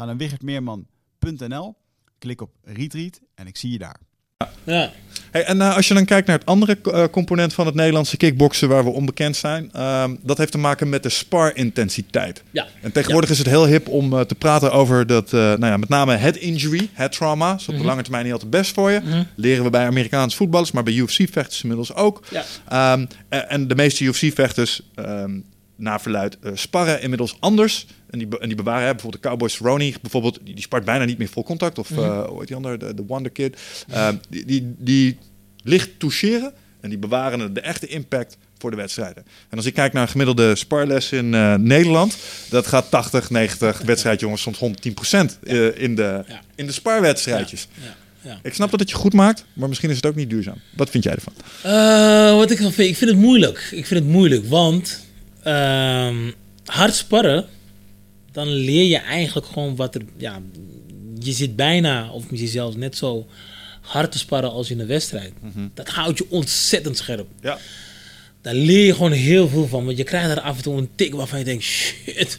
Ga naar wichertmeerman.nl, klik op Retreat en ik zie je daar. ja. Hey, en eh, als je dan kijkt naar het andere eh, component van het Nederlandse kickboksen waar we onbekend zijn, ehm, dat heeft te maken met de spar-intensiteit. ja. En tegenwoordig is het heel hip om eh, te praten over dat, eh, nou ja, met name head injury, head trauma. Dat is op de lange termijn niet altijd best voor je. Mhm. Leren we bij Amerikaanse voetballers, maar bij UFC-vechters inmiddels ook. Ja. Ehm, en, en de meeste UFC-vechters, ehm naar verluid, eh, sparren inmiddels anders. En die, en die bewaren, hè, bijvoorbeeld de Cowboys Ronnie, bijvoorbeeld, die, die spart bijna niet meer vol contact. Of eh hoe heet die andere, de, de Wonder Kid. Ehm, die, die, die licht toucheren en die bewaren de echte impact voor de wedstrijden. En als ik kijk naar een gemiddelde sparles in eh, Nederland, dat gaat 80, 90 wedstrijdjongens, soms 110 procent eh, in, de, Ja. in de sparwedstrijdjes. ja, ja. Ik snap dat het je goed maakt, maar misschien is het ook niet duurzaam. Wat vind jij ervan? Eh, wat ik van vind, ik vind het moeilijk. Ik vind het moeilijk, want ehm, hard sparren, dan leer je eigenlijk gewoon wat er. Ja, je zit bijna, of misschien zelfs net zo hard te sparren als in een wedstrijd. Dat houdt je ontzettend scherp. Ja. Daar leer je gewoon heel veel van. Want je krijgt er af en toe een tik waarvan je denkt: shit,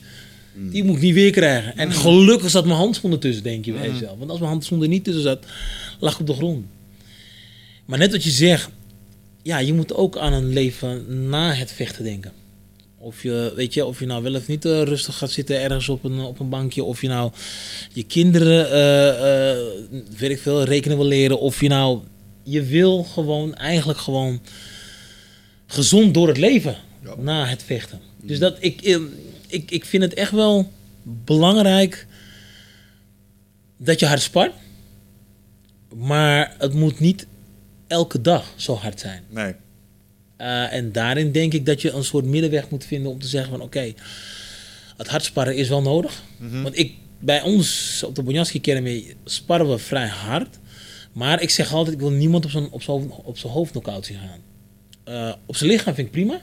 die moet ik niet weer krijgen. En gelukkig zat mijn handschoen ertussen, denk je bij jezelf. Want als mijn handschoen er niet tussen zat, lag ik op de grond. Maar net wat je zegt, ja, je moet ook aan een leven na het vechten denken. Of je, weet je, of je nou wel of niet eh, rustig gaat zitten ergens op een, op een bankje. Of je nou je kinderen, weet ik veel, rekenen wil leren. Of je nou, je wil gewoon, eigenlijk gewoon gezond door het leven na het vechten. Dus dat, ik, eh, ik, ik vind het echt wel belangrijk dat je hard spart. Maar het moet niet elke dag zo hard zijn. Nee. Uh, en daarin denk ik dat je een soort middenweg moet vinden om te zeggen van oké, het hardsparren is wel nodig. Want ik, bij ons op de Bonjanski Academy sparren we vrij hard. Maar ik zeg altijd, ik wil niemand op zijn, op zijn, op zijn hoofd knock-out zien gaan. Uh, op zijn lichaam vind ik prima.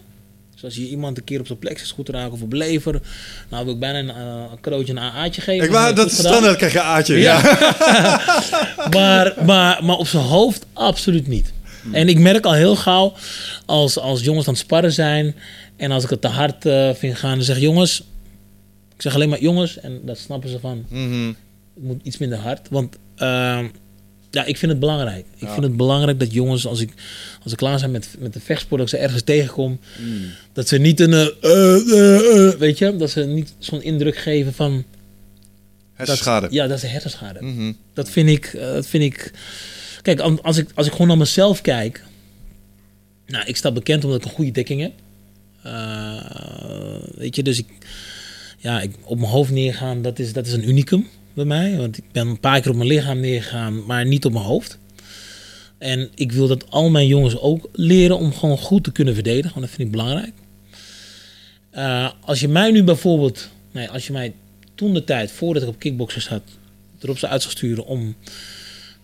Dus als je iemand een keer op zijn plexus goed raakt of op lever, nou wil ik bijna een, uh, een cadeautje een AA'tje geven. Ik wou, dat is standaard krijg je aatje. Ja. ja. maar, maar, maar op zijn hoofd absoluut niet. En ik merk al heel gauw, als, als jongens aan het sparren zijn... en als ik het te hard uh, vind gaan, dan zeg ik jongens... Ik zeg alleen maar jongens, en dat snappen ze van... Mm -hmm. Het moet iets minder hard, want... Uh, Ja, ik vind het belangrijk. Ik vind het belangrijk dat jongens, als ik, als ik klaar zijn met, met de vechtsport, dat ik ze ergens tegenkom, dat ze niet een, eh, eh, eh, eh, weet je, dat ze niet zo'n indruk geven van, Hersenschade. ja, dat ze hersenschade. Mhm. Dat vind ik, eh, dat vind ik. Kijk, als ik, als ik gewoon naar mezelf kijk. Nou, ik sta bekend omdat ik een goede dekking heb. Eh, weet je, dus ik, ja, ik, op mijn hoofd neergaan, dat is, dat is een unicum bij mij. Want ik ben een paar keer op mijn lichaam neergegaan, maar niet op mijn hoofd. En ik wil dat al mijn jongens ook leren om gewoon goed te kunnen verdedigen. Want dat vind ik belangrijk. Eh, als je mij nu bijvoorbeeld, nee, als je mij toen de tijd, voordat ik op kickboksen zat, erop zou uit zou sturen om,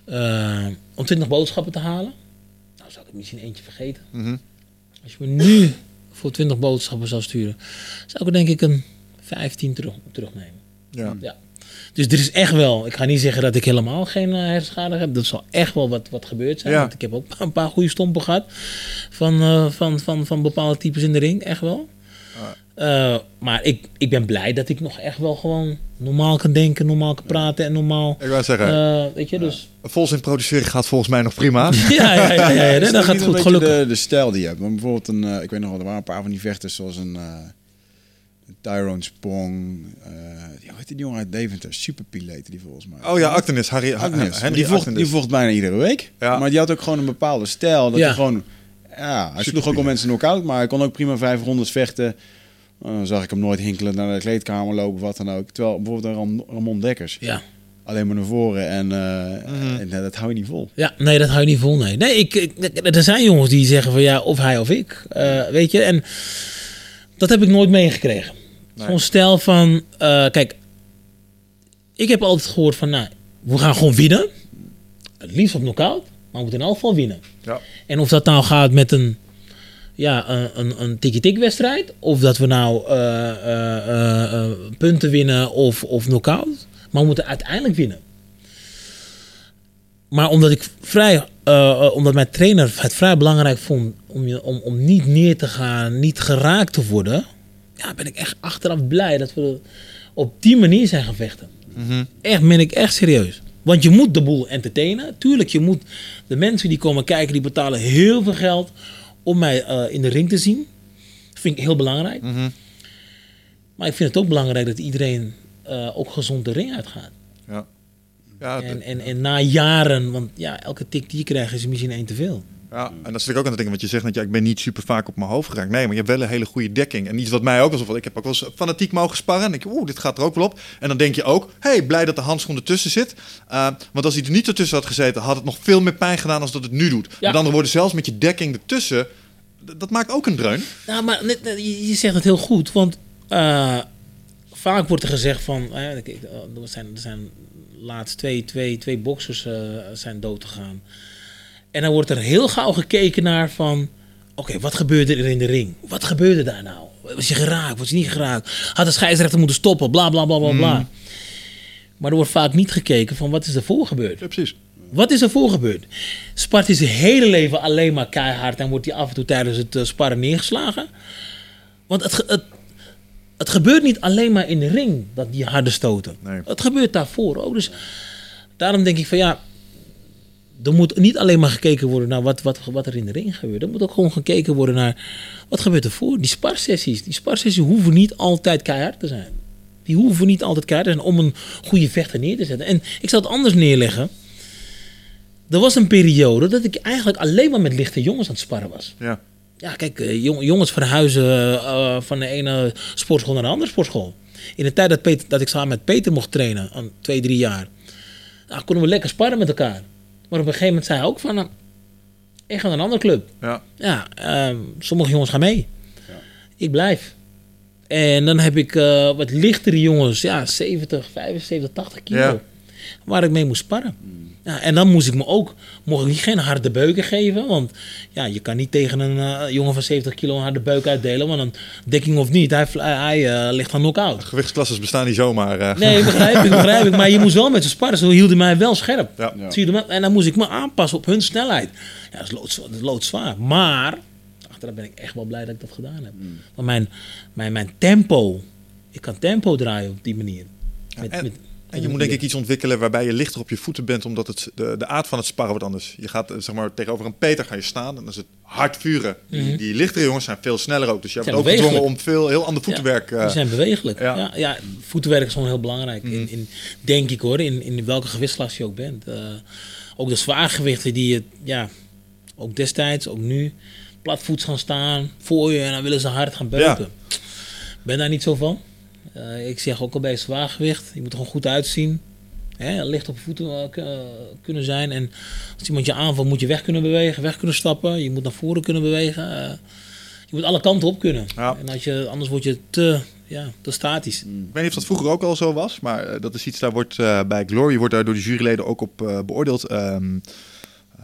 eh, om 20 boodschappen te halen, nou zou ik er misschien eentje vergeten. Mhm. Als je me nu voor 20 boodschappen zou sturen, zou ik er denk ik een 15 terug, terugnemen. Ja. Ja. Dus er is echt wel, ik ga niet zeggen dat ik helemaal geen uh, hersenschade heb. Dat zal echt wel wat, wat gebeurd zijn. Ja. Want ik heb ook een paar goede stompen gehad van, eh, van, van, van bepaalde types in de ring, echt wel. Eh, maar ik, ik ben blij dat ik nog echt wel gewoon normaal kan denken, normaal kan praten en normaal. Ik wou zeggen, eh, weet je, dus. volzin produceren gaat volgens mij nog prima. Ja, ja, ja, ja, ja, Is dat gaat niet een goed, beetje gelukkig. De, de stijl die je hebt. Want bijvoorbeeld een, eh, ik weet nog wel, er waren een paar van die vechters zoals een, eh Tyrone Spong. eh die, hoe heet die jongen uit Deventer? Superpiel heette die volgens mij. Oh ja, Actenis. Harry, die, vocht, Actenis. die vocht bijna iedere week. Ja. Maar die had ook gewoon een bepaalde stijl. Dat Ja. hij gewoon... Ja, hij sloeg ook al mensen knock-out, maar hij kon ook prima vijf rondes vechten. Eh, Dan zag ik hem nooit hinkelen naar de kleedkamer lopen, wat dan ook. Terwijl bijvoorbeeld een Ram- Ramon Dekkers, Ja. alleen maar naar voren. En, eh, en eh, dat hou je niet vol. Ja, nee, dat hou je niet vol. Nee, nee ik, ik- er zijn jongens die zeggen van ja, of hij of ik. Eh, weet je, en dat heb ik nooit meegekregen. Zo'n stijl van, eh, kijk, ik heb altijd gehoord van, nou, we gaan gewoon winnen. Het liefst op knockout, maar we moeten in elk geval winnen. Ja. En of dat nou gaat met een, ja, een, een, een tikkie-tik wedstrijd, of dat we nou eh, eh, eh, punten winnen of, of knockout, maar we moeten uiteindelijk winnen. Maar omdat ik vrij, omdat mijn trainer het vrij belangrijk vond om, je, om, om niet neer te gaan, niet geraakt te worden, ja, ben ik echt achteraf blij dat we op die manier zijn gaan vechten. Echt, ben ik echt serieus. Want je moet de boel entertainen. Tuurlijk, je moet de mensen die komen kijken, die betalen heel veel geld om mij eh, in de ring te zien. Dat vind ik heel belangrijk. Maar ik vind het ook belangrijk dat iedereen eh, ook gezond de ring uitgaat. Ja. Ja, En, en, en na jaren, want ja, elke tik die je krijgt is misschien één te veel. Ja, en dat zit ik ook aan het denken, want je zegt dat ja, ik ben niet super vaak op mijn hoofd geraakt. Nee, maar je hebt wel een hele goede dekking. En iets wat mij ook alsof ik heb ook wel eens fanatiek mogen sparren. En denk je, oeh, dit gaat er ook wel op. En dan denk je ook, hey, blij dat de handschoen ertussen zit. Uh, want als hij er niet ertussen had gezeten, had het nog veel meer pijn gedaan als dat het nu doet. Met andere woorden, zelfs met je dekking ertussen, dat maakt ook een dreun. Nou, maar net, je, zegt het heel goed, want eh, vaak wordt er gezegd van, eh, eh, er zijn, er zijn laatst twee, twee, twee boxers zijn dood gegaan. En dan wordt er heel gauw gekeken naar van, oké, wat gebeurde er in de ring? Wat gebeurde daar nou? Was je geraakt? Was je niet geraakt? Had de scheidsrechter moeten stoppen? Bla, bla, bla, bla, bla. Maar er wordt vaak niet gekeken van, wat is ervoor gebeurd? Ja, precies. Wat is er voor gebeurd? Spart hij zijn hele leven alleen maar keihard en wordt hij af en toe tijdens het eh, sparren neergeslagen? Want het, het, het gebeurt niet alleen maar in de ring, dat die harde stoten. Nee. Het gebeurt daarvoor ook. Dus daarom denk ik van ja, er moet niet alleen maar gekeken worden naar wat, wat, wat er in de ring gebeurt. Er moet ook gewoon gekeken worden naar wat gebeurt er voor. Die sparsessies, die sparsessies hoeven niet altijd keihard te zijn. Die hoeven niet altijd keihard te zijn om een goede vechter neer te zetten. En ik zal het anders neerleggen. Er was een periode dat ik eigenlijk alleen maar met lichte jongens aan het sparren was. Ja. Ja, kijk, eh, jong- jongens verhuizen eh, van de ene sportschool naar de andere sportschool. In de tijd dat, Peter, dat ik samen met Peter mocht trainen, aan twee, drie jaar, nou, konden we lekker sparren met elkaar. Maar op een gegeven moment zei hij ook van, nou, ik ga naar een andere club. Ja. Ja, ehm, sommige jongens gaan mee. Ik blijf. En dan heb ik eh, wat lichtere jongens, ja, 70, 75, 80 kilo. Ja. Waar ik mee moest sparren. Ja, en dan moest ik me ook, mocht ik geen harde beuken geven. Want ja, je kan niet tegen een eh, jongen van 70 kilo een harde beuk uitdelen. Want een dekking of niet, hij, hij, hij, eh, ligt dan knock-out. Gewichtsklasses bestaan niet zomaar. eh. Nee, begrijp ik, begrijp ik. Maar je moest wel met ze sparren. Zo hielden mij wel scherp. Ja. Ja. Zie je hem? En dan moest ik me aanpassen op hun snelheid. Ja, dat is, loods, dat is loodzwaar. Maar, achteraf ben ik echt wel blij dat ik dat gedaan heb. Want mijn, mijn, mijn tempo, ik kan tempo draaien op die manier. Met, en- met, En je moet denk ik iets ontwikkelen waarbij je lichter op je voeten bent, omdat het, de, de aard van het sparren wordt anders. Je gaat eh, zeg maar tegenover een Peter ga je staan en dan is het hard vuren. Die, die lichtere jongens zijn veel sneller ook, dus je hebt Mhm. Ook gedwongen om veel heel ander voetenwerk. Ja, eh, die zijn bewegelijk. ja. Ja. Ja, voetenwerk is gewoon heel belangrijk. Mhm. In, in, denk ik hoor, in, in welke gewichtsklasse je ook bent. Eh, ook de zwaargewichten die je, ja, ook destijds, ook nu, platvoets gaan staan voor je en dan willen ze hard gaan beuken. Ben daar niet zo van. Eh, ik zeg ook al bij zwaargewicht, je moet er gewoon goed uitzien. Hè, licht op voeten eh, eh, kunnen zijn. En als iemand je aanvalt, moet je weg kunnen bewegen, weg kunnen stappen. Je moet naar voren kunnen bewegen. eh, je moet alle kanten op kunnen. Ja. En als je, anders word je te, ja, te statisch. Ik weet niet of dat vroeger ook al zo was, maar dat is iets daar wordt eh, bij Glory wordt daar door de juryleden ook op eh, beoordeeld. Ehm,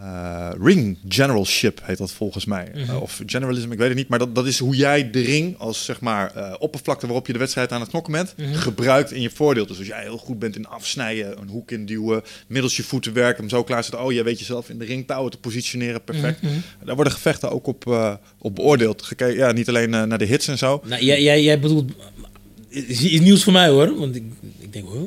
eh, ring generalship heet dat volgens mij. Eh, of generalism, ik weet het niet. Maar dat, dat is hoe jij de ring als zeg maar eh, oppervlakte waarop je de wedstrijd aan het knokken bent, gebruikt in je voordeel. Dus als jij heel goed bent in afsnijden, een hoek induwen, middels je voeten werken, hem zo klaarzetten. Oh, jij weet jezelf in de ringtouwen te positioneren, perfect. Daar worden gevechten ook op, op beoordeeld. Gekeken, ja, niet alleen naar de hits en zo. Nou, jij, jij, jij bedoelt, is, is nieuws voor mij hoor. Want ik, ik denk, huh?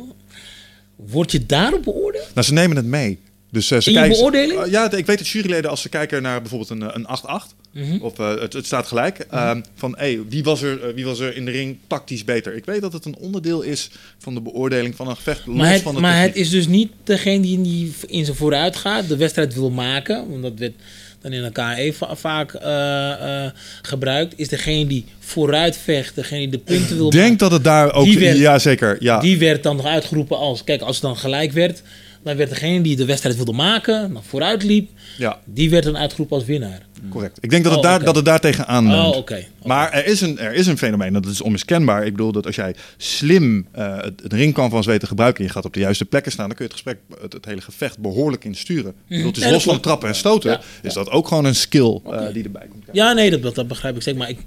word je daarop beoordeeld? Nou, ze nemen het mee. Dus eh, ze In kijken, beoordeling? Uh, ja, ik weet dat juryleden als ze kijken naar bijvoorbeeld een, eh, een 8-8 Mhm. of eh, het, het staat gelijk, ehm, van hey, wie, was er, eh, wie was er in de ring tactisch beter? Ik weet dat het een onderdeel is van de beoordeling van een gevecht los Maar, het, van de maar het is dus niet degene die, die in zijn vooruit gaat, de wedstrijd wil maken. Want dat werd dan in elkaar even vaak eh, eh, gebruikt. Is degene die vooruit vecht, degene die de punten wil Ik denk dat het daar ook... Werd- ja, zeker. Ja. Die werd dan nog uitgeroepen als, kijk, als het dan gelijk werd, dan werd degene die de wedstrijd wilde maken, nog vooruit liep, ja, die werd dan uitgeroepen als winnaar. correct. Ik denk dat het, Oh, daar, dat het daar tegenaan Oh, oké. Maar er is, een, er is een fenomeen, dat is onmiskenbaar. Ik bedoel dat als jij slim eh, het, het ringkanvas weet te gebruiken... en je gaat op de juiste plekken staan... dan kun je het gesprek, het, het hele gevecht behoorlijk insturen. Bedoel, het is Mhm. Los van trappen en stoten... Ja, is dat ook gewoon een skill eh, die erbij komt kijken. Ja, nee, dat, dat begrijp ik zeker. Maar ik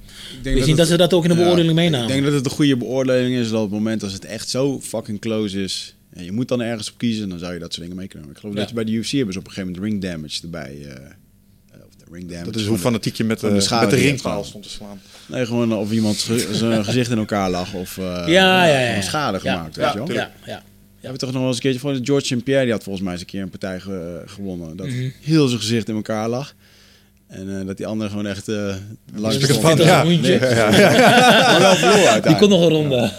niet dat, het- ze dat ook in de ja, beoordeling meenamen. Ik denk dat het een goede beoordeling is dat op het moment als het echt zo fucking close is. En je moet dan ergens op kiezen, dan zou je dat soort dingen mee kunnen. Ik geloof Ja. dat je bij de UFC hebben ze op een gegeven moment ring damage erbij. eh, eh, of de ring damage. Dat is hoe de- fanatiek je met, de, de schade met de ringpaal stond te slaan. Nee, gewoon of iemand zijn gezicht in elkaar lag of eh, Ja, ja, ja, ja. schade Ja. gemaakt. Ja, weet je wel? ja, ja. Je hebt toch nog wel eens een keertje voor George St. Pierre, die had volgens mij eens een keer een partij ge- gewonnen. Dat Mhm. heel zijn gezicht in elkaar lag. En eh, dat die andere gewoon echt eh langs Dus stond. dat ja. Maar wel verloren. Die kon nog een ronde.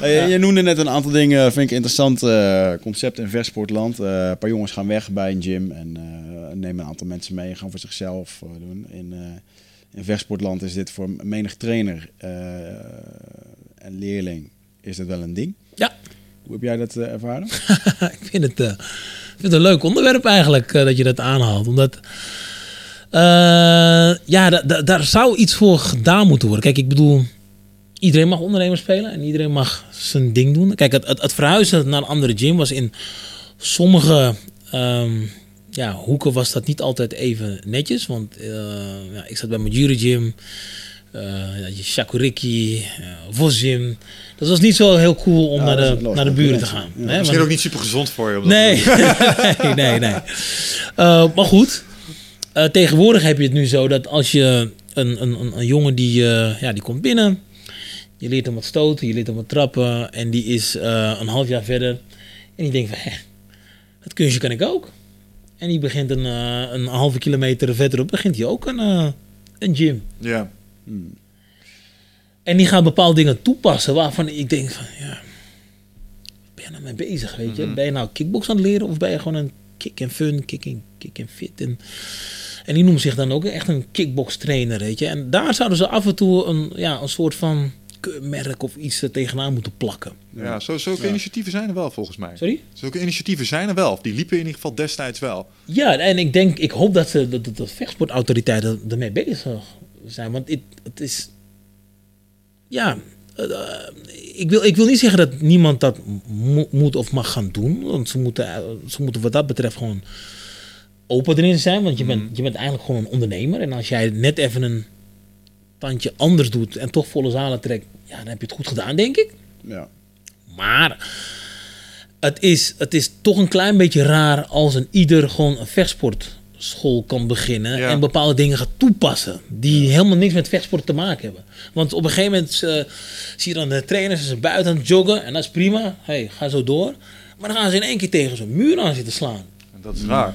Hey, Je noemde net een aantal dingen, vind ik interessant eh, concept in vechtsportland. Eh, een paar jongens gaan weg bij een gym en eh, nemen een aantal mensen mee en gaan voor zichzelf eh, doen. In, eh, in vechtsportland is dit voor menig trainer eh, en leerling is dit wel een ding. Ja, Hoe heb jij dat eh, ervaren? ik vind het, eh, ik vind het een leuk onderwerp eigenlijk eh, dat je dat aanhaalt. Omdat, eh, ja, da- da- daar zou iets voor gedaan moeten worden. Kijk, ik bedoel, iedereen mag ondernemer spelen en iedereen mag zijn ding doen. Kijk, het, het, het verhuizen naar een andere gym was in sommige ehm, ja, hoeken was dat niet altijd even netjes. Want eh, ja, ik zat bij mijn jury gym. eh ja, je Shakuriki, uh, Vos gym. Dat was niet zo heel cool om Ja, naar, de, los, naar de buren te gaan. ja. Hè, Misschien ook niet super gezond voor je. om dat Nee, nee, nee. Eh, maar goed, eh, tegenwoordig heb je het nu zo dat als je een, een, een, een jongen die, eh, ja, die komt binnen, je leert hem wat stoten, je leert hem wat trappen en die is eh, een half jaar verder en die denkt van, hé, dat kunstje kan ik ook. En die begint een, een halve kilometer verderop, begint hij ook een, een gym. Ja. En die gaat bepaalde dingen toepassen waarvan ik denk van, ja, ben je nou mee bezig, weet je? Ben je nou kickbox aan het leren of ben je gewoon een kick and fun, kick and, kick and fit? En, en die noemt zich dan ook echt een kickbox trainer, weet je? En daar zouden ze af en toe een, ja, een soort van merk of iets er tegenaan moeten plakken. Ja, zo, zulke initiatieven zijn er wel volgens mij. Sorry? Zulke initiatieven zijn er wel. Of die liepen in ieder geval destijds wel. Ja, en ik denk, ik hoop dat ze, dat, dat de vechtsportautoriteiten ermee bezig zijn. Want het, het is, ja, ik, wil, ik wil niet zeggen dat niemand dat mo- moet of mag gaan doen. Want ze moeten, eh, ze moeten wat dat betreft gewoon open erin zijn. Want je, bent, je bent eigenlijk gewoon een ondernemer. En als jij net even een tandje anders doet en toch volle zalen trekt, ja, dan heb je het goed gedaan, denk ik. Ja. Maar het is, het is toch een klein beetje raar als een ieder gewoon een vechtsport school kan beginnen Ja. en bepaalde dingen gaat toepassen die helemaal niks met vechtsport te maken hebben. Want op een gegeven moment eh, zie je dan de trainers ze buiten aan het joggen en dat is prima. Hey, ga zo door. Maar dan gaan ze in één keer tegen zo'n muur aan zitten slaan. En dat is raar.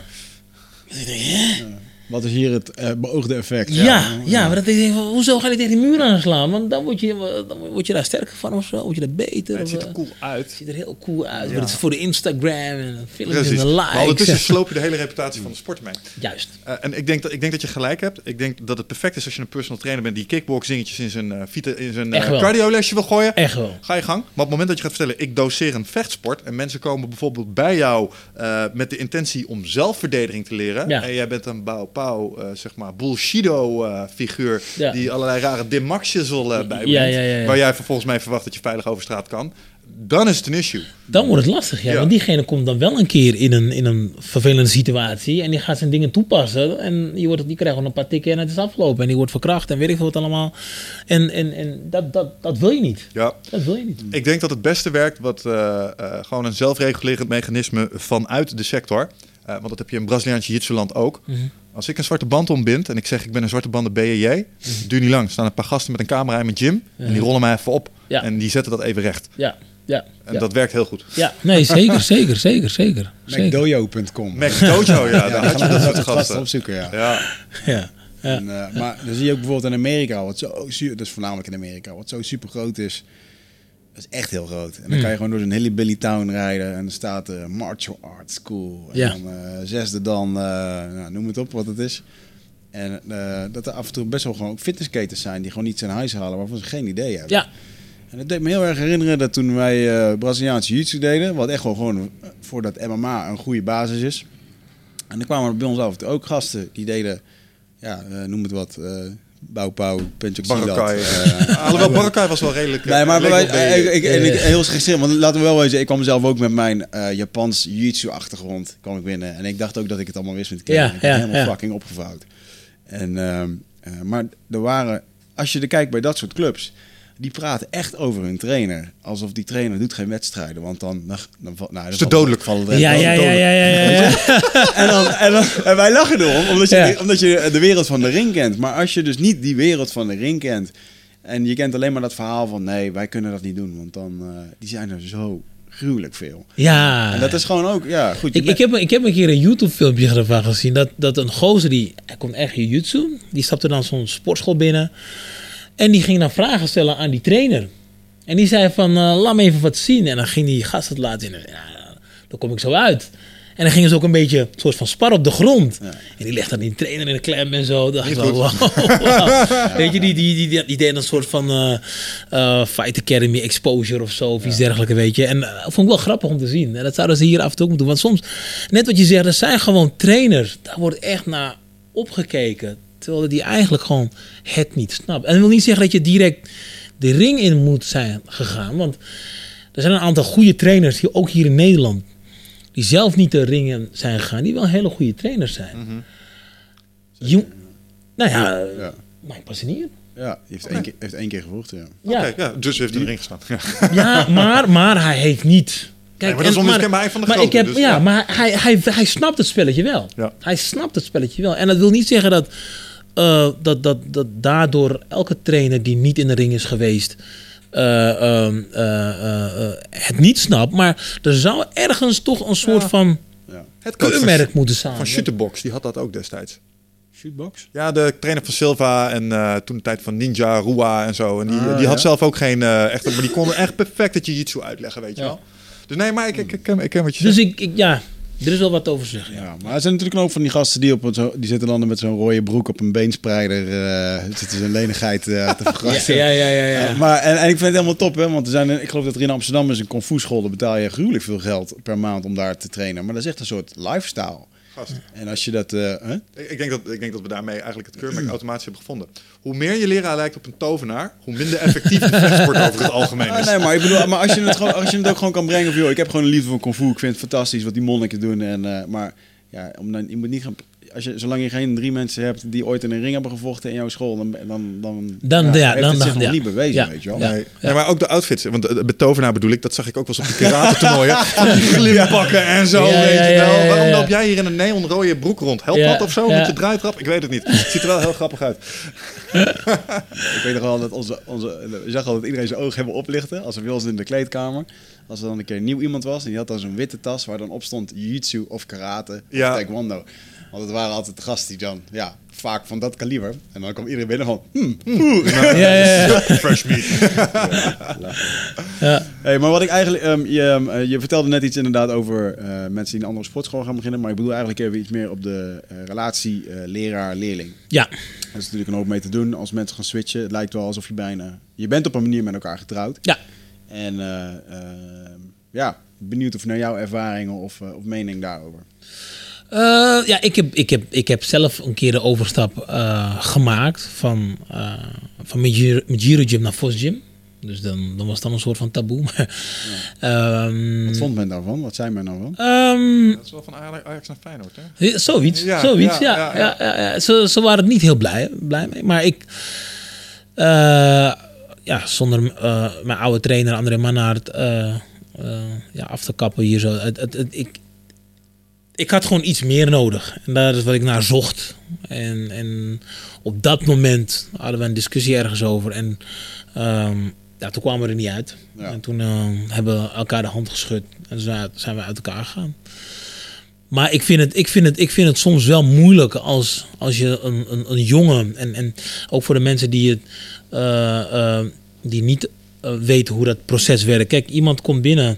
Hè? Wat is hier het eh, beoogde effect? Ja, ja, maar dat ik denk, hoezo ga je tegen die muur aanslaan? Want dan word je, dan word je daar sterker van of zo, word je daar beter. Het of, ziet er eh, cool uit. het ziet er heel cool uit. Ja. Maar het is voor de Instagram en filmpjes en de Maar likes. ondertussen sloop je de hele reputatie van de sport mee. Juist. Eh, en ik denk, dat, ik denk dat je gelijk hebt. Ik denk dat het perfect is als je een personal trainer bent die kickboxingetjes in zijn, eh vita- in zijn eh, cardiolesje wil gooien. Echt wel. Ga je gang. Maar op het moment dat je gaat vertellen, ik doseer een vechtsport. En mensen komen bijvoorbeeld bij jou eh, met de intentie om zelfverdediging te leren. Ja. En jij bent een Bao Pao, eh, zeg maar, Bullshido-figuur. Ja. die allerlei rare dimmaxjes wil eh bijbrengt. Ja. Waar jij vervolgens mee verwacht dat je veilig over straat kan. Dan is het een issue. Dan wordt het lastig, ja. Want diegene komt dan wel een keer in een, in een vervelende situatie. En die gaat zijn dingen toepassen. En die, wordt, die krijgt gewoon een paar tikken en het is afgelopen. En die wordt verkracht en weet ik veel wat allemaal. En, en, en dat, dat, dat wil je niet. Ja. Dat wil je niet. Ik denk dat het beste werkt wat eh, eh, gewoon een zelfregulerend mechanisme vanuit de sector. Eh, want dat heb je in Braziliaans jiu-jitsu-land ook. Mhm. Als ik een zwarte band ombind en ik zeg ik ben een zwarte banden BJJ, Mhm. duur niet lang. Er staan een paar gasten met een camera in mijn gym en die rollen mij even op Ja. en die zetten dat even recht. Ja, ja. En ja. dat werkt heel goed. ja. Nee, zeker, zeker, zeker, zeker. zeker. McDojo.com. Mac Dojo, ja, daar had je dat soort gasten gasten. opzoeken, ja. Ja, Ja. Ja. En, eh, maar dan zie je ook bijvoorbeeld in Amerika, wat zo su- dus voornamelijk in Amerika, wat zo super groot is. Dat is echt heel groot. En dan Hmm. kan je gewoon door zo'n Hillbilly Town rijden en er staat de Martial Arts School. En Ja. dan eh, zesde dan, eh, nou, noem het op wat het is. En dat er af en toe best wel gewoon ook fitnessketens zijn die gewoon iets in huis halen waarvan ze geen idee hebben. ja. En dat deed me heel erg herinneren dat toen wij Braziliaanse jiu-jitsu deden, wat echt wel gewoon voor dat MMA een goede basis is. En dan kwamen er bij ons af en toe ook gasten die deden, ja, noem het wat, eh Bauwpauw, Penchuk Barakai. Uh, Alhoewel, Barakai was wel redelijk... eh, nee, maar bij wij, wel ik, ik, en ik, heel geschreven, want laten we wel wezen, ik kwam zelf ook met mijn eh, Japans jiu-jitsu achtergrond kwam ik binnen. En ik dacht ook dat ik het allemaal wist met de Ja, ik ben ja, helemaal ja. fucking opgevouwd. En, ehm, eh, maar er waren, als je er kijkt bij dat soort clubs, die praten echt over hun trainer. Alsof die trainer doet geen wedstrijden, want dan... dan, nou, dan te valt- dodelijk. valt het Ja, ja, ja, dodelijk. ja, ja. En, dan, en, dan, en wij lachen erom, omdat je, Ja. omdat je de wereld van de ring kent. Maar als je dus niet die wereld van de ring kent... en je kent alleen maar dat verhaal van... nee, wij kunnen dat niet doen, want dan... eh, die zijn er zo gruwelijk veel. Ja. En dat is gewoon ook... Ja, goed, Ik, bent- ik, heb, ik heb een keer een YouTube-filmpje ervan gezien. Dat, dat een gozer die. Hij kon echt jiu-jitsu. Die stapte dan zo'n sportschool binnen. En die ging dan vragen stellen aan die trainer. En die zei van. eh, laat me even wat zien. En dan ging die gast het laten zien. En, Ja, dan kom ik zo uit. En dan gingen ze ook een beetje een soort van spar op de grond. En die legde dan die trainer in de klem en zo. Dacht ik wel, wow, wow. Weet je, die, die, die, die, die deed een soort van eh eh, Fight Academy exposure of zo. Of iets dergelijks, weet je. En eh, vond ik wel grappig om te zien. En dat zouden ze hier af en toe ook moeten doen. Want soms, net wat je zegt, er zijn gewoon trainers. Daar wordt echt naar opgekeken. Terwijl die eigenlijk gewoon het niet snapt. En dat wil niet zeggen dat je direct de ring in moet zijn gegaan. Want er zijn een aantal goede trainers, hier, ook hier in Nederland, die zelf niet de ringen zijn gegaan, die wel hele goede trainers zijn. Je- nou ja, Ja. Mike Passinier. Ja, die heeft één keer, heeft één keer gevochten, ja. Ja, ja, dus heeft hij erin gestaan. Ja. ja maar, maar hij heeft niet. Kijk, maar dat is onmiskenbaar van de maar grote, ik heb, dus ja, ja. maar hij, hij, hij snapt het spelletje wel. Ja. Hij snapt het spelletje wel. En dat wil niet zeggen dat, eh, dat, dat, dat daardoor elke trainer die niet in de ring is geweest. eh, ehm, eh, het niet snapt, maar er zou ergens toch een soort Ja. van ja. Het keurmerk moeten staan. van Shooterbox, die had dat ook destijds. Shootbox? Ja, de trainer van Silva en eh, toen de tijd van Ninja, Rua en zo. En die, Ah, die had ja. zelf ook geen eh, echte... Maar die konden echt perfect het jiu-jitsu uitleggen, weet je Ja. wel. Dus nee, maar ik, ik, ik, ken, ik ken wat je Dus zegt. ik, ik, ja, er is wel wat over te zeggen. Ja. Ja, maar er zijn natuurlijk ook van die gasten die, op zo, die zitten dan met zo'n rode broek op een beenspreider. eh zitten ze een lenigheid eh, te vergrassen. Ja, ja, ja, ja, ja. Ja, maar, en, en ik vind het helemaal top, hè, want er zijn, ik geloof dat er in Amsterdam is een kung fu school. Daar betaal je gruwelijk veel geld per maand om daar te trainen. Maar dat is echt een soort lifestyle. Gast. En als je dat... hè? Ik, denk dat, ik denk dat we daarmee eigenlijk het keurmerk automatisch hebben gevonden. Hoe meer je leraar lijkt op een tovenaar, hoe minder effectief de vechtsport over het algemeen Ah, is. nee, maar ik bedoel, maar als je het, gewoon, als je het ook gewoon kan brengen van, joh, ik heb gewoon een liefde voor kung fu. Ik vind het fantastisch wat die monniken doen. En, eh, maar ja, om dan, je moet niet gaan... als je, zolang je geen drie mensen hebt die ooit in een ring hebben gevochten in jouw school, dan, dan, dan, Dan- ja, heeft dan- het zich dan- nog ja. niet bewezen, Ja. weet je wel. Ja. Nee. Nee, maar ook de outfits. Want eh, met tovenaar bedoel ik, dat zag ik ook wel eens op de karate-toernooien. Glimpakken en zo, Ja, weet ja, je ja, wel. ja, ja, Waarom ja. loop jij hier in een neonrode broek rond? Helpt Ja, dat of zo? ja. Met je draaitrap? Ik weet het niet. Het ziet er wel heel grappig uit. Ik weet nog wel dat onze, onze, je zag al dat iedereen zijn ogen hebben oplichten als bij ons in de kleedkamer. Als er dan een keer nieuw iemand was en die had dan zo'n witte tas waar dan op stond jiu-jitsu of karate Ja. of taekwondo. Want het waren altijd de gasten die dan, ja, vaak van dat kaliber. En dan kwam iedereen binnen van, hmm, hmm. Ja, ja, ja. Fresh meat. ja. Hey, maar wat ik eigenlijk, ehm, je, ehm, eh, je vertelde net iets inderdaad over eh, mensen die een andere sportschool gaan beginnen. Maar ik bedoel eigenlijk even iets meer op de eh, relatie eh, leraar-leerling. ja. Er is natuurlijk een hoop mee te doen als mensen gaan switchen. Het lijkt wel alsof je bijna... Je bent op een manier met elkaar getrouwd. Ja. En eh, eh, ja, benieuwd of naar jouw ervaringen of, of mening daarover. Eh, ja, ik heb, ik, heb, ik heb zelf een keer de overstap eh, gemaakt van, eh van Majiro Majiro Gym naar Vos Gym. Dus dan, dan was dat een soort van taboe. Maar, ehm, Wat vond men daarvan? Wat zei men daarvan? ehm, Dat is wel van Ajax naar Feyenoord, hè? Ja, Zoiets, Ja, zoiets, ja, ja. ja, ja, ja. ja, ja. Ze, ze waren er niet heel blij, blij mee. Maar ik, eh, ja, zonder eh, mijn oude trainer André Mannaert eh, eh, ja, af te kappen hier zo. Het, het, het- ik, ik had gewoon iets meer nodig. En daar is wat ik naar zocht. En, en op dat moment hadden we een discussie ergens over. En ehm, ja, toen kwamen we er niet uit. Ja. En toen eh, hebben we elkaar de hand geschud. En zo zijn we uit elkaar gegaan. Maar ik vind het, ik vind het, ik vind het soms wel moeilijk als, als je een, een, een jongen, en, en ook voor de mensen die, het, eh, eh, die niet weten hoe dat proces werkt. Kijk, iemand komt binnen,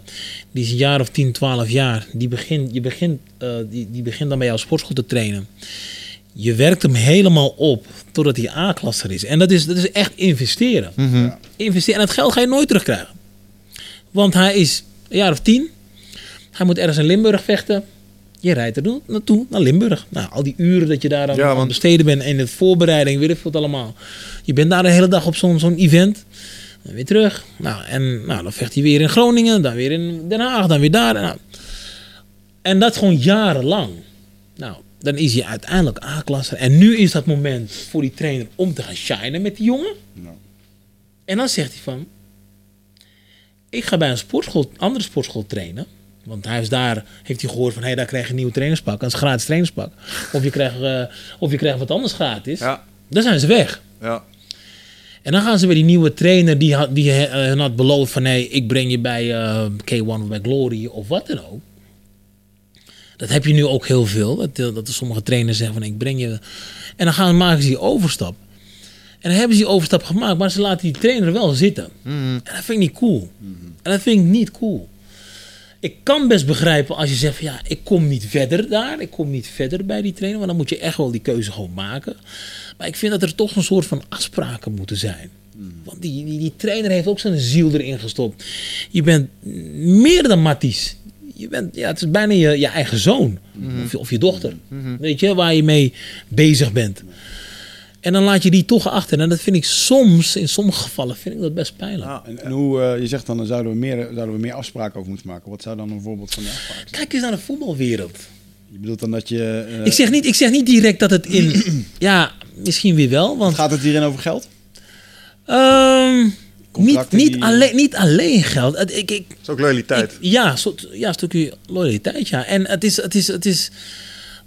die is een jaar of 10, 12 jaar, die begint, je begint, eh, die, die begint dan bij jouw sportschool te trainen. Je werkt hem helemaal op totdat hij A-klasser is. En dat is, dat is echt investeren. Investeren. En dat geld ga je nooit terugkrijgen. Want hij is een jaar of tien. Hij moet ergens in Limburg vechten. Je rijdt er na- naartoe, naar Limburg. Nou, al die uren dat je daar aan, Ja, aan besteden bent en de voorbereiding, weet ik veel wat allemaal. Je bent daar de hele dag op zo'n zo'n event. Dan weer terug. Nou, en nou, dan vecht hij weer in Groningen, dan weer in Den Haag, dan weer daar. En, nou. en dat gewoon jarenlang. Nou, dan is hij uiteindelijk A-klasse. En nu is dat moment voor die trainer om te gaan shinen met die jongen. Nou. En dan zegt hij van... Ik ga bij een sportschool, andere sportschool trainen. Want hij is daar, heeft hij gehoord van... Hé, daar krijg je een nieuw trainerspak. Een gratis trainerspak. Of je krijgt, eh, of je krijgt wat anders gratis. Ja. Dan zijn ze weg. Ja. En dan gaan ze bij die nieuwe trainer die, had, die eh, hun had beloofd van... nee, ik breng je bij eh, K1 of bij Glory of wat dan ook. Dat heb je nu ook heel veel. Dat, eh, dat er sommige trainers zeggen van ik breng je... En dan gaan, maken ze die overstap. En dan hebben ze die overstap gemaakt, maar ze laten die trainer wel zitten. En dat vind ik niet cool. En dat vind ik niet cool. Ik kan best begrijpen als je zegt van ja, ik kom niet verder daar. Ik kom niet verder bij die trainer. Want dan moet je echt wel die keuze gewoon maken. Maar ik vind dat er toch een soort van afspraken moeten zijn. Want die, die, die trainer heeft ook zijn ziel erin gestopt. Je bent meer dan Matties. Je bent, ja, het is bijna je, je eigen zoon. Of, je- of je dochter. Weet je, waar je mee bezig bent. En dan laat je die toch achter. En dat vind ik soms, in sommige gevallen, vind ik dat best pijnlijk. En, en hoe, eh, je zegt dan, dan zouden we, meer, zouden we meer afspraken over moeten maken. Wat zou dan een voorbeeld van de afspraak zijn? Kijk eens naar de voetbalwereld. Je bedoelt dan dat je... eh, Ik zeg, niet, ik zeg niet direct dat het in... ja, misschien weer wel. Want Gaat het hierin over geld? ehm, niet, niet, die- alleen, niet alleen geld. Het- Ik, ik, is ook loyaliteit. ik- ja, soort, ja, een stukje loyaliteit, ja. En het is, het is, het is,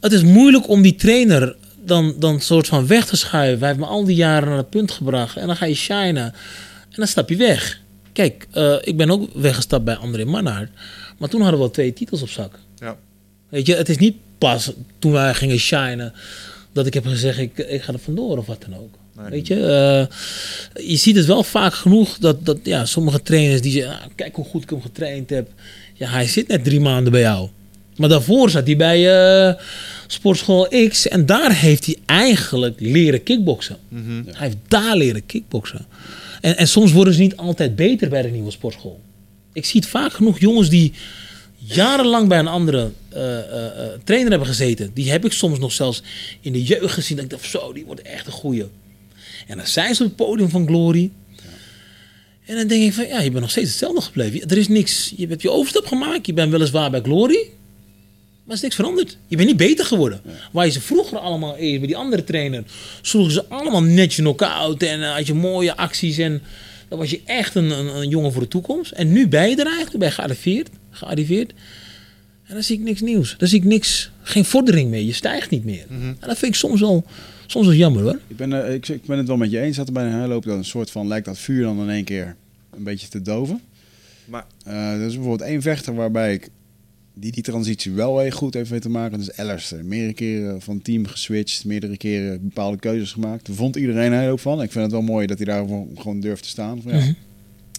het is moeilijk om die trainer dan, dan soort van weg te schuiven. Hij heeft me al die jaren naar het punt gebracht. En dan ga je shinen. En dan stap je weg. Kijk, eh, ik ben ook weggestapt bij André Mannaert. Maar toen hadden we al twee titels op zak. Ja. Weet je, het is niet pas toen wij gingen shinen dat ik heb gezegd, ik, ik ga er vandoor of wat dan ook. Nee. Weet je, eh, je ziet het wel vaak genoeg dat, dat ja, sommige trainers die zeggen, ah, kijk hoe goed ik hem getraind heb. Ja, hij zit net drie maanden bij jou. Maar daarvoor zat hij bij eh, Sportschool X en daar heeft hij eigenlijk leren kickboksen. Hij heeft daar leren kickboksen. En, en soms worden ze niet altijd beter bij de nieuwe sportschool. Ik zie het vaak genoeg jongens die jarenlang bij een andere eh, eh, eh, trainer hebben gezeten. Die heb ik soms nog zelfs in de jeugd gezien. Dat ik dacht, zo, die wordt echt een goeie. En dan zijn ze op het podium van Glory. En dan denk ik van, ja, je bent nog steeds hetzelfde gebleven. Er is niks, je hebt je overstap gemaakt. Je bent weliswaar bij Glory. Maar er is niks veranderd. Je bent niet beter geworden. Waar je ze vroeger allemaal bij die andere trainer. sloegen ze allemaal netjes knock-out. En had je mooie acties. En dan was je echt een, een, een jongen voor de toekomst. En nu ben je er eigenlijk. Ben je gearriveerd. gearriveerd. En dan zie ik niks nieuws. Dan zie ik niks. Geen vordering meer. Je stijgt niet meer. En dat vind ik soms wel, soms wel jammer hoor. Ik ben, eh, ik, ik ben het wel met je eens dat er bij een herloop dan een soort van lijkt dat vuur dan in één keer een beetje te doven. Maar Eh, er is bijvoorbeeld één vechter waarbij ik die die transitie wel heel goed heeft weten maken. Dat is Ellerster. Meerdere keren van team geswitcht, meerdere keren bepaalde keuzes gemaakt. Daar vond iedereen een hele hoop van. Ik vind het wel mooi dat hij daar gewoon- durft te staan. Van, ja, Mhm.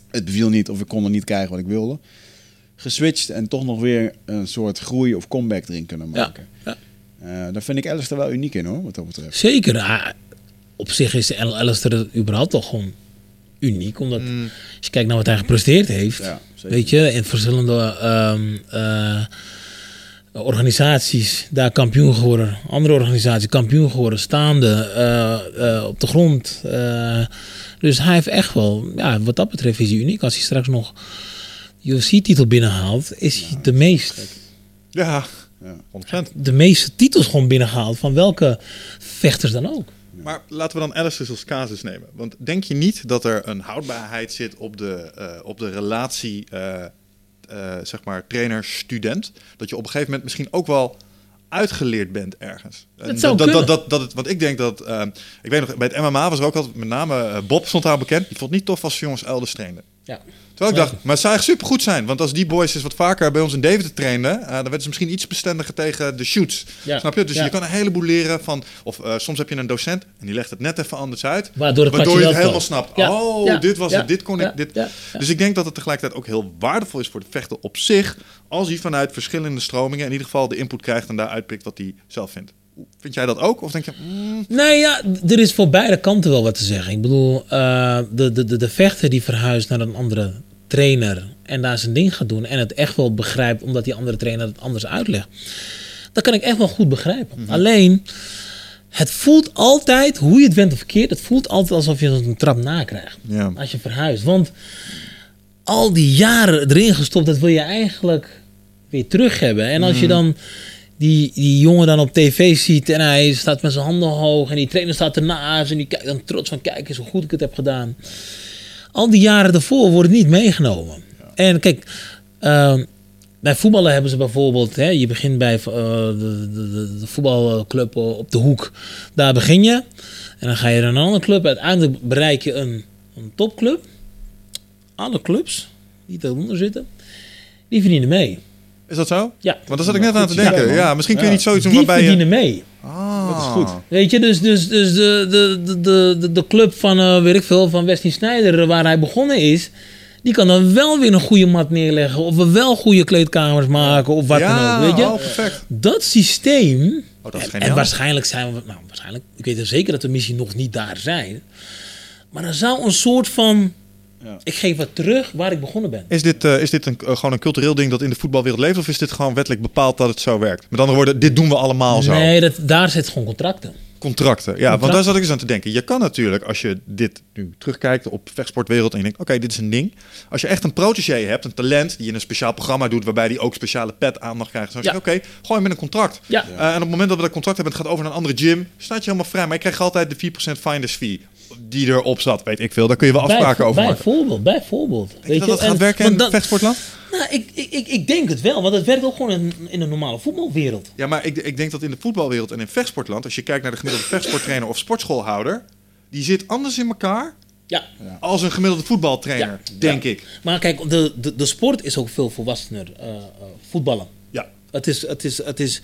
Het beviel niet of ik kon er niet krijgen wat ik wilde. Geswitcht en toch nog weer een soort groei of comeback erin kunnen maken. ja. Eh, daar vind ik Ellerster wel uniek in hoor, wat dat betreft. Zeker. Op zich is Alistair überhaupt toch gewoon uniek. Omdat Mm. als je kijkt naar wat hij gepresteerd heeft. Ja, zeker. weet je, in verschillende ehm, eh, organisaties daar kampioen geworden. Andere organisaties kampioen geworden. Staande, eh, eh, op de grond. Eh, dus hij heeft echt wel, ja, wat dat betreft is hij uniek. Als hij straks nog UFC-titel binnenhaalt, is hij de meest ja, Ja. 100%. de meeste titels gewoon binnengehaald van welke vechters dan ook. Maar laten we dan Alistair als casus nemen. Want denk je niet dat er een houdbaarheid zit op de, eh, op de relatie, eh, eh, zeg maar, trainer-student? Dat je op een gegeven moment misschien ook wel uitgeleerd bent ergens. En zou dat, dat, kunnen. dat, dat, het, want ik denk dat, ik weet nog, bij het MMA was er ook altijd, met name Bob stond daar bekend. Die vond het niet tof als jongens elders trainden. Ja. Terwijl ik dacht, maar het zou echt supergoed zijn. Want als die boys eens wat vaker bij ons in Deventer trainden, eh, dan werden ze misschien iets bestendiger tegen de shoots. Ja. Snap je? Dus Ja. je kan een heleboel leren van, of eh, soms heb je een docent en die legt het net even anders uit. Waardoor het waardoor kwartje je het helemaal snapt. Oh, dit was het, dit kon ik. Dit. Dus ik denk dat het tegelijkertijd ook heel waardevol is voor de vechter op zich, als hij vanuit verschillende stromingen in ieder geval de input krijgt en daar uitpikt wat hij zelf vindt. Vind jij dat ook? Of denk je, mm, Nee, ja, er is voor beide kanten wel wat te zeggen. Ik bedoel, eh, de, de, de, de vechter die verhuist naar een andere trainer en daar zijn ding gaat doen en het echt wel begrijpt omdat die andere trainer het anders uitlegt. Dat kan ik echt wel goed begrijpen. Alleen, het voelt altijd, hoe je het went of verkeerd, het voelt altijd alsof je een trap nakrijgt. Ja. Als je verhuist. Want al die jaren erin gestopt, dat wil je eigenlijk weer terug hebben. En als je dan die, die jongen dan op tv ziet en hij staat met zijn handen hoog en die trainer staat ernaast en die kijkt dan trots van kijk eens hoe goed ik het heb gedaan. Al die jaren daarvoor worden niet meegenomen. En kijk, ehm, bij voetballen hebben ze bijvoorbeeld, hè, je begint bij eh, de, de, de, de voetbalclub op de hoek, daar begin je. En dan ga je naar een andere club. Uiteindelijk bereik je een, een topclub. Alle clubs die daaronder zitten, die verdienen mee. Is dat zo? Ja, Want daar zat ik net aan te denken. Ja, misschien kun je niet zoiets doen die waarbij je... verdienen mee. Ah. Dat is goed. Weet je, dus, dus, dus de, de, de, de, de, club van, eh, weet ik veel, van Wesley Sneijder, waar hij begonnen is, die kan dan wel weer een goede mat neerleggen. Of we wel goede kleedkamers maken, of wat ja, dan ook. Weet je? oh, perfect. Dat systeem. Oh, dat is en, en waarschijnlijk zijn we, nou waarschijnlijk, ik weet er zeker dat we misschien nog niet daar zijn. Maar er zou een soort van, Ja. ik geef wat terug waar ik begonnen ben. Is dit, eh, is dit een, eh, gewoon een cultureel ding dat in de voetbalwereld leeft? Of is dit gewoon wettelijk bepaald dat het zo werkt? Met andere woorden, dit doen we allemaal zo. Nee, dat, daar zit gewoon contracten. Contracten. Ja, want daar zat ik eens aan te denken. Je kan natuurlijk, als je dit nu terugkijkt op vechtsportwereld en je denkt, oké, dit is een ding. Als je echt een protégé hebt, een talent, die in een speciaal programma doet, waarbij die ook speciale pet aan mag krijgen. Dan zeg je, Ja. oké, gooi hem met een contract. Ja. Eh, en op het moment dat we dat contract hebben en het gaat over naar een andere gym, staat je helemaal vrij. Maar je krijgt altijd de 4% finder's fee die erop zat. Weet ik veel. Daar kun je wel afspraken bij, over maken. Bijvoorbeeld, bijvoorbeeld. Denk je dat dat En- gaat werken in dat- vechtsportland? Nou, ik, ik, ik, ik denk het wel, want het werkt ook gewoon in, in de normale voetbalwereld. Ja, maar ik, ik denk dat in de voetbalwereld en in vechtsportland, als je kijkt naar de gemiddelde vechtsporttrainer of sportschoolhouder, die zit anders in elkaar Ja. als een gemiddelde voetbaltrainer, Ja. denk Ja. ik. Maar kijk, de, de, de sport is ook veel volwassener. eh, eh, voetballen. Ja. Het is, het, is, het, is,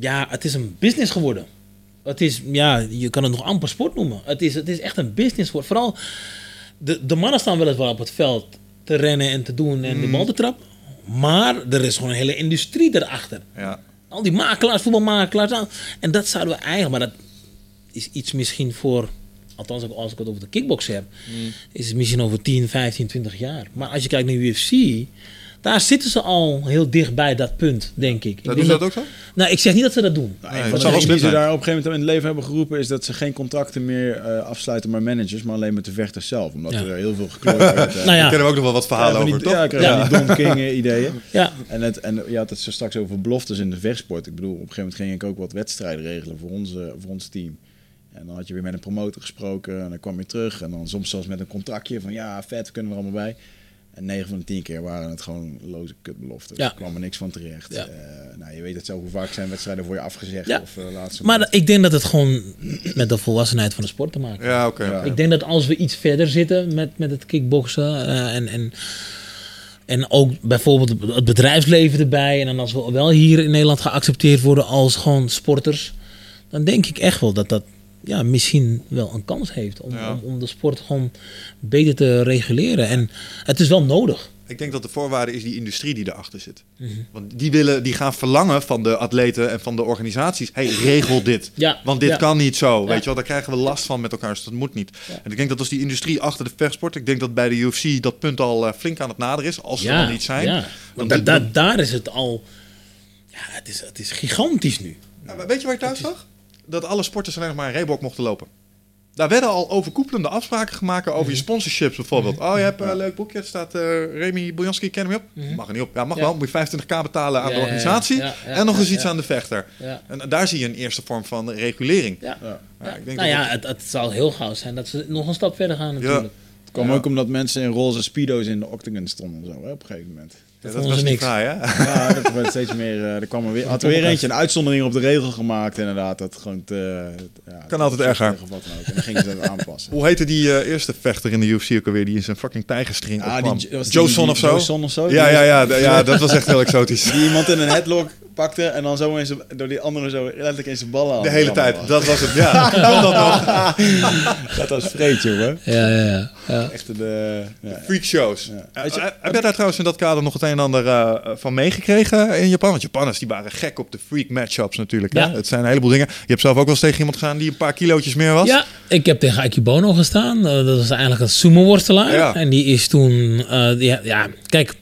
ja, het is een business geworden. Het is, ja, je kan het nog amper sport noemen. Het is, het is echt een business geworden. Vooral, de, de mannen staan weliswaar op het veld te rennen en te doen en de bal te trappen. Maar er is gewoon een hele industrie erachter. Ja. Al die makelaars, voetbalmakelaars. En dat zouden we eigenlijk, maar dat is iets misschien voor, althans ook als ik het over de kickbox heb, is het misschien over 10, 15, 20 jaar. Maar als je kijkt naar UFC, daar zitten ze al heel dicht bij dat punt, denk ik. ik Dat doen ze dat ook zo? Nou, ik zeg niet dat ze dat doen. Nee, van de die ze daar op een gegeven moment in het leven hebben geroepen... is dat ze geen contracten meer eh, afsluiten met managers... maar alleen met de vechters zelf. Omdat Ja. er heel veel geklooid wordt. eh. Nou Daar ja, kennen we ook nog wel wat verhalen Ja, over, die, toch? ja, ik Ja. die Don King ideeën. ja, En, het, en je had het zo straks over beloftes in de vechtsport. Ik bedoel, op een gegeven moment ging ik ook wat wedstrijden regelen voor, onze, voor ons team. En dan had je weer met een promotor gesproken en dan kwam je terug. En dan soms zelfs met een contractje van ja, vet, we kunnen er allemaal bij. En 9 van de 10 keer waren het gewoon loze kutbeloften. Ja. Er kwam er niks van terecht. Ja. Eh, nou, je weet het zo, hoe vaak zijn wedstrijden voor je afgezegd. Ja. Of, eh, laatste maar moment. ik denk dat het gewoon met de volwassenheid van de sport te maken heeft. Ja, oké. Ja. Ik denk dat als we iets verder zitten met, met het kickboksen eh, en, en, en ook bijvoorbeeld het bedrijfsleven erbij. En dan als we wel hier in Nederland geaccepteerd worden als gewoon sporters. Dan denk ik echt wel dat dat ja, misschien wel een kans heeft om, Ja. om, om de sport gewoon beter te reguleren. En het is wel nodig. Ik denk dat de voorwaarde is die industrie die erachter zit. Mhm. Want die, willen, die gaan verlangen van de atleten en van de organisaties. hey, regel dit. Ja, Want dit ja. kan niet zo. Weet je wel, daar krijgen we last van met elkaar. Dus dat moet niet. En ik denk dat als die industrie achter de vechtsport... Ik denk dat bij de UFC dat punt al eh, flink aan het naderen is. Als ze er nog niet zijn. ja. Want da- da- daar is het al. Ja, het is, het is gigantisch nu. Weet je waar ik thuis zag? Dat alle sporters alleen nog maar een Reebok mochten lopen. Daar werden al overkoepelende afspraken gemaakt over Mhm. je sponsorships bijvoorbeeld. Oh, je hebt een leuk boekje, er staat eh Remy Bojanski, ken hem je op? Mag er niet op. Ja, mag Mhm. Ja. wel. Moet je 25k betalen aan Ja, de organisatie. ja, ja, en nog eens ja, iets ja. aan de vechter. Ja. En daar zie je een eerste vorm van regulering. Ja. Ja. Ja, ik denk nou dat ja, het, het zal heel gauw zijn dat ze nog een stap verder gaan natuurlijk. Het kwam ook omdat mensen in roze speedo's in de octagon stonden. Zo, hè, op een gegeven moment. Ja, dat was niks. fraai, hè? Ja, dat werd steeds meer. eh, er kwam er weer, had er weer eentje een uitzondering op de regel gemaakt, inderdaad. Dat gewoon te, ja, Kan altijd erger. Of wat dan ook. En dan gingen ze dat aanpassen. Hoe heette die eh, eerste vechter in de UFC ook alweer? Die in zijn fucking tijgerstring Ah, opkwam? die, was die- Joe Son die- of zo? Joe Son of zo? Ja, ja, ja, ja, dat was echt heel exotisch. Die iemand in een headlock pakte en dan zo in zijn, door die andere zo letterlijk in zijn ballen had. De hele tijd. Dat was het. Ja, dat nog? Dat was vreed, jongen. Ja, ja, ja. ja. Echt de... Ja. Freakshows. Ja. Eh, Weet je- eh, heb jij daar trouwens in dat kader nog het een en ander eh, van meegekregen in Japan? Want Japanners die waren gek op de freak matchups natuurlijk. Ja. Hè? Het zijn een heleboel dingen. Je hebt zelf ook wel eens tegen iemand gegaan die een paar kilootjes meer was. Ja, ik heb tegen Akibono gestaan. Eh, dat was eigenlijk een sumo-worstelaar. Ja. En die is toen... eh, ja, ja, kijk.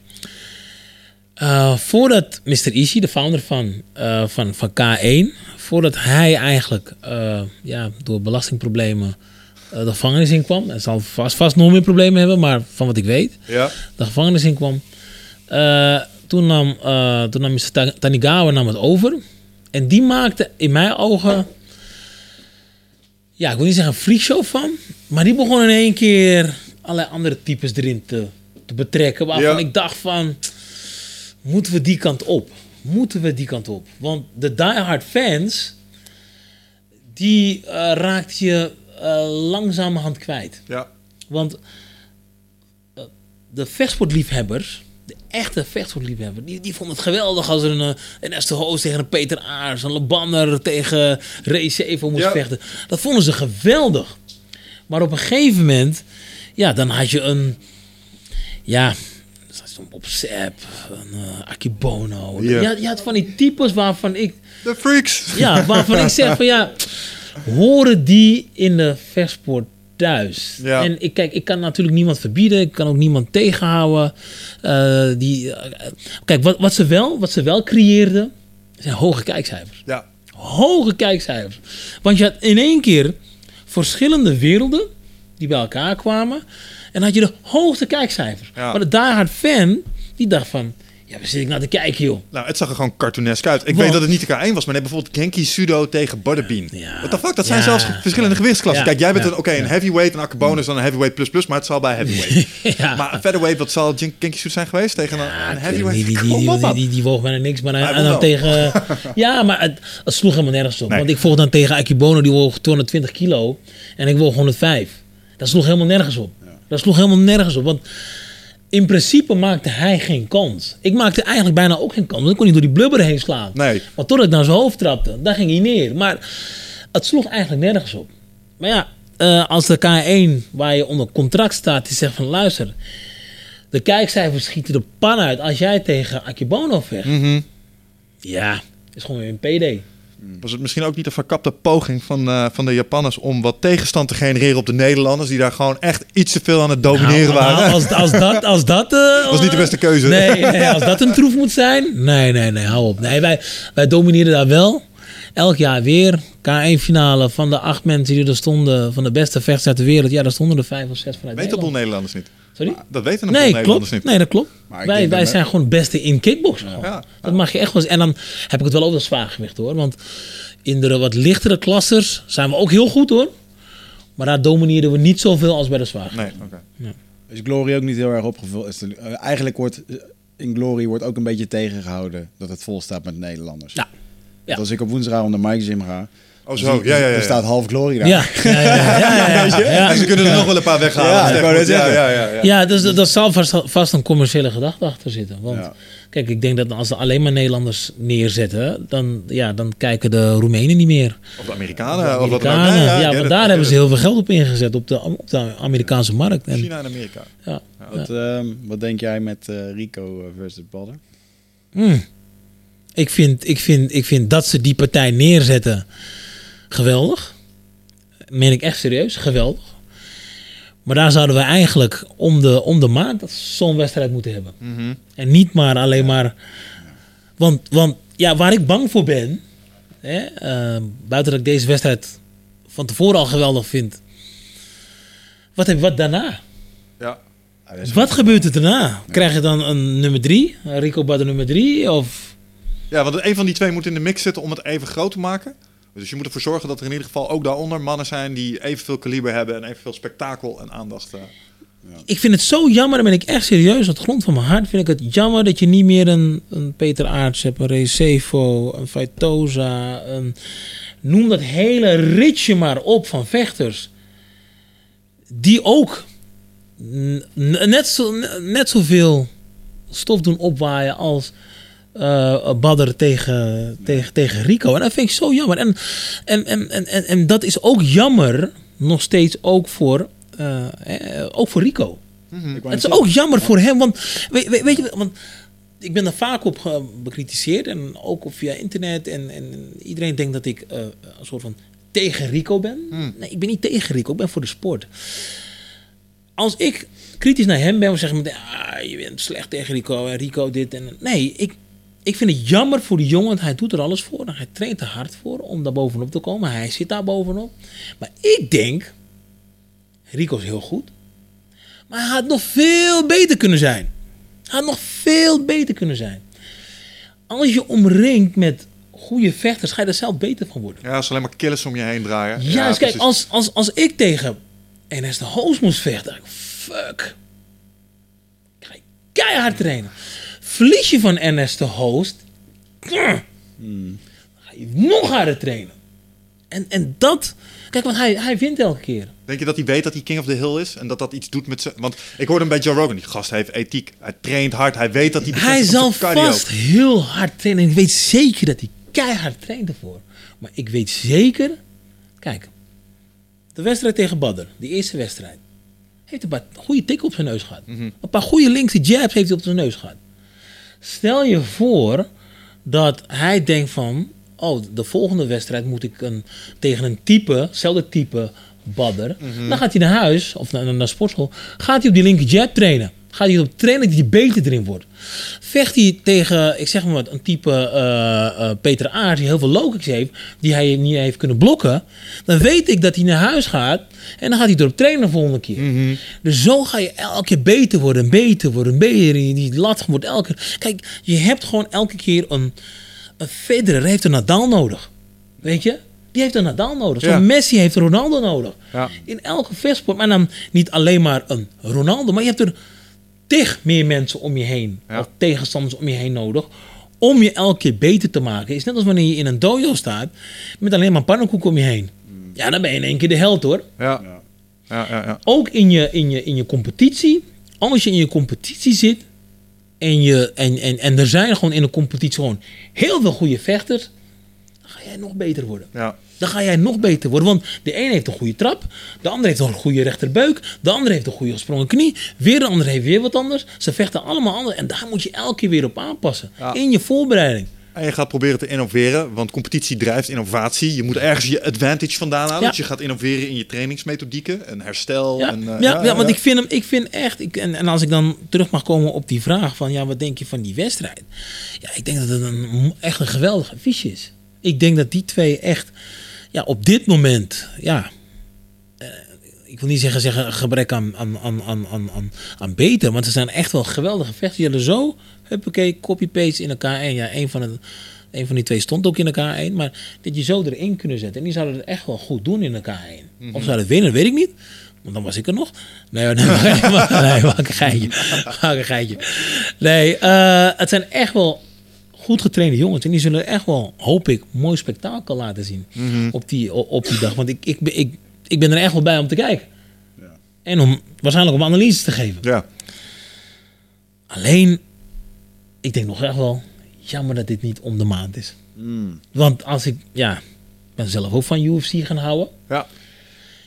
Eh, voordat Mr. Ishii, de founder van, eh, van, van K1... Voordat hij eigenlijk eh, ja, door belastingproblemen de gevangenis in kwam... Hij zal vast, vast nog meer problemen hebben, maar van wat ik weet... Ja. de gevangenis in kwam. Toen, nam, toen nam Mr. Ta- Tanigawa nam het over. En die maakte in mijn ogen... Ja, ik wil niet zeggen een freakshow van. Maar die begon in één keer allerlei andere types erin te, te betrekken. Waarvan Ja. ik dacht van... Moeten we die kant op? Moeten we die kant op? Want de diehard fans... Die eh, raakt je eh, langzamerhand kwijt. Ja. Want eh, de vechtsportliefhebbers, de echte vechtsportliefhebbers, die, die vonden het geweldig als er een, een Esther Hoos tegen een Peter Aars, een Lebanner tegen Ray Sevo moest Ja. vechten. Dat vonden ze geweldig. Maar op een gegeven moment, ja, dan had je een, ja, zo'n Bob Sepp, een uh, Akibono. Ja. Je, had, je had van die types waarvan ik, De freaks. ja, waarvan ik zeg van ja, horen die in de vechtsport thuis? En ik, kijk, ik kan natuurlijk niemand verbieden, ik kan ook niemand tegenhouden. Eh, die, eh, kijk, wat, wat, ze wel, wat ze wel creëerden, zijn hoge kijkcijfers. Ja. Hoge kijkcijfers. Want je had in één keer verschillende werelden die bij elkaar kwamen. En had je de hoogste kijkcijfers. Ja. Maar de diehard fan, die dacht van... Ja, waar zit ik naar te kijken, joh? Nou, het zag er gewoon cartoonesk uit. Ik Want- weet dat het niet de K1 was, maar nee, bijvoorbeeld Genki Sudo tegen Butterbean. Ja. What the fuck? Dat zijn Ja. zelfs verschillende gewichtsklassen. Ja. Kijk, jij bent een, oké, een heavyweight, een akkerbonus, dan een heavyweight plus plus, maar het zal bij heavyweight. Maar een featherweight, wat zal Gen- Genki Sudo zijn geweest tegen een, heavyweight? Die, die, die, die, man. die, die woog bijna niks. Maar, Hij en dan tegen... ja, maar het, het sloeg helemaal nergens op. Nee. Want ik vocht dan tegen Akibono, die woog 220 kilo. En ik woog 105. Dat sloeg helemaal nergens op. Dat sloeg helemaal nergens op. Want in principe maakte hij geen kans. Ik maakte eigenlijk bijna ook geen kans. Want ik kon niet door die blubber heen slaan. Nee. Maar totdat ik naar zijn hoofd trapte, daar ging hij neer. Maar het sloeg eigenlijk nergens op. Maar ja, eh, als de K1, waar je onder contract staat, die zegt van luister, de kijkcijfers schieten de pan uit als jij tegen Akibono vecht. Mhm. Ja, is gewoon weer een PD. Was het misschien ook niet een verkapte poging van, eh, van de Japanners om wat tegenstand te genereren op de Nederlanders, die daar gewoon echt iets te veel aan het domineren Nou, waren? nou, als, als dat, als dat eh, was niet de beste keuze. Nee, nee, als dat een troef moet zijn. Nee, nee, nee, hou op. Nee, wij, wij domineren daar wel. Elk jaar weer. K1-finale van de acht mensen die er stonden. Van de beste vechters uit de wereld. Ja, daar stonden er vijf of zes vanuit een boel Nederland. Nederlanders niet. Sorry? Dat weten boel Nee, Nederlanders klopt. niet. Nee, dat klopt. Maar Wij, wij zijn gewoon het beste in kickbox. gewoon. Ja. Dat mag je echt wel eens. En dan heb ik het wel over het zwaargewicht hoor. Want in de wat lichtere klassers zijn we ook heel goed hoor. Maar daar domineren we niet zoveel als bij de zwaargewicht. Nee, oké. Is Glory ook niet heel erg opgevuld? Is de- eh, eigenlijk wordt eh, in Glory wordt ook een beetje tegengehouden dat het vol staat met Nederlanders. Ja. Ja. Want Als ik op woensdagavond naar Mike Gym ga, Oh, dan zo. Ja, ja, ja. er staat half Glory daar. Ja, ja, ja, ja, ja, ja, ja. En ze kunnen er nog wel een paar weghalen. Ja, ja, ja, ja, ja. Ja, dus dat zal vast, vast een commerciële gedachte achter zitten. Want Ja. kijk, ik denk dat als ze alleen maar Nederlanders neerzetten, dan, ja, dan kijken de Roemenen niet meer. Of de Amerikanen. De Of wat dan ook. Amerikanen. Ja, want daar hebben ze heel veel geld op ingezet, op de, op de Amerikaanse markt. China en Amerika. ja, Wat, ehm, wat denk jij met eh, Rico eh, versus Badder? Hmm. ik, vind, ik, vind, ik vind dat ze die partij neerzetten geweldig. Meen ik echt serieus, geweldig. Maar daar zouden we eigenlijk om de, om de maand zo'n wedstrijd moeten hebben. Mhm. En niet maar alleen maar. Want, want ja, waar ik bang voor ben. Hè, eh, buiten dat ik deze wedstrijd van tevoren al geweldig vind. Wat heb je wat daarna? Ja. Wat gebeurt er daarna? Krijg je dan een nummer drie? Een Rico Badder nummer drie? Of... ja, want een van die twee moet in de mix zitten om het even groot te maken. Dus je moet ervoor zorgen dat er in ieder geval ook daaronder mannen zijn die evenveel kaliber hebben en evenveel spektakel en aandacht. eh. Ik vind het zo jammer, dan ben ik echt serieus. Op de grond van mijn hart vind ik het jammer dat je niet meer een, een Peter Aarts hebt, een Recevo, een Faitoza, een... Noem dat hele ritje maar op van vechters. Die ook net, zo, net zoveel stof doen opwaaien als eh Badder tegen, tegen, tegen Rico. En dat vind ik zo jammer. En, en, en, en, en, dat is ook jammer, nog steeds ook voor, eh, eh, ook voor Rico. Het is ook jammer voor hem, want weet, weet, weet je, want ik ben er vaak op bekritiseerd en ook op via internet en, en iedereen denkt dat ik eh, een soort van tegen Rico ben. Nee, ik ben niet tegen Rico, ik ben voor de sport. Als ik kritisch naar hem ben, dan zeggen meteen, ah, je bent slecht tegen Rico en Rico dit en nee, ik, ik vind het jammer voor die jongen, want hij doet er alles voor en hij traint er hard voor om daar bovenop te komen. Hij zit daar bovenop. Maar ik denk, Rico is heel goed. Maar hij had nog veel beter kunnen zijn. Hij had nog veel beter kunnen zijn. Als je omringt met goede vechters, ga je er zelf beter van worden. Ja, als alleen maar killers om je heen draaien. Ja, dus kijk, als, als, als ik tegen NS de Hoos moest vechten, fuck. Ik ga keihard trainen. Verlies je van NS de Host, dan ga je nog harder trainen. En, en dat, kijk, want hij, hij wint elke keer. Denk je dat hij weet dat hij King of the Hill is? En dat dat iets doet met zijn... Want ik hoorde een beetje Joe Rogan. Die gast heeft ethiek. Hij traint hard. Hij weet dat hij... Hij zal vast heel hard trainen. En ik weet zeker dat hij keihard traint ervoor. Maar ik weet zeker... Kijk, de wedstrijd tegen Badder, die eerste wedstrijd. Heeft een paar goede tikken op zijn neus gehad. Een paar goede linkse jabs heeft hij op zijn neus gehad. Stel je voor dat hij denkt van... Oh, de volgende wedstrijd moet ik een, tegen een type, hetzelfde type Badder. Dan gaat hij naar huis, of naar, naar sportschool. Gaat hij op die linker jab trainen. Gaat hij op trainen dat hij beter erin wordt. Vecht hij tegen, ik zeg maar wat, een type eh, eh, Peter Aert die heel veel low kicks heeft, die hij niet heeft kunnen blokken. Dan weet ik dat hij naar huis gaat en dan gaat hij erop trainen de volgende keer. Dus zo ga je elke keer beter worden, beter worden, beter. Die die lat wordt elke keer. Kijk, je hebt gewoon elke keer een, een Federer heeft een Nadal nodig. Weet je? Die heeft een Nadal nodig. Zo'n Ja. Messi heeft een Ronaldo nodig. Ja. In elke vechtsport. Maar dan niet alleen maar een Ronaldo. Maar je hebt er tig meer mensen om je heen. Ja. Of tegenstanders om je heen nodig. Om je elke keer beter te maken. is net als wanneer je in een dojo staat. Met alleen maar pannenkoek om je heen. Ja, dan ben je in één keer de held hoor. Ja. Ja, ja, ja. Ook in je, in je, in je competitie. Als je in je competitie zit. En, je, en, en, en er zijn gewoon in de competitie gewoon heel veel goede vechters. Dan ga jij nog beter worden. ja. Dan ga jij nog beter worden. Want de ene heeft een goede trap. De ander heeft een goede rechterbuik. De ander heeft een goede gesprongen knie. Weer de ander heeft weer wat anders. Ze vechten allemaal anders. En daar moet je elke keer weer op aanpassen. Ja. In je voorbereiding. En je gaat proberen te innoveren, want competitie drijft innovatie. Je moet ergens je advantage vandaan halen. Ja. Dus je gaat innoveren in je trainingsmethodieken en herstel. Ja, en, ja, eh, ja, want ik vind hem, ik vind echt, ik, en, en als ik dan terug mag komen op die vraag van, ja, wat denk je van die wedstrijd? Ja, ik denk dat het een, echt een geweldig affiche is. Ik denk dat die twee echt, ja, op dit moment, ja, eh, ik wil niet zeggen, zeggen een gebrek aan, aan, aan, aan, aan, aan, beter, want ze zijn echt wel geweldige vechters. Die hadden zo, huppakee, copy-paste in elkaar. En ja, een van, de, een van die twee stond ook in elkaar één. Maar dat je zo erin kunnen zetten. En die zouden het echt wel goed doen in elkaar één. Of zouden het winnen, weet ik niet. Want dan was ik er nog. Nee, nee, nee, nee maak een geitje. Maak een geitje. Nee, goed getrainde jongens. En die zullen echt wel, hoop ik, mooi spektakel laten zien op, die, op die dag. Want ik, ik, ben- ik, ik ben er echt wel bij om te kijken. En om waarschijnlijk om analyses te geven. Ja, Alleen, ik denk nog echt wel, jammer dat dit niet om de maand is. Want als ik, ja, ben zelf ook van UFC gaan houden. ja.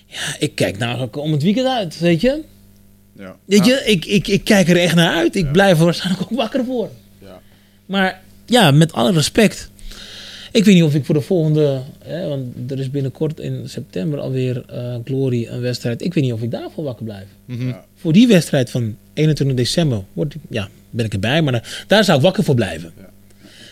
Ja, ik kijk nou om het weekend uit, weet je. Ja. Weet je, ik, ik, ik kijk er echt naar uit. Ik blijf er waarschijnlijk ook wakker voor. Ja. Maar ja, met alle respect. Ik weet niet of ik voor de volgende, hè, want er is binnenkort in september alweer eh Glory een wedstrijd. Ik weet niet of ik daarvoor wakker blijf. Ja. Voor die wedstrijd van 21 december word ik, ja, ben ik erbij, maar daar, daar zou ik wakker voor blijven.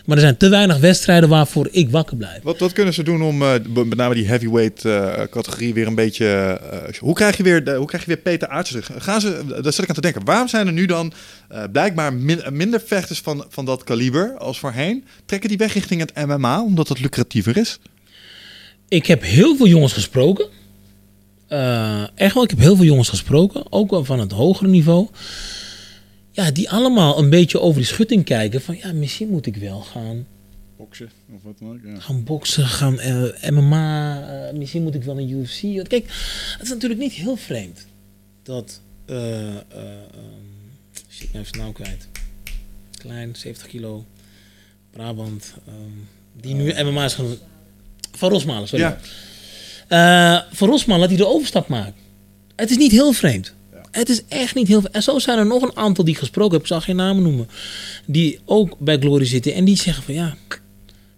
Maar er zijn te weinig wedstrijden waarvoor ik wakker blijf. Wat, wat kunnen ze doen om eh, met name die heavyweight eh, categorie weer een beetje... eh, hoe, krijg je weer hoe krijg je weer Peter Aerts terug? Gaan ze, daar zit ik aan te denken. Waarom zijn er nu dan blijkbaar min- minder vechters van, van dat kaliber als voorheen? Trekken die weg richting het MMA omdat het lucratiever is? Ik heb heel veel jongens gesproken. Echt wel, ik heb heel veel jongens gesproken. Ook wel van het hogere niveau. Ja, die allemaal een beetje over die schutting kijken. Van ja, misschien moet ik wel gaan, Boksen of wat dan ook. Ja. gaan boksen, gaan eh, MMA. eh, misschien moet ik wel een UFC. Want kijk, het is natuurlijk niet heel vreemd. Dat, ehm, shit, nou even naam kwijt. Klein, 70 kilo. Brabant. ehm, die nu MMA is gaan... Van Rosmalen, sorry. Ja. Van Rosmalen dat hij de overstap maakt. Het is niet heel vreemd. Het is echt niet heel vreemd. En zo zijn er nog een aantal die gesproken heb. Ik zal geen namen noemen. Die ook bij Glory zitten. En die zeggen van ja,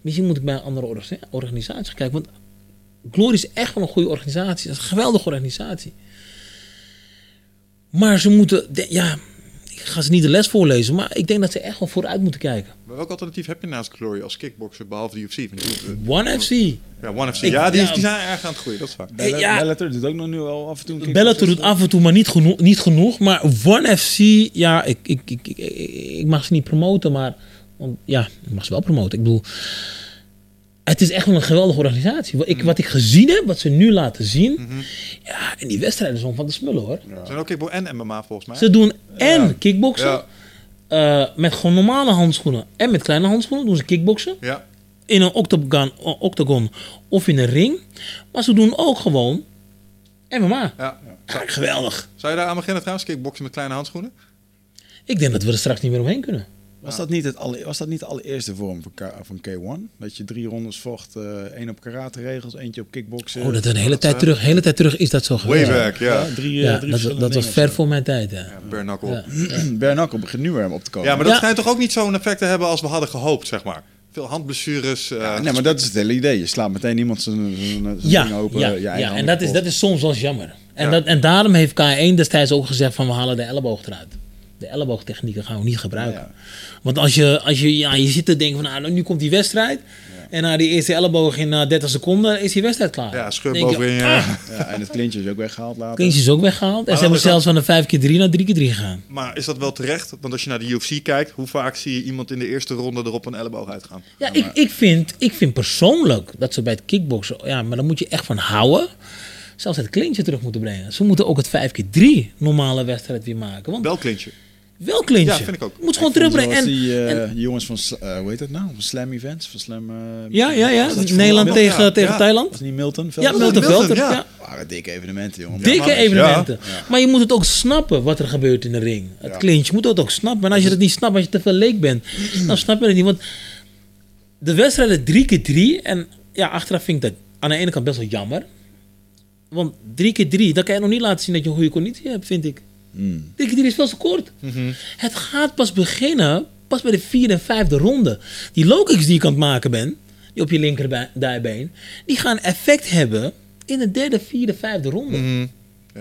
misschien moet ik bij een andere orga- organisatie kijken. Want Glory is echt wel een goede organisatie. Een geweldige organisatie. Maar ze moeten, ja, ga ze niet de les voorlezen. Maar ik denk dat ze echt wel vooruit moeten kijken. Maar welk alternatief heb je naast Glory als kickboxer behalve de UFC? Want die- One FC. Ja, One FC. Ik- ja, die, ja. die zijn erg aan het groeien, dat is waar. Bella- ja. Bellator doet ook nog nu al af en toe een Bellator doet af en toe, maar niet genoeg. Niet genoeg maar One FC, ja, ik, ik, ik, ik, ik mag ze niet promoten, maar want, ja, ik mag ze wel promoten. Ik bedoel, het is echt wel een geweldige organisatie. Wat ik, wat ik gezien heb, wat ze nu laten zien, ja, en die wedstrijden zijn van de smullen hoor. Ze zijn ook kickbox en MMA volgens mij. Ze doen en kickboksen, Ja. eh, met gewoon normale handschoenen en met kleine handschoenen doen ze kickboksen. Ja. In een octagon, octagon of in een ring. Maar ze doen ook gewoon MMA. Ja. Ja, geweldig. Zou je daar aan beginnen trouwens, kickboksen met kleine handschoenen? Ik denk dat we er straks niet meer omheen kunnen. Was, dat niet het alle, was dat niet de allereerste vorm van, K, van K1? Dat je drie rondes vocht, eh één op karate regels, eentje op kickboksen. Oh, dat is een hele tijd terug. hele tijd terug is dat zo Way geweest. back, ja. drie, eh, Ja, drie dat, dat was ver voor mijn tijd. Ja. Ja. Ja. Ja. Bernakkel begint nu weer op te komen. maar dat Ja. schijnt toch ook niet zo'n effect te hebben als we hadden gehoopt, zeg maar. Veel handblessures. eh, Ja, nee, maar dat is het hele idee. Je slaat meteen iemand zijn, Ja, ding open. ja, ja. en dat is, dat is soms wel eens jammer. En, Ja. dat, en daarom heeft K1 destijds ook gezegd van we halen de elleboog eruit. De elleboogtechnieken gaan we niet gebruiken. Ja. Want als je, als je, ja, je zit te denken van nou, nu komt die wedstrijd. En na die eerste elleboog in eh, 30 seconden is die wedstrijd klaar. ja, je, bovenin. je- ah, Ja, en het klintje is ook weggehaald later. Klintje is ook weggehaald. En ze hebben dan zelfs van een 5 keer 3 naar 3 keer 3 gegaan. Maar is dat wel terecht? Want als je naar de UFC kijkt, hoe vaak zie je iemand in de eerste ronde er op een elleboog uitgaan? Ja, ik, ik, vind, ik vind persoonlijk dat ze bij het kickboksen, ja, maar daar moet je echt van houden. Zelfs het klintje terug moeten brengen. Ze moeten ook het 5 keer 3 normale wedstrijd weer maken. Want Wel klintje. Wel klintje. Ja, vind ik ook. Moet gewoon terugbrengen. zoals En, die eh, en- jongens van, eh, hoe heet het nou? Van Slam Events? Van Slam... eh, ja, ja, ja. dat Nederland tegen, ja, tegen ja. Thailand. Was niet Milton? Ja? Milton Milton, Velter. ja. Ja. waren dikke evenementen, jongen. Dikke evenementen. Maar je moet het ook snappen wat er gebeurt in de ring. Het klintje, je moet het ook snappen. En als je het niet snapt, als je te veel leek bent, dan snap je het niet. Want de wedstrijden drie keer drie. En ja, achteraf vind ik dat aan de ene kant best wel jammer. Want drie keer drie, dan kan je nog niet laten zien dat je een goede conditie hebt, vind ik. Mm. Drie is veel te kort. Het gaat pas beginnen pas bij de vierde en vijfde ronde. Die low kicks die je kan het maken bent, die op je linkerbeen, die gaan effect hebben in de derde, vierde, vijfde ronde. Mhm.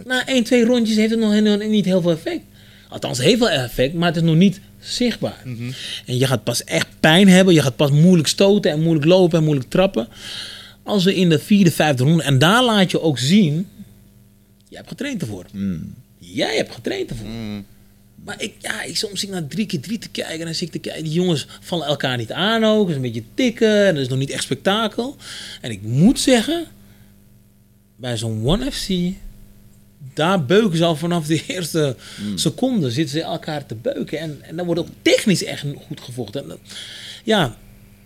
Na één, twee rondjes heeft het nog helemaal niet heel veel effect. Althans, heeft wel effect, maar het is nog niet zichtbaar. Mhm. En je gaat pas echt pijn hebben. Je gaat pas moeilijk stoten en moeilijk lopen en moeilijk trappen. Als we in de vierde, vijfde ronde... En daar laat je ook zien... Jij hebt getraind ervoor. Jij hebt getraind ervoor. Maar ik, ja, ik soms zit ik naar drie keer drie te kijken. En dan zit ik te kijken. Die jongens vallen elkaar niet aan ook. Het is een beetje tikken. En dat is nog niet echt spektakel. En ik moet zeggen... Bij zo'n One FC... Daar beuken ze al vanaf de eerste seconde. Zitten ze elkaar te beuken. En, en dan wordt ook technisch echt goed gevochten. En dat- ja,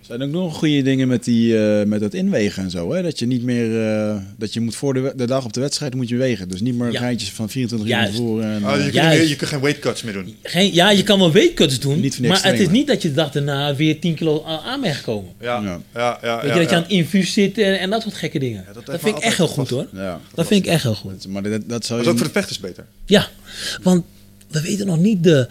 Zijn ook nog goede dingen met, die, eh, met het inwegen en zo. Hè? Dat je niet meer. eh, dat je moet voor de, dag op de wedstrijd moet je wegen. Dus niet meer Ja. rijtjes van 24 uur voor. En, Oh, je, eh, kunt je kunt geen weight cuts meer doen. Geen, ja, je kan wel weightcuts doen, Niet maar het is niet dat je de dag daarna weer 10 kilo aan bent gekomen. Ja, Ja. ja, ja. Weet ja, je, dat je aan het infuus zit en, en dat soort gekke dingen. dat dat vind ik echt heel goed hoor. ja. Dat vind ik echt heel goed. Maar dat, dat zou Dat je is ook voor de vechters beter. Ja, want we weten nog niet de,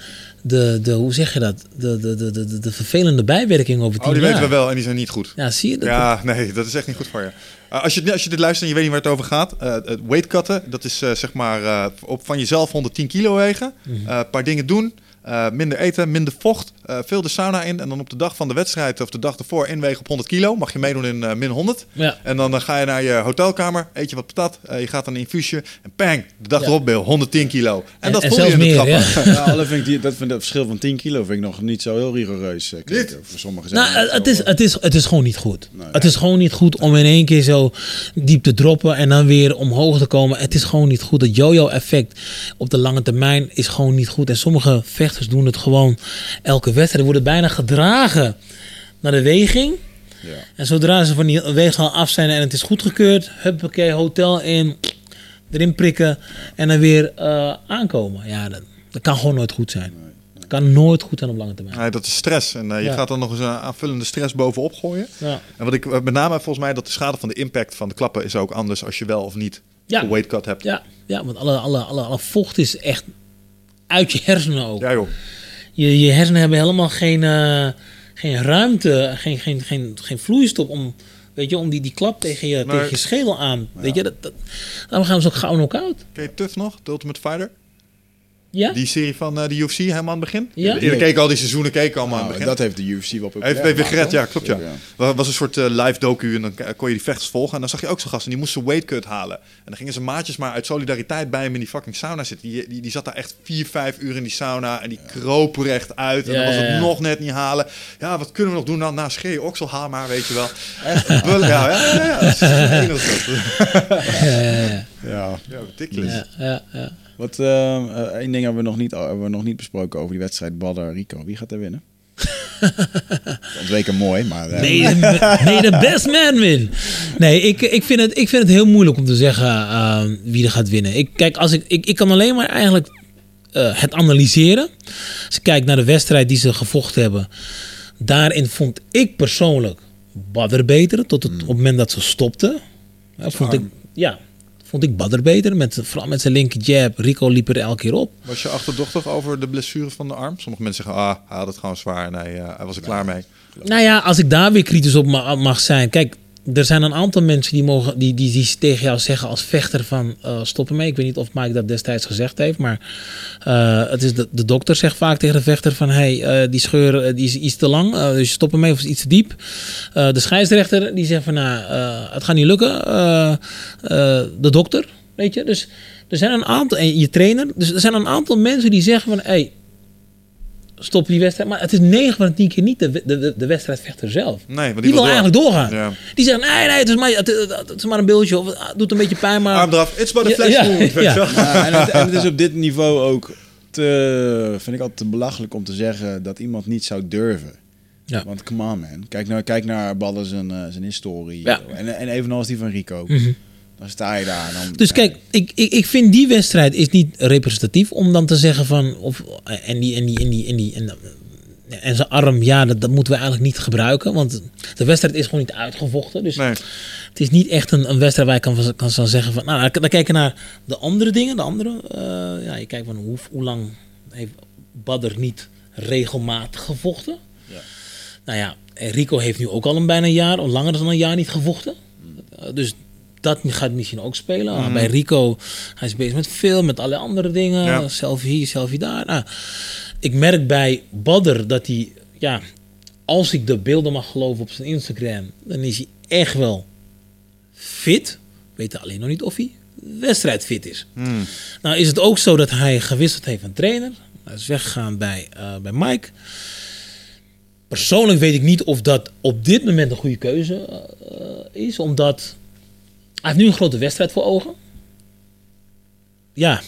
de, de hoe zeg je dat, de, de, de, de, de vervelende bijwerkingen over 10 Oh, die jaar. weten we wel en die zijn niet goed. Ja, zie je dat? Ja, nee, dat is echt niet goed voor je. Uh, als, je als je dit luistert en je weet niet waar het over gaat, eh, het weight cutten, dat is eh, zeg maar eh, op van jezelf 110 kilo wegen, Mhm. Eh, een paar dingen doen, eh, minder eten, minder vocht, eh, veel de sauna in en dan op de dag van de wedstrijd of de dag ervoor inwegen op 100 kilo. Mag je meedoen in eh, min 100. Ja. En dan eh, ga je naar je hotelkamer, eet je wat patat, je gaat dan een infuusje en bang, de dag Ja. erop ben je 110 kilo. En, En- dat en voel je zelfs in de meer, trappen. ja. Vind ik die, dat vind het verschil van 10 kilo vind ik nog niet zo heel rigoureus. klinken. Niet? Voor sommigen zijn Nou, dat het is, het, is, het is gewoon niet goed. het is gewoon niet goed om in één keer zo diep te droppen en dan weer omhoog te komen. Het is gewoon niet goed. Het yo-yo-effect op de lange termijn is gewoon niet goed. En sommige vechters doen het gewoon elke wedstrijd. worden bijna gedragen naar de weging. Ja. En zodra ze van die weegschaal af zijn en het is goedgekeurd, huppakee, hotel in, erin prikken en dan weer eh, aankomen. Ja, dat, dat kan gewoon nooit goed zijn. Dat kan nooit goed zijn op lange termijn. Nee, dat is stress en eh, je Ja. gaat dan nog eens een aanvullende stress bovenop gooien. Ja. En wat ik eh, met name volgens mij dat de schade van de impact van de klappen is ook anders als je wel of niet Ja. een weight cut hebt. Ja, ja want alle, alle, alle, alle vocht is echt uit je hersenen ook. Ja joh. Je, je hersenen hebben helemaal geen, eh, geen ruimte, geen, geen, geen, geen vloeistof om, weet je, om die, die klap tegen je, tegen je schedel aan. Weet je, dat, dat, daarom gaan ze ook gauw knock-out. Ken je Tuff nog? The Ultimate Fighter? Ja? Die serie van eh, de UFC helemaal aan het begin? Ja. Eerder keken al die seizoenen keken allemaal aan nou, het begin. dat heeft de UFC wel Heeft heeft weer gered, ja, klopt ja. Ja. Dat was een soort eh, live docu en dan kon je die vechters volgen. En dan zag je ook zo'n gast en die moest zijn weight cut halen. En dan gingen ze maatjes maar uit solidariteit bij hem in die fucking sauna zitten. Die, die, die zat daar echt vier, vijf uur in die sauna en die kroop er echt uit. En Ja, dan was het ja, ja. nog net niet halen. Ja, wat kunnen we nog doen? Nou, nou scheer je oksel, haal maar, weet je wel. Echt ja, ja, ja, ja. Zo. Ja, ja, ja. Ja. Wat, eh, eh, één ding hebben we, nog niet, hebben we nog niet besproken over die wedstrijd Badder Rico. Wie gaat er winnen? Ontweken mooi, maar... eh, Nee, de, nee, de best man win. Nee, ik, ik, vind het, ik vind het heel moeilijk om te zeggen eh, wie er gaat winnen. Ik, kijk, als ik, ik, ik kan alleen maar eigenlijk eh, het analyseren. Als ik kijk naar de wedstrijd die ze gevochten hebben. Daarin vond ik persoonlijk Badr beter. Tot het, op het moment dat ze stopten. Ja, vond ik, ja, vond ik Badr beter. Met, vooral met zijn linker jab. Rico liep er elke keer op. Was je achterdochtig over de blessure van de arm? Sommige mensen zeggen, ah, hij had het gewoon zwaar hij, eh, hij was er klaar mee. Nou ja, als ik daar weer kritisch op ma- mag zijn. Kijk, er zijn een aantal mensen die, mogen, die, die, die tegen jou zeggen als vechter van uh, stop ermee. Ik weet niet of Mike dat destijds gezegd heeft, maar uh, het is de, de dokter zegt vaak tegen de vechter van hey, uh, die scheur die is iets te lang, dus stop ermee of is iets te diep. De scheidsrechter die zegt van nou, het gaat niet lukken. De dokter, weet je. Dus er zijn een aantal, je trainer, dus er zijn een aantal mensen die zeggen van hey, stop die wedstrijd. Maar het is 9 van de 10 keer niet de, de, de wedstrijdvechter zelf. Nee, want die, die wil, door. eigenlijk doorgaan. Ja. Die zeggen, nee, nee, het is, maar, het, het is maar een beeldje. Of het doet een beetje pijn, maar... Arm eraf, it's but a flash ja, ja. en, het, en het is op dit niveau ook te, vind ik altijd te belachelijk om te zeggen dat iemand niet zou durven. Ja. Want come on man, kijk naar, kijk naar Ballen zijn, uh, zijn historie. Ja. En, en evenals die van Rico. Mhm. Dan sta je daar. Dan, Dus kijk, ik, ik, ik vind die wedstrijd is niet representatief om dan te zeggen van... Of, en die, en die, en die, en die... En, en zijn arm, ja, dat, dat moeten we eigenlijk niet gebruiken. Want de wedstrijd is gewoon niet uitgevochten. Dus Nee. het is niet echt een, een wedstrijd waar je kan, kan zeggen van... Nou, dan kijk je naar de andere dingen. De andere, uh, ja, je kijkt van hoe, hoe lang heeft Badder niet regelmatig gevochten. Nou ja, en Rico heeft nu ook al een bijna een jaar, of langer dan een jaar niet gevochten. Uh, Dus dat gaat misschien ook spelen. Maar bij Rico, hij is bezig met film, met alle andere dingen. Ja. Selfie hier, selfie daar. Nou, ik merk bij Badder dat hij, ja, als ik de beelden mag geloven op zijn Instagram, dan is hij echt wel fit. Weet alleen nog niet of hij wedstrijdfit is. Nou is het ook zo dat hij gewisseld heeft van trainer. Hij is weggegaan bij, eh, bij Mike. Persoonlijk weet ik niet of dat op dit moment een goede keuze eh, is. Omdat hij heeft nu een grote wedstrijd voor ogen. Ja.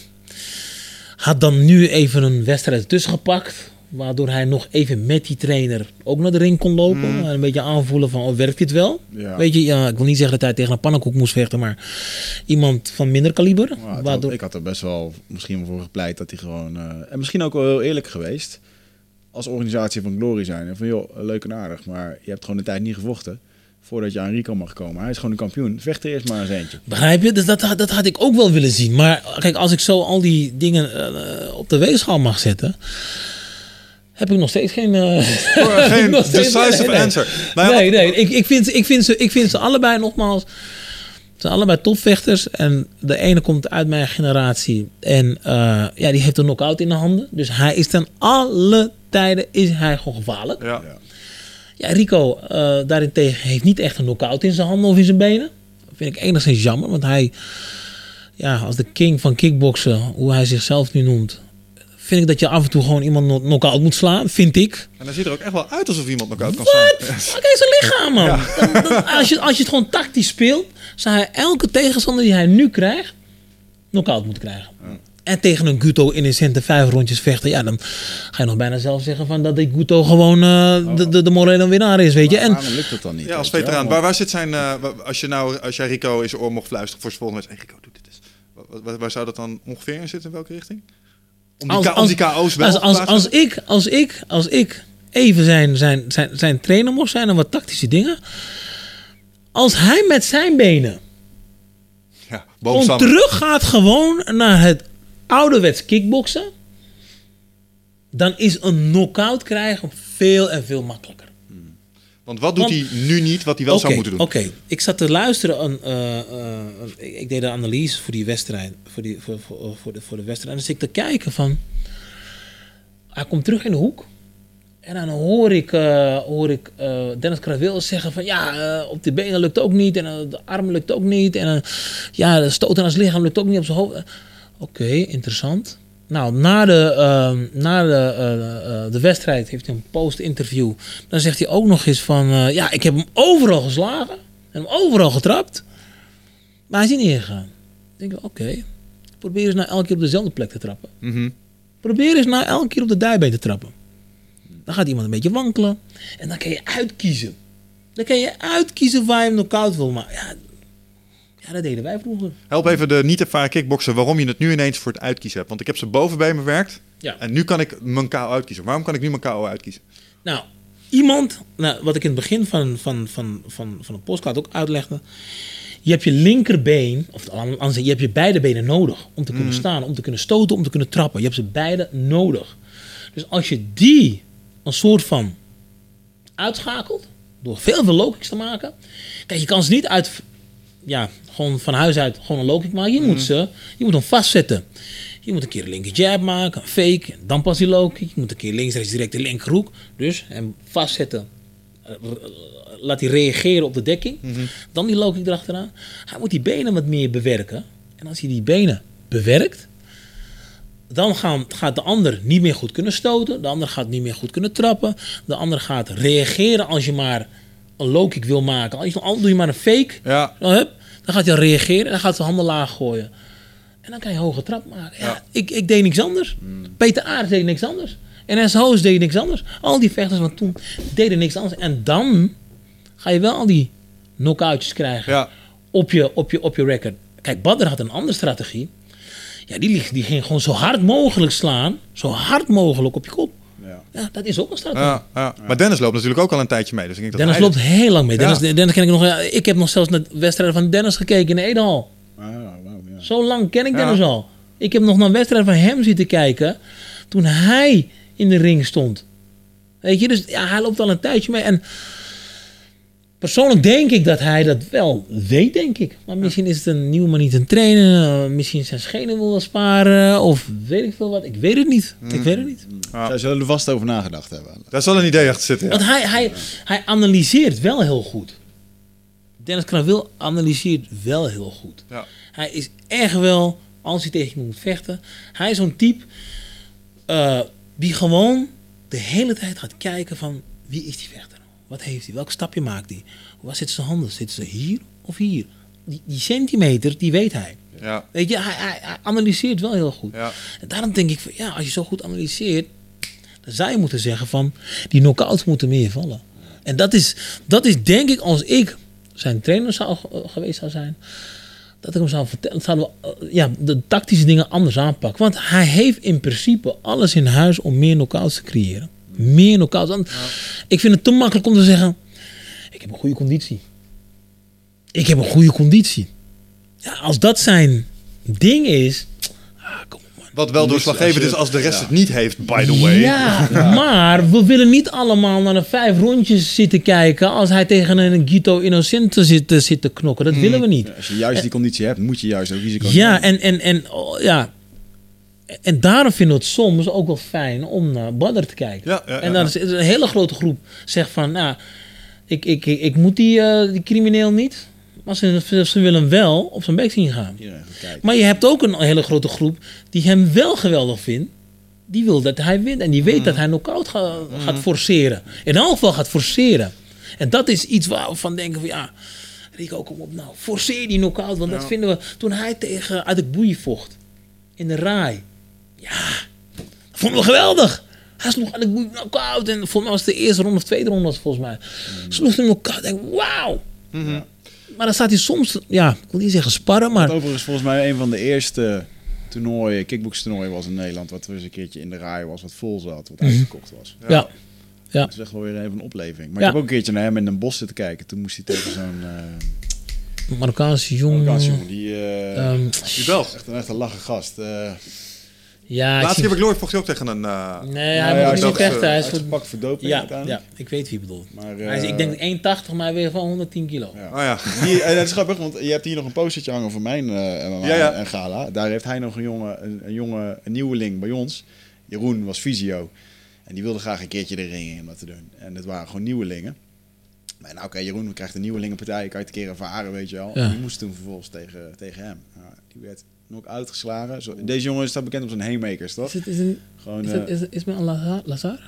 Had dan nu even een wedstrijd ertussen gepakt. Waardoor hij nog even met die trainer ook naar de ring kon lopen. En een beetje aanvoelen van, oh, werkt dit wel? Ja. Weet je, ja, ik wil niet zeggen dat hij tegen een pannenkoek moest vechten. Maar iemand van minder kaliber. Waardoor... had- ik had er best wel misschien wel voor gepleit dat hij gewoon... eh, en misschien ook wel heel eerlijk geweest. Als organisatie van Glory zijn. En van joh, leuk en aardig. Maar je hebt gewoon de tijd niet gevochten. Voordat je aan Rico mag komen. Hij is gewoon een kampioen. Vecht er eerst maar eens eentje. Begrijp je? Dus dat, dat had ik ook wel willen zien. Maar kijk, als ik zo al die dingen eh, op de weegschaal mag zetten, heb ik nog steeds geen. eh, geen decisive nee, nee. answer. Ja, nee, nee. Ik, ik, vind, ze- ik, vind ze, ik vind ze allebei nogmaals. Ze zijn allebei topvechters. En de ene komt uit mijn generatie. En eh, ja, die heeft een knockout in de handen. Dus hij is ten alle tijden is hij gewoon gevaarlijk. Ja. Ja, Rico eh, daarentegen heeft niet echt een knockout in zijn handen of in zijn benen. Dat vind ik enigszins jammer, want hij, ja, als de king van kickboksen, hoe hij zichzelf nu noemt, vind ik dat je af en toe gewoon iemand kno- knock-out moet slaan, vind ik. En dan ziet er ook echt wel uit alsof iemand uit kan staan. Maar kijk zijn lichaam, man. Dan- dan- als, je, als je het gewoon tactisch speelt, zou hij elke tegenstander die hij nu krijgt, knock-out moeten krijgen. En tegen een Guto in een centen vijf rondjes vechten, ja, dan ga je nog bijna zelf zeggen van dat die Guto gewoon eh, de, de, de morele winnaar is, weet je. En waarom lukt het dan niet? Ja, als veteraan. Waar, waar zit zijn... eh, als, je nou, als jij Rico in zijn oor mocht fluisteren voor zijn volgende wedstrijd. Hey, Rico, doe dit eens. Waar, waar- waar zou dat dan ongeveer in zitten? In welke richting? Om die, als, K- om die KO's wel als, te als, als, ik, als, ik, als ik even zijn, zijn, zijn, zijn trainer mocht zijn en wat tactische dingen. Als hij met zijn benen Ja, terug gaat gewoon naar het ouderwets kickboksen. Dan is een knockout krijgen veel en veel makkelijker. Want wat doet Want- hij nu niet wat hij wel zou moeten doen? Oké, ik zat te luisteren. Aan, eh, eh, ik, ik deed de analyse voor die wedstrijd. Voor, die, voor, voor, voor, de, voor de wedstrijd. En dan zit ik te kijken van... Hij komt terug in de hoek. En dan hoor ik, eh, hoor ik eh, Dennis Kravil zeggen van... Ja, eh, op de benen lukt ook niet. En eh, de arm lukt ook niet. En eh, ja, de stoten aan zijn lichaam lukt ook niet op zijn hoofd. Oké, interessant. Nou, na de, ehm, na de, eh, eh, de wedstrijd heeft hij een post-interview. Dan zegt hij ook nog eens van... eh, ja, ik heb hem overal geslagen. En hem overal getrapt. Maar hij is niet ingegaan. Dan denk ik, oké. Probeer eens nou elke keer op dezelfde plek te trappen. Mhm. Probeer eens nou elke keer op de dijbeen te trappen. Dan gaat iemand een beetje wankelen. En dan kan je uitkiezen. Dan kan je uitkiezen waar je hem knock-out wil maken. Ja, ja, dat deden wij vroeger. Help even de niet-ervaren kickbokser waarom je het nu ineens voor het uitkiezen hebt. Want ik heb ze boven bij me bewerkt. Ja. En nu kan ik mijn KO uitkiezen. Waarom kan ik nu mijn KO uitkiezen? Nou, iemand, nou, wat ik in het begin van, van, van, van, van de postkaart ook uitlegde. Je hebt je linkerbeen, of anders, je hebt je beide benen nodig om te kunnen staan, om te kunnen stoten, om te kunnen trappen. Je hebt ze beide nodig. Dus als je die een soort van uitschakelt, door veel veel low kicks te maken. Kijk, je kan ze niet uit, ja, gewoon van huis uit gewoon een low kick maken. Je moet ze, je moet hem vastzetten. Je moet een keer een linker jab maken, een fake, dan pas die low kick. Je moet een keer links, rechts, direct de linkerhoek. Dus hem vastzetten. Eh, Laat hij reageren op de dekking. Dan die low kick erachteraan. Hij moet die benen wat meer bewerken. En als hij die benen bewerkt, dan gaan, gaat de ander niet meer goed kunnen stoten. De ander gaat niet meer goed kunnen trappen. De ander gaat reageren als je maar een low kick wil maken. Al doe je maar een fake, Ja. dan, hup, dan gaat hij reageren en dan gaat zijn handen laag gooien. En dan kan je een hoge trap maken. Ja, Ik, ik deed niks anders. Peter Aarts deed niks anders. En S. deed niks anders. Al die vechters van toen deden niks anders. En dan ga je wel al die knock-outjes krijgen Ja. op, je, op, je, op je record. Kijk, Badr had een andere strategie. Ja, die, die ging gewoon zo hard mogelijk slaan. Zo hard mogelijk op je kop. Ja. Dat is ook een strategie. Ja, ja. Maar Dennis loopt natuurlijk ook al een tijdje mee. Dus ik denk dat Dennis hij loopt heel lang mee. Dennis, Ja. Dennis ken ik nog. ja, Ik heb nog zelfs naar wedstrijden van Dennis gekeken in de Edehal. Ah, ja. Zo lang ken ik Ja. Dennis al. Ik heb nog naar wedstrijden van hem zitten kijken. Toen hij in de ring stond. Weet je, dus ja, hij loopt al een tijdje mee. En persoonlijk denk ik dat hij dat wel weet, denk ik. Maar misschien is het een nieuwe manier te trainen. uh, Misschien zijn schenen wil wel sparen. Of weet ik veel wat. Ik weet het niet. Ik weet het niet. Ja. Zij zullen er vast over nagedacht hebben. Daar zal een idee achter zitten. Ja. Want hij, hij, hij analyseert wel heel goed. Dennis Kravil analyseert wel heel goed. Ja. Hij is echt wel, als hij tegen je moet vechten, hij is zo'n type eh, die gewoon de hele tijd gaat kijken van wie is die vechter? Wat heeft hij? Welk stapje maakt hij? Waar zitten zijn handen? Zitten ze hier of hier? Die, die centimeter, die weet hij. Ja. Weet je, hij, hij, hij analyseert wel heel goed. Ja. En daarom denk ik van, ja, als je zo goed analyseert, dan zou je moeten zeggen van, die knock-outs moeten meer vallen. En dat is, dat is denk ik, als ik zijn trainer zou, geweest zou zijn, dat ik hem zou vertellen, zouden we eh, ja, de tactische dingen anders aanpakken. Want hij heeft in principe alles in huis om meer knock-outs te creëren. Meer knock-outs. Want Ik vind het te makkelijk om te zeggen, ik heb een goede conditie. Ik heb een goede conditie. Ja, als dat zijn ding is, ah, kom op man. Wat wel doorslaggevend is als de rest ja. het niet heeft, by the way. Ja, maar we willen niet allemaal naar de vijf rondjes zitten kijken als hij tegen een Guido Innocente zit, te- zit te knokken. Dat willen we niet. Als je juist die conditie hebt, moet je juist ook risico Ja, nemen. en, en, en, oh, ja. En daarom vinden we het soms ook wel fijn om naar Badr te kijken. Ja, ja, ja, en dan is is een hele grote groep zegt van, nou, ik, ik, ik, ik moet die, eh, die crimineel niet, maar ze, ze willen hem wel op zijn bek zien gaan. Maar je hebt ook een hele grote groep die hem wel geweldig vindt. Die wil dat hij wint. En die weet dat hij knock-out ga- gaat forceren. In elk geval gaat forceren. En dat is iets waar we van denken van ja... Rico, kom op nou. Forceer die knock-out. Want dat vinden we... Toen hij tegen boeien vocht. In de raai. Ja. Dat vonden we geweldig. Hij sloeg uit het boeien knock-out. En volgens mij was het de eerste ronde of tweede ronde was het volgens mij. Sloeg hem knock-out. Ik denk, wauw. Maar dan staat hij soms... Ja, ik wil niet zeggen sparren, maar... Wat overigens volgens mij een van de eerste toernooien, kickbox-toernooien was in Nederland. Wat er eens een keertje in de rij was, wat vol zat, wat uitgekocht was. Ja. Ja. Dat is echt wel weer even een opleving. Maar Ja. ik heb ook een keertje naar hem in een bos zitten kijken. Toen moest hij tegen zo'n eh Marokkaanse jongen. Marokkaanse jongen. Die, Die Belg. echt een echt een lachen gast. Eh ja, zie- keer bij Glory vocht hij ook tegen een... eh, Nee, nou hij ja, moet ik niet vechten. Hij is voor... doping Ja, uiteindelijk. ja, ik weet wie je bedoelt. Maar, hij is, ik eh, denk 1,80, maar hij weegt van 110 kilo. Ja. Oh ja. Die, en dat is grappig, want je hebt hier nog een postertje hangen van mijn eh MMA Ja, ja. en gala. Daar heeft hij nog een jongen, een, een jonge een nieuweling bij ons. Jeroen was fysio. En die wilde graag een keertje de ring in dat te doen. En het waren gewoon nieuwelingen. Maar nou, oké, Jeroen krijgt een nieuwelingenpartij. Kan je het een keer ervaren, weet je wel. Ja. En die moest toen vervolgens tegen, tegen hem. Nou, die werd nog uitgeslagen. Zo, deze jongen staat bekend om zijn haymakers, toch? Is het, is Gewoon, is eh het, is het Ismael Lazar? Lazar?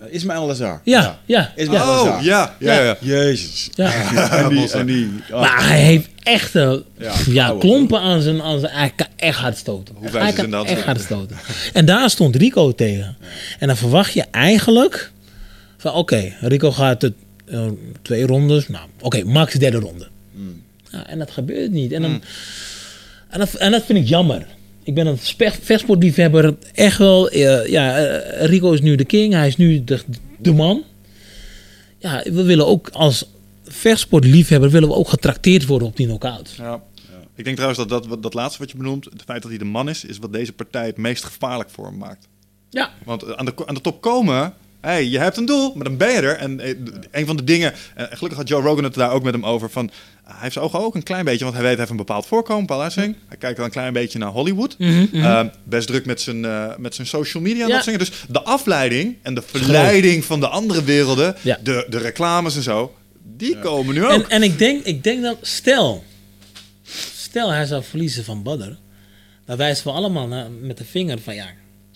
eh, Ismaël Lazar. Ja, ja. Ja. Lazar. Oh, ja. Ja, ja. Jezus. ja. En die, en die, oh, Maar hij heeft echt eh, Ja, klompen aan zijn, aan zijn... Hij kan echt hard stoten. Hoe hij is kan echt hard stoten. En daar stond Rico tegen. En dan verwacht je eigenlijk... Van oké, Rico gaat het eh, twee rondes. Nou, oké, max derde ronde. Mm. Ja, en dat gebeurt niet. En, dan, en, dat, en dat vind ik jammer. Ik ben een vechtsportliefhebber. Echt wel. eh, ja, eh, Rico is nu de king. Hij is nu de, de man. Ja, we willen ook als vechtsportliefhebber willen we ook getrakteerd worden op die knockout. Ja. Ik denk trouwens dat, dat dat laatste wat je benoemt, het feit dat hij de man is, is wat deze partij het meest gevaarlijk voor hem maakt. Ja. Want eh, aan de, aan de top komen, hey, je hebt een doel, maar dan ben je er. En eh, een van de dingen, en gelukkig had Joe Rogan het daar ook met hem over, van hij heeft zijn ogen ook een klein beetje, want hij weet hij heeft een bepaald voorkomen, bepaalde uitzending. Hij kijkt dan een klein beetje naar Hollywood. Eh, best druk met zijn, eh, met zijn social media en Ja. Dus de afleiding en de verleiding van de andere werelden, Ja. de, de reclames en zo, die komen nu ook. En, en ik, denk, ik denk dat, stel, stel hij zou verliezen van Badr, dan wijzen we allemaal naar, met de vinger van ja,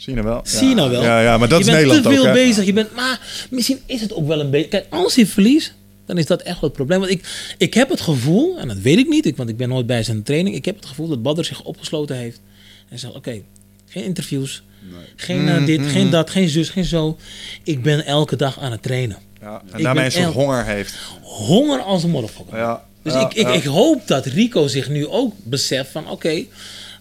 Zie je nou wel? zie je nou wel. Ja, ja, maar dat je is bent Nederland te veel ook, hè? bezig. Je bent, maar misschien is het ook wel een beetje. Kijk, als hij verliest, dan is dat echt wel het probleem. Want ik, ik heb het gevoel, en dat weet ik niet, ik, want ik ben nooit bij zijn training. Ik heb het gevoel dat Badr zich opgesloten heeft. En zegt: Oké, geen interviews, geen Mm, eh, dit, geen dat, geen zus, geen zo. Ik ben elke dag aan het trainen. Ja, en Ik daarmee een soort honger heeft. Honger als een motherfucker. Ja. Dus Ja, ik, ik, ja. ik hoop dat Rico zich nu ook beseft van... oké,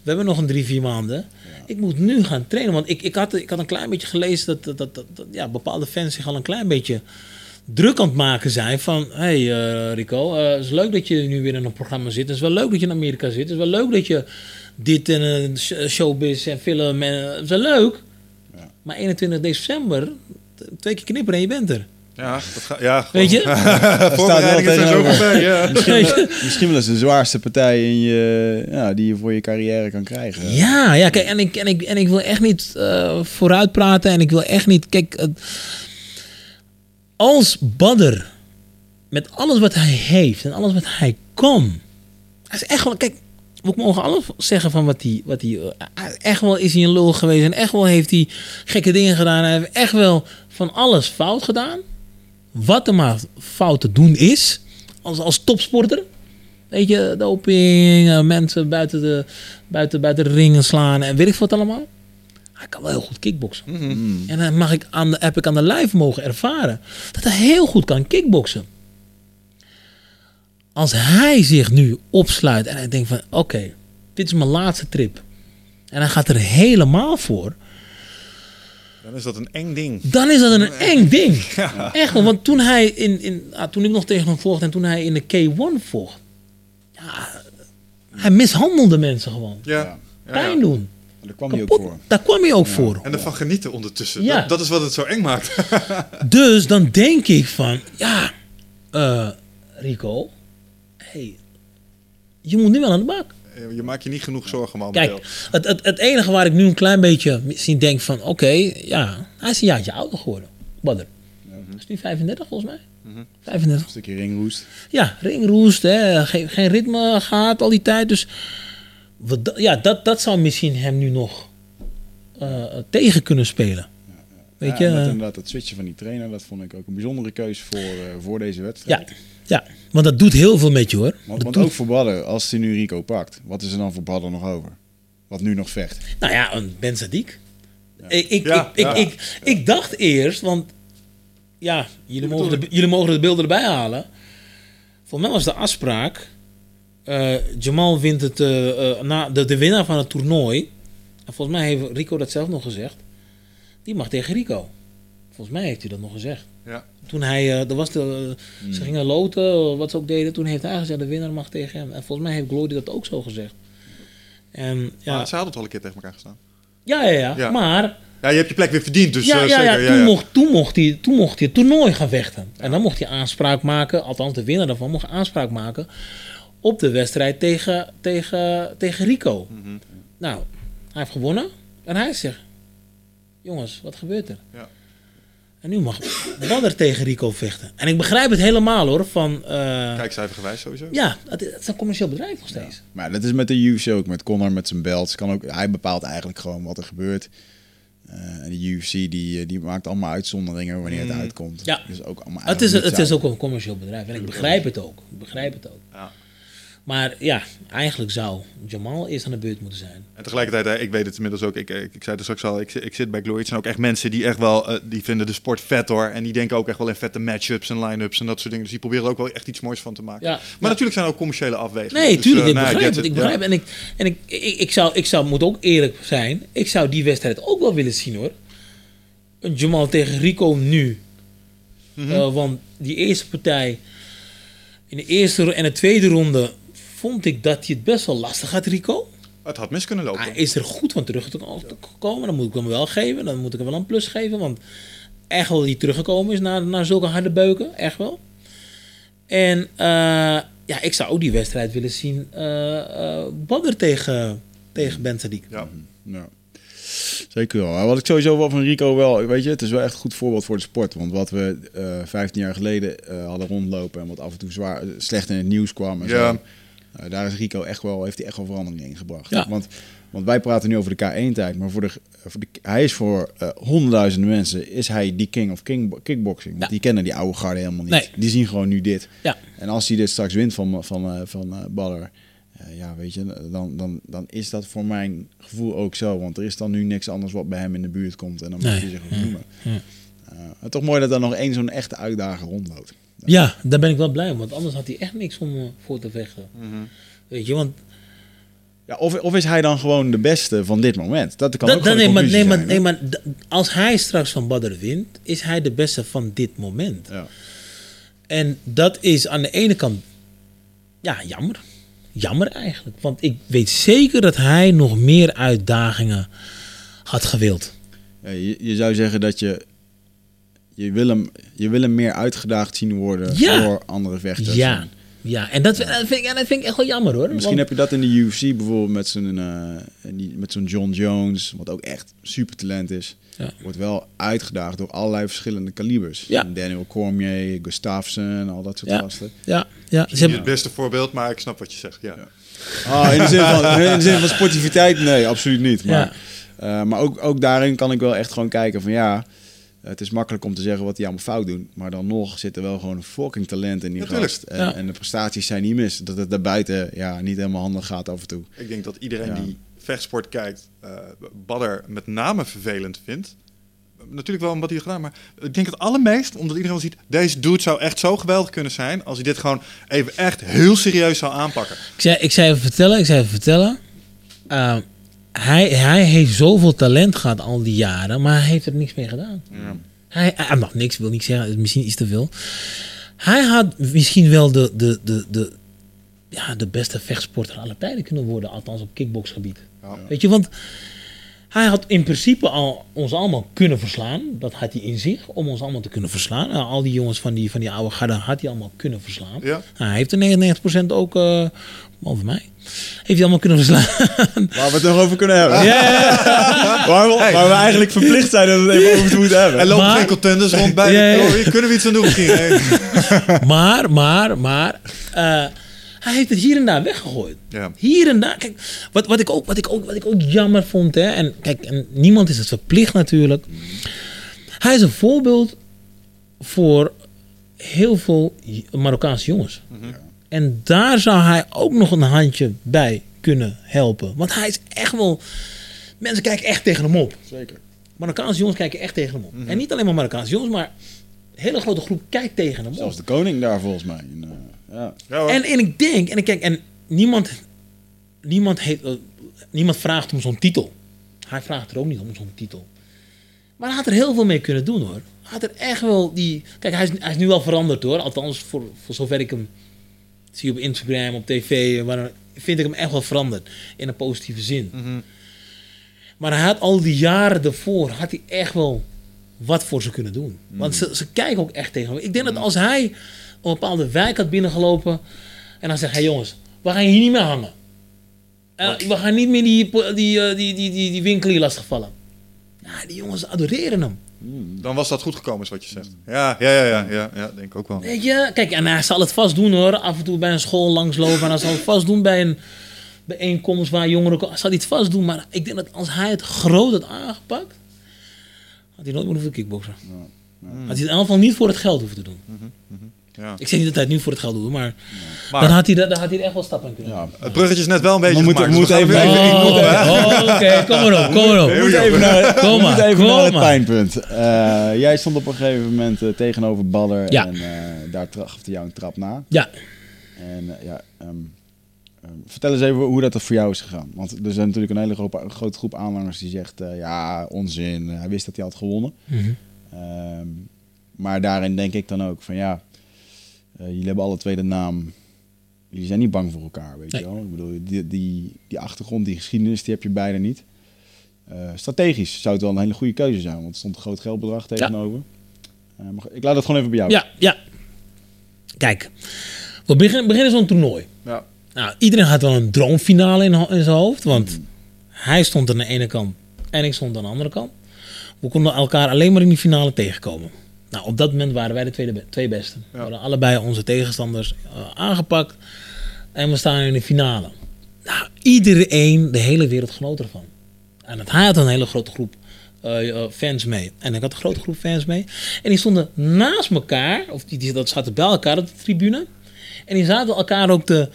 we hebben nog een drie, vier maanden. Ik moet nu gaan trainen. Want ik, ik, had, ik had een klein beetje gelezen dat, dat, dat, ja, bepaalde fans zich al een klein beetje druk aan het maken zijn. Van, hé hey, eh, Rico, eh, het is leuk dat je nu weer in een programma zit. Het is wel leuk dat je in Amerika zit. Het is wel leuk dat je dit en eh, sh- showbiz en film... En, het is wel leuk. Ja. Maar 21 december, twee keer knipperen en je bent er. Ja, dat ga, ja Weet je? voorbereidingen zijn zo voorbij. Ja. Misschien, misschien wel eens de zwaarste partij in je, ja, die je voor je carrière kan krijgen. Ja, ja, kijk, en ik, en ik, en ik wil echt niet eh vooruit praten en ik wil echt niet. Kijk, als Badder met alles wat hij heeft en alles wat hij kan, hij is echt wel. Kijk, we mogen alles zeggen van wat hij, wat hij- echt wel is hij een lul geweest en echt wel heeft hij gekke dingen gedaan. Hij heeft echt wel van alles fout gedaan. Wat er maar fout te doen is, als, als topsporter. Weet je, doping, eh, mensen buiten de, buiten, buiten de ringen slaan en weet ik wat allemaal. Hij kan wel heel goed kickboksen. En dan mag ik aan de, heb ik aan de lijf mogen ervaren dat hij heel goed kan kickboksen. Als hij zich nu opsluit en hij denkt van oké, dit is mijn laatste trip. En hij gaat er helemaal voor. Dan is dat een eng ding. Dan is dat een eng ding. Echt wel, want toen hij in, in ah, toen ik nog tegen hem vocht en toen hij in de K1 vocht. Ja, hij mishandelde mensen gewoon. Ja. Ja, ja. Pijn doen. Daar kwam hij ook voor. Daar kwam hij ook voor. En ervan genieten ondertussen. Ja. Dat, dat is wat het zo eng maakt. Dus dan denk ik van, ja, eh, Rico, hey, je moet nu wel aan de bak. Je maakt je niet genoeg zorgen momenteel. Kijk, het, het, het enige waar ik nu een klein beetje misschien denk van, oké, ja, hij is een jaartje ouder geworden. Badder. Hij is nu 35 volgens mij. 35. Een stukje ringroest. Ja, ringroest, hè, geen, geen ritme gehad al die tijd. Dus wat, ja, dat, dat zou misschien hem nu nog eh, tegen kunnen spelen. Weet je? Ja, en dat eh, inderdaad, dat switchen van die trainer, dat vond ik ook een bijzondere keuze voor, eh, voor deze wedstrijd. ja, ja, want dat doet heel veel met je hoor. Want, Dat want doet- ook voor Badder, als hij nu Rico pakt, wat is er dan voor Badder nog over? Wat nu nog vecht. Nou ja, een Ben. Ik, ik, Ja, ik, ja. ik, ik, ik dacht eerst, want ja, jullie mogen, de, jullie mogen de beelden erbij halen. Voor mij was de afspraak, eh, Jamal wint het, eh, eh, na, de, de winnaar van het toernooi. En volgens mij heeft Rico dat zelf nog gezegd. Die mag tegen Rico. Volgens mij heeft hij dat nog gezegd. Ja. Toen hij, eh er was de, ze gingen loten, wat ze ook deden. Toen heeft hij gezegd, de winnaar mag tegen hem. En volgens mij heeft Glory dat ook zo gezegd. En, ja, Maar ze hadden het al een keer tegen elkaar gestaan. ja, ja, ja, Ja. maar Ja, je hebt je plek weer verdiend, dus ja, eh, ja, zeker. ja, Ja, toen. Mocht, toen, mocht hij, toen mocht hij het toernooi gaan vechten. En dan mocht hij aanspraak maken, althans de winnaar daarvan mocht aanspraak maken op de wedstrijd tegen, tegen, tegen Rico. Mhm. Nou, hij heeft gewonnen en hij zegt, jongens, wat gebeurt er? Ja. En nu mag Badder tegen Rico vechten. En ik begrijp het helemaal hoor, van... eh, Kijkcijfergewijs sowieso. ja, het, het is een commercieel bedrijf nog steeds. Maar dat is met de UFC ook, met Conor met zijn belts. Kan ook, hij bepaalt eigenlijk gewoon wat er gebeurt. Eh, en de UFC die, eh, die maakt allemaal uitzonderingen wanneer het uitkomt. Ja. Dus ook allemaal Het is, het is ook een commercieel bedrijf en ik begrijp het ook. Ik begrijp het ook. Ja. Maar ja, eigenlijk zou Jamal eerst aan de beurt moeten zijn. En tegelijkertijd, ik weet het inmiddels ook, ik, ik, ik zei het straks al, ik, zit- ik zit bij Glory. Het zijn ook echt mensen die echt wel, eh, die vinden de sport vet hoor. En die denken ook echt wel in vette matchups en line-ups en dat soort dingen. Dus die proberen er ook wel echt iets moois van te maken. Ja, maar ja. natuurlijk zijn er ook commerciële afwegingen. Nee, Dus, tuurlijk, eh, ik nee, I begrijp het. Ik begrijp ja. En, ik, en ik, ik, ik, zou, ik zou, moet ook eerlijk zijn, ik zou die wedstrijd ook wel willen zien hoor. Een Jamal tegen Rico nu. Mhm. Eh, want die eerste partij, in de eerste en de tweede ronde, vond ik dat hij het best wel lastig had, Rico. Het had mis kunnen lopen. Hij is er goed van terug te te komen. Dan moet ik hem wel geven. Dan moet ik hem wel een plus geven. Want echt wel hij teruggekomen is naar, naar zulke harde beuken. Echt wel. En eh, ja, ik zou ook die wedstrijd willen zien. eh eh Badr tegen, tegen Ben Sadiq. Ja. Ja. Zeker wel. Wat ik sowieso wel van Rico wel, weet je, het is wel echt een goed voorbeeld voor de sport. Want wat we eh 15 jaar geleden hadden rondlopen en wat af en toe zwaar, slecht in het nieuws kwam en Ja. zo. Eh, daar is Rico echt wel, heeft hij echt wel verandering in gebracht. Ja. Want, want wij praten nu over de K1-tijd, maar voor de, voor de, hij is voor eh, honderdduizenden mensen is hij die king of king, kickboxing. Want Ja. die kennen die oude garde helemaal niet. Nee. Die zien gewoon nu dit. Ja. En als hij dit straks wint van, van, eh, van eh, ja, weet je, dan, dan, dan is dat voor mijn gevoel ook zo. Want er is dan nu niks anders wat bij hem in de buurt komt. En dan moet Nee. hij zich ook noemen. Toch mooi dat er nog één zo'n echte uitdager rondloopt. Ja, daar ben ik wel blij om. Want anders had hij echt niks om eh, voor te vechten. Mhm. Weet je, want Ja, of, of is hij dan gewoon de beste van dit moment? Dat kan Dat- ook dat- nee, maar, nee, maar, nee, maar als hij straks van Badr wint, is hij de beste van dit moment. Ja. En dat is aan de ene kant, ja, jammer. Jammer eigenlijk. Want ik weet zeker dat hij nog meer uitdagingen had gewild. Ja, je, je zou zeggen dat je... Je wil, hem, je wil hem meer uitgedaagd zien worden Ja. door andere vechters. Ja, ja. en dat, dat vind ik, ja, dat vind ik echt wel jammer hoor. Misschien Want- heb je dat in de UFC bijvoorbeeld met zo'n eh, met zo'n John Jones, wat ook echt super talent is. Ja. Wordt wel uitgedaagd door allerlei verschillende kalibers. Ja. Daniel Cormier, Gustafsson, al dat soort Ja. gasten. ja, ja, ze Niet hebben, het beste voorbeeld, maar ik snap wat je zegt. Ja. Ah, in, de zin van, in de zin van sportiviteit, nee, absoluut niet. Maar, Ja. eh, maar ook, ook daarin kan ik wel echt gewoon kijken van ja, het is makkelijk om te zeggen wat die allemaal fout doen. Maar dan nog zit er wel gewoon een fucking talent in die Natuurlijk. gast. En, Ja. en de prestaties zijn niet mis. Dat het daarbuiten ja, niet helemaal handig gaat af en toe. Ik denk dat iedereen Ja. die vechtsport kijkt, eh Badder met name vervelend vindt. Natuurlijk wel omdat hij het gedaan, maar ik denk het allermeest omdat iedereen wel ziet, deze dude zou echt zo geweldig kunnen zijn als hij dit gewoon even echt heel serieus zou aanpakken. ik, zei, ik zei even vertellen, ik zei even vertellen. Eh, hij, hij heeft zoveel talent gehad al die jaren, maar hij heeft er niks mee gedaan. Hij, hij mag niks, wil niet zeggen, misschien iets te veel. Hij had misschien wel de, de, de, de, ja, de beste vechtsporter aller tijden kunnen worden, althans op kickboxgebied. Weet je, want hij had in principe al ons allemaal kunnen verslaan. Dat had hij in zich, om ons allemaal te kunnen verslaan. Nou, al die jongens van die, van die oude garde had hij allemaal kunnen verslaan. Ja. Nou, hij heeft er 99% ook, behalve mij, heeft hij allemaal kunnen verslaan. Waar we het nog over kunnen hebben. waar, we, waar we eigenlijk verplicht zijn om het even over te moeten hebben. Er lopen Maar- geen contenders rond bij. Ja, ja, ja. Oh, hier kunnen we iets aan doen misschien. Maar, maar, maar, eh, hij heeft het hier en daar weggegooid. Ja. Hier en daar. Kijk, wat, wat, ik ook, wat, ik ook, wat ik ook jammer vond, hè, en kijk, en niemand is het verplicht natuurlijk. Hij is een voorbeeld voor heel veel Marokkaanse jongens. En daar zou hij ook nog een handje bij kunnen helpen. Want hij is echt wel. Mensen kijken echt tegen hem op. Zeker. Marokkaanse jongens kijken echt tegen hem op. En niet alleen maar Marokkaanse jongens, maar een hele grote groep kijkt tegen hem op. Zelfs de koning daar volgens mij. En, eh, ja. En, en ik denk, en ik kijk, en niemand, niemand, heeft, eh, niemand vraagt om zo'n titel. Hij vraagt er ook niet om zo'n titel. Maar hij had er heel veel mee kunnen doen hoor. Hij had er echt wel die. Kijk, hij is, hij is nu wel veranderd hoor. Althans, voor, voor zover ik hem zie op Instagram, op tv, dan vind ik hem echt wel veranderd. In een positieve zin. Maar hij had al die jaren daarvoor, had hij echt wel wat voor ze kunnen doen. Want ze, ze kijken ook echt tegen hem. Ik denk dat als hij een bepaalde wijk had binnengelopen en dan zegt hij jongens, we gaan hier niet meer hangen. Eh, we gaan niet meer die, die, die, die, die, die winkel hier lastigvallen. Ja, die jongens adoreren hem. Dan was dat goed gekomen, is wat je zegt. Ja, ja, ja, ja, ja, ja denk ik ook wel. Weet je, kijk, en hij zal het vast doen hoor. Af en toe bij een school langslopen. En hij zal het vast doen bij een bijeenkomst waar jongeren komen. Hij zal het vast doen. Maar ik denk dat als hij het groot had aangepakt, had hij nooit meer hoeven kickboksen. Had hij het in ieder geval niet voor het geld hoeven te doen. Ja. Ik zeg niet dat hij het nu voor het geld doet, maar, Maar- dan, had hij, daar- daar had hij er echt wel stappen kunnen Ja, Het bruggetje is net wel een beetje We moeten- gemaakt, we dus moeten gaan even- weer Oh, oh, Oké, kom maar op, kom maar op. We moeten even naar, Kom we maar, moeten even kom naar het maar. pijnpunt. Eh, jij stond op een gegeven moment eh, tegenover Badder Ja. en eh, daar hij jou een trap na. Ja, En ja, ehm, ehm, vertel eens even hoe dat er voor jou is gegaan. Want er zijn natuurlijk een hele groep, een grote groep aanhangers die zegt, eh, ja, onzin. Hij wist dat hij had gewonnen. Mhm. Ehm, maar daarin denk ik dan ook van ja, eh, jullie hebben alle twee de naam. Jullie zijn niet bang voor elkaar, weet Nee. je wel. Ik bedoel, die, die, die achtergrond, die geschiedenis, die heb je beide niet. Eh, strategisch zou het wel een hele goede keuze zijn, want er stond een groot geldbedrag tegenover. Eh, maar ik laat het gewoon even bij jou. ja, ja. Kijk, we beginnen, beginnen zo'n toernooi. Ja. Nou, iedereen had wel een droomfinale in, in zijn hoofd. Want hij stond aan de ene kant en ik stond aan de andere kant. We konden elkaar alleen maar in die finale tegenkomen. Nou, op dat moment waren wij de tweede, twee besten. We hadden allebei onze tegenstanders eh, aangepakt. En we staan in de finale. Nou, iedereen, de hele wereld genoot ervan. En het, had een hele grote groep eh, eh, fans mee. En ik had een grote groep fans mee. En die stonden naast elkaar, of die, die dat zaten bij elkaar op de tribune. En die zaten elkaar ook te,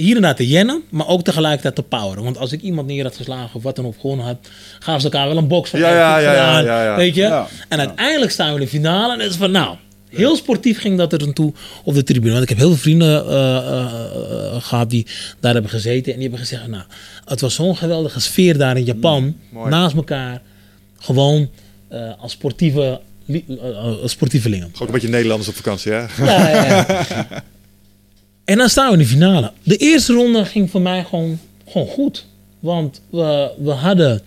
hier daar te jennen, maar ook tegelijkertijd te poweren. Want als ik iemand neer had geslagen of wat dan ook gewonnen had, gaven ze elkaar wel een box van Ja, "Hey, ja, ja, ja, gedaan." ja, ja. Weet je? En uiteindelijk staan we in de finale en het is van nou. Heel sportief ging dat er aan toe op de tribune. Want ik heb heel veel vrienden eh, eh, eh, gehad die daar hebben gezeten. En die hebben gezegd, nou, het was zo'n geweldige sfeer daar in Japan. Mm, naast elkaar. Gewoon eh, als sportieve, li- sportievelingen. Gewoon een beetje Nederlanders op vakantie, hè? Ja, ja, ja. en dan staan we in de finale. De eerste ronde ging voor mij gewoon, gewoon goed. Want we, we hadden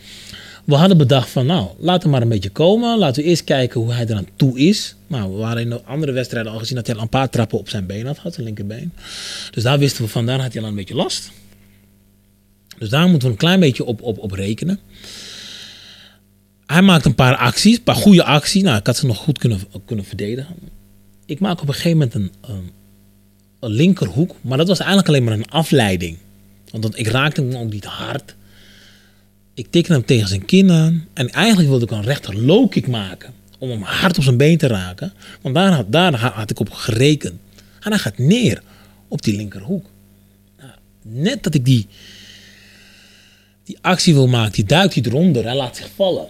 we hadden bedacht van, nou, laten we maar een beetje komen. Laten we eerst kijken hoe hij eraan toe is. Nou, we waren in de andere wedstrijden al gezien dat hij al een paar trappen op zijn been had, had zijn linkerbeen. Dus daar wisten we van, daar had hij al een beetje last. Dus daar moeten we een klein beetje op, op, op rekenen. Hij maakt een paar acties, een paar goede acties. Nou, ik had ze nog goed kunnen, kunnen verdedigen. Ik maak op een gegeven moment een, een linkerhoek, maar dat was eigenlijk alleen maar een afleiding. Want ik raakte hem ook niet hard. Ik tikte hem tegen zijn kin aan. En eigenlijk wilde ik een rechter low kick maken. Om hem hard op zijn been te raken. Want daar had, daar ha- had ik op gerekend. En hij gaat neer op die linkerhoek. Nou, net dat ik die, die actie wil maken, die duikt hij eronder. Hij laat zich vallen.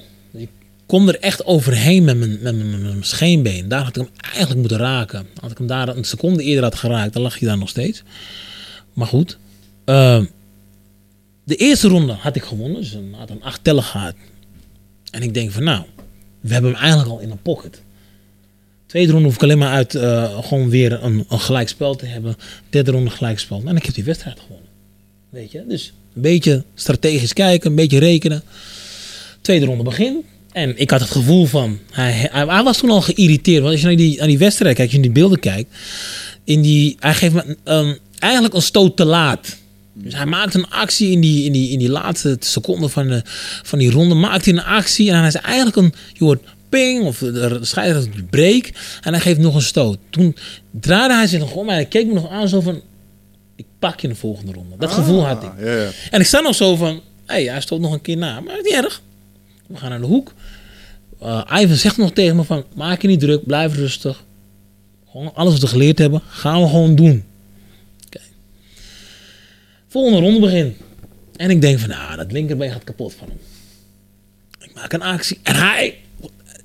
Kom er echt overheen met mijn, met mijn, scheenbeen. Daar had ik hem eigenlijk moeten raken. Als ik hem daar een seconde eerder had geraakt, dan lag hij daar nog steeds. Maar goed. eh, de eerste ronde had ik gewonnen. Dus een, had een acht tellen gehad. En ik denk van nou, we hebben hem eigenlijk al in een pocket. Tweede ronde hoef ik alleen maar uit eh, gewoon weer een, een gelijkspel te hebben. Derde ronde gelijkspel. En ik heb die wedstrijd gewonnen. Weet je? Dus een beetje strategisch kijken, een beetje rekenen. Tweede ronde begin. En ik had het gevoel van, hij, hij, hij was toen al geïrriteerd. Want als je naar die, naar die wedstrijd kijkt, als je in die beelden kijkt. In die, hij geeft me um, eigenlijk een stoot te laat. Dus hij maakt een actie in die, in die, in die laatste seconden van, de, van die ronde. Maakt hij een actie en hij is eigenlijk een, je hoort ping of de scheidsrechter break. En hij geeft nog een stoot. Toen draaide hij zich nog om en hij keek me nog aan zo van, ik pak je in de volgende ronde. Dat gevoel had ik. Ah. En ik sta nog zo van, hé, hey, hij stoot nog een keer na. Maar niet erg. We gaan naar de hoek. Uh, Ivan zegt nog tegen me van, maak je niet druk, blijf rustig. Gewoon alles wat we geleerd hebben, gaan we gewoon doen. Okay. Volgende ronde begin. En ik denk van, nou, dat linkerbeen gaat kapot van hem. Ik maak een actie. En hij,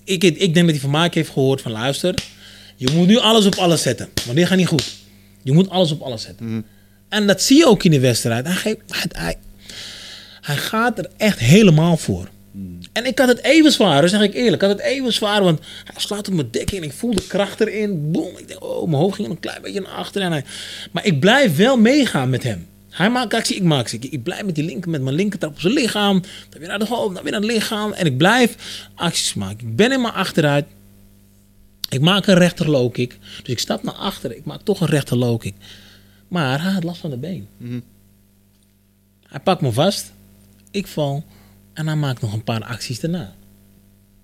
ik, ik denk dat hij van Mike heeft gehoord van, luister, je moet nu alles op alles zetten. Want dit gaat niet goed. Je moet alles op alles zetten. Mm. En dat zie je ook in de wedstrijd. Hij, geeft, hij, hij gaat er echt helemaal voor. Mm. En ik had het even zwaar, zeg ik eerlijk. Ik had het even zwaar, want hij slaat op mijn dekking en ik voel de kracht erin. Boom. Ik denk, oh, mijn hoofd ging een klein beetje naar achteren. En hij, maar ik blijf wel meegaan met hem. Hij maakt actie, ik maak actie. Ik blijf met die linker, met mijn linkertrap op zijn lichaam. Dan weer naar de hoofd, dan weer naar het lichaam. En ik blijf acties maken. Ik ben helemaal achteruit. Ik maak een rechter low kick. Dus ik stap naar achteren. Ik maak toch een rechter low kick. Maar hij had last van de been. Mm-hmm. Hij pakt me vast. Ik val. En hij maakt nog een paar acties daarna.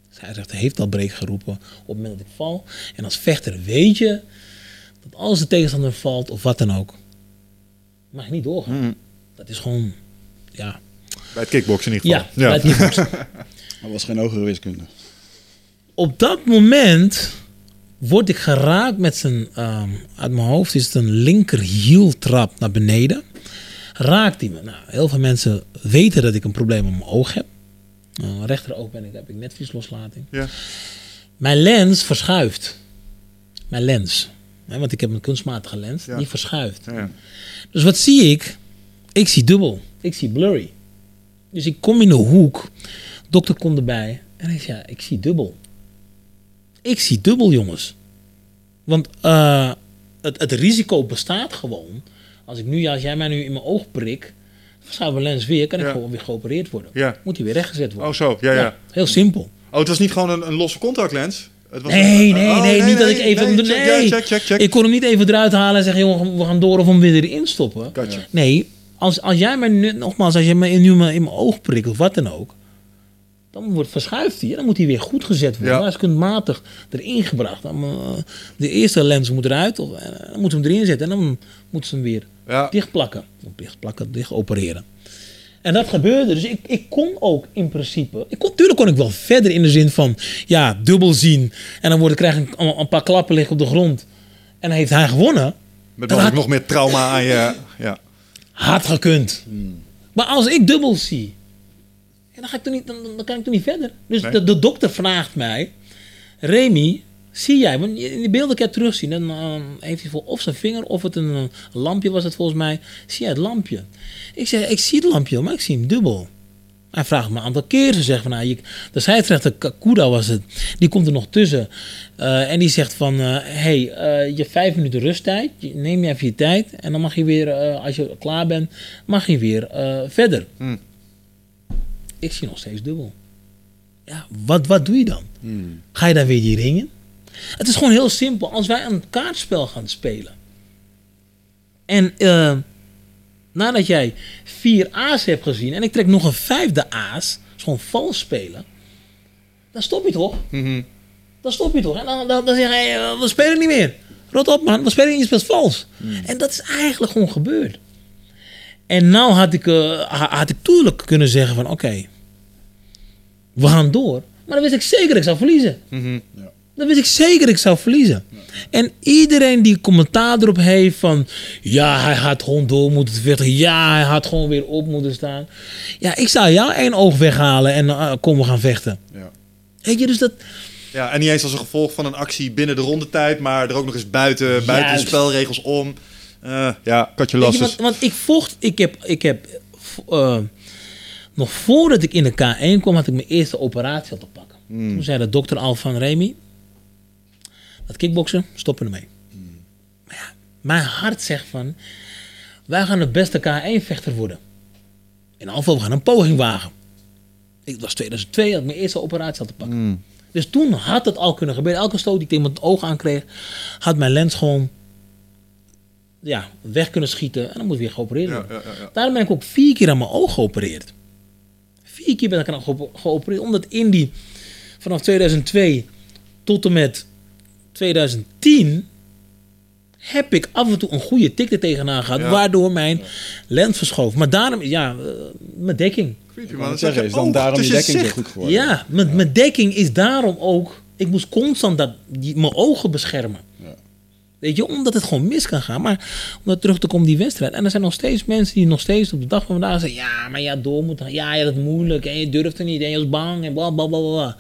Dus hij zegt, hij heeft al break geroepen op het moment dat ik val. En als vechter weet je dat als de tegenstander valt of wat dan ook, mag je niet doorgaan. Mm. Dat is gewoon, ja. Bij het kickboksen in ieder geval. Ja, ja. bij het kickboksen. dat was geen hogere wiskunde. Op dat moment word ik geraakt met zijn, um, uit mijn hoofd is het een linker hieltrap naar beneden. Raakt hij me. Nou, heel veel mensen weten dat ik een probleem op mijn oog heb. Uh, rechter oog ben ik, heb ik netvliesloslating. Ja. Mijn lens verschuift. Mijn lens. Hè, want ik heb een kunstmatige lens. Ja. Die verschuift. Ja. Dus wat zie ik? Ik zie dubbel. Ik zie blurry. Dus ik kom in de hoek. Dokter komt erbij. En ik zeg, ja, ik zie dubbel. Ik zie dubbel, jongens. Want uh, het, het risico bestaat gewoon. Als, ik nu, als jij mij nu in mijn oog prik, verschuift mijn lens weer, kan ik Ja. gewoon weer geopereerd worden. Ja. Moet hij weer rechtgezet worden. Oh, zo. Ja, ja. Heel simpel. Oh, het was niet gewoon een, een losse contactlens? Het was Nee, een- nee, oh, nee, niet dat ik even... Nee, check, check, check, check. Ik kon hem niet even eruit halen en zeggen, jongen, we gaan door of hem weer erin stoppen. Gotcha. Nee, als, als jij mij nu, nogmaals, als jij mij nu in mijn in mijn oog prikt of wat dan ook, dan wordt verschuift hij. Dan moet hij weer goed gezet worden. Ja. Hij is kunstmatig erin gebracht. Dan, eh, de eerste lens moet eruit, of, eh, dan moeten we hem erin zetten en dan moeten ze hem weer Ja. dichtplakken. Of dichtplakken, dicht opereren. En dat gebeurde. Dus ik, ik kon ook in principe. Ik kon, tuurlijk kon ik wel verder in de zin van. Ja, dubbel zien. En dan wordt, krijg ik een, een paar klappen liggen op de grond. En dan heeft hij gewonnen. Met had- nog meer trauma aan je... Ja. Had gekund. Maar als ik dubbel zie. Ja, dan, ga ik toch niet, dan, dan kan ik toch niet verder. Dus Nee. de, de dokter vraagt mij. Remy, zie jij? Want in die beelden kan je terugzien. Dan heeft hij voor of zijn vinger of het een, een lampje was het volgens mij. Zie jij het lampje? Ik zeg, ik zie het lampje, maar ik zie hem dubbel. Hij vraagt me een aantal keer. Ze zegt van, nou, je, de scheidsrechter Kakuda was het. Die komt er nog tussen. Eh, en die zegt van, eh hey, eh, je hebt vijf minuten rusttijd. Neem je even je tijd. En dan mag je weer, als je klaar bent, mag je weer verder. Hmm. Ik zie nog steeds dubbel. Ja, wat, wat doe je dan? Ga je dan weer die ringen? Het is gewoon heel simpel. Als wij een kaartspel gaan spelen. En eh, nadat jij vier a's hebt gezien. En ik trek nog een vijfde a's. dat is gewoon vals spelen. Dan stop je toch? Dan stop je toch? En dan, dan, dan zeg je, we spelen niet meer. Rot op man, we spelen niet, je speelt vals. En dat is eigenlijk gewoon gebeurd. En nou had ik, ha- had ik toerlijk kunnen zeggen van oké, we gaan door. Maar dan wist ik zeker dat ik zou verliezen. Dan wist ik zeker dat ik zou verliezen. En iedereen die commentaar erop heeft van... Ja, hij had gewoon door moeten vechten. Ja, hij had gewoon weer op moeten staan. Ja, ik zou jou één oog weghalen en uh, kom we gaan vechten. Ja. Weet je, dus dat... Ja, en niet eens als een gevolg van een actie binnen de rondetijd, maar er ook nog eens buiten, buiten de spelregels om. Eh, ja, katje want, want ik vocht, ik heb, ik heb eh, nog voordat ik in de K1 kwam, had ik mijn eerste operatie al te pakken. Toen zei de dokter al van Remy, dat kickboksen, stoppen ermee. Maar ja, mijn hart zegt van, wij gaan de beste K1-vechter worden. In ieder geval, we gaan een poging wagen. Ik was 2002, had ik mijn eerste operatie al te pakken. Dus toen had het al kunnen gebeuren. Elke stoot die ik tegen mijn oog aankreeg, had mijn lens gewoon ja, weg kunnen schieten. En dan moet weer geopereerd worden. ja, ja, ja. Daarom ben ik ook vier keer aan mijn oog geopereerd. Vier keer ben ik aan ge- geopereerd. Omdat in die, vanaf 2002 tot en met 2010 heb ik af en toe een goede tik er tegenaan gehad. Ja. Waardoor mijn lens verschoof. Maar daarom, ja, eh, mijn dekking. Creepy, Ik man. zeggen, zat is je dan daarom die tussen dekking zo zicht. goed geworden? Ja, mijn, mijn dekking is daarom ook... Ik moest constant dat, die, mijn ogen beschermen. Weet je, omdat het gewoon mis kan gaan. Maar om dat terug te komen, die wedstrijd. En er zijn nog steeds mensen die nog steeds op de dag van vandaag zeggen... Ja, maar ja, door gaan. Ja, ja, dat is moeilijk. En je durft er niet. En je was bang. En bla, bla, bla, bla.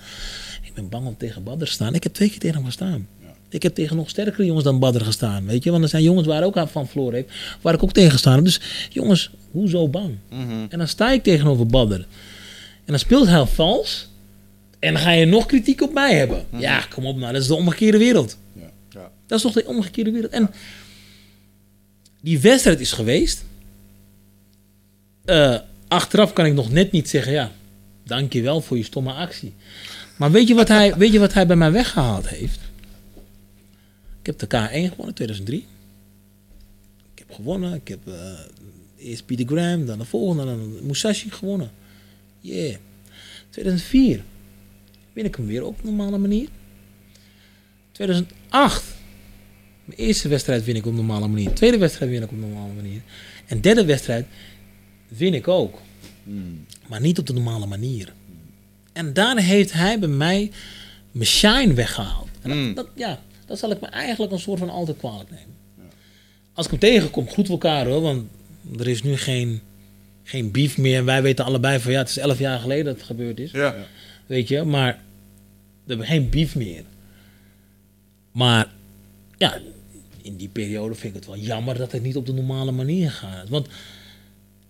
Ik ben bang om tegen Badr te staan. Ik heb twee keer tegen hem gestaan. Ik heb tegen nog sterkere jongens dan Badr gestaan. Weet je, want er zijn jongens waar ook van Floor heeft. Waar ik ook tegen gestaan heb. Dus jongens, hoezo bang? En dan sta ik tegenover Badr. En dan speelt hij vals. En dan ga je nog kritiek op mij hebben. Ja, kom op nou. Dat is de omgekeerde wereld. Ja. Dat is toch de omgekeerde wereld. En die wedstrijd is geweest. Eh, achteraf kan ik nog net niet zeggen, ja, dank je wel voor je stomme actie. Maar weet je wat hij, weet je wat hij bij mij weggehaald heeft? Ik heb de K1 gewonnen in 2003. Ik heb gewonnen. Ik heb eh, eerst Peter Graham, dan de volgende, dan Musashi gewonnen. Yeah. 2004 win ik hem weer op normale manier. 2008 mijn eerste wedstrijd win ik op normale manier. Tweede wedstrijd win ik op normale manier. En derde wedstrijd win ik ook. Maar niet op de normale manier. En daar heeft hij bij mij mijn shine weggehaald. En dat, Mm. dat- ja, dat zal ik me eigenlijk een soort van altijd kwalijk nemen. Als ik hem tegenkom, goed voor elkaar hoor. Want er is nu geen, geen beef meer. En wij weten allebei van ja, het is elf jaar geleden dat het gebeurd is. Ja. Weet je, maar we hebben geen beef meer. Maar ja, in die periode vind ik het wel jammer dat het niet op de normale manier gaat. Want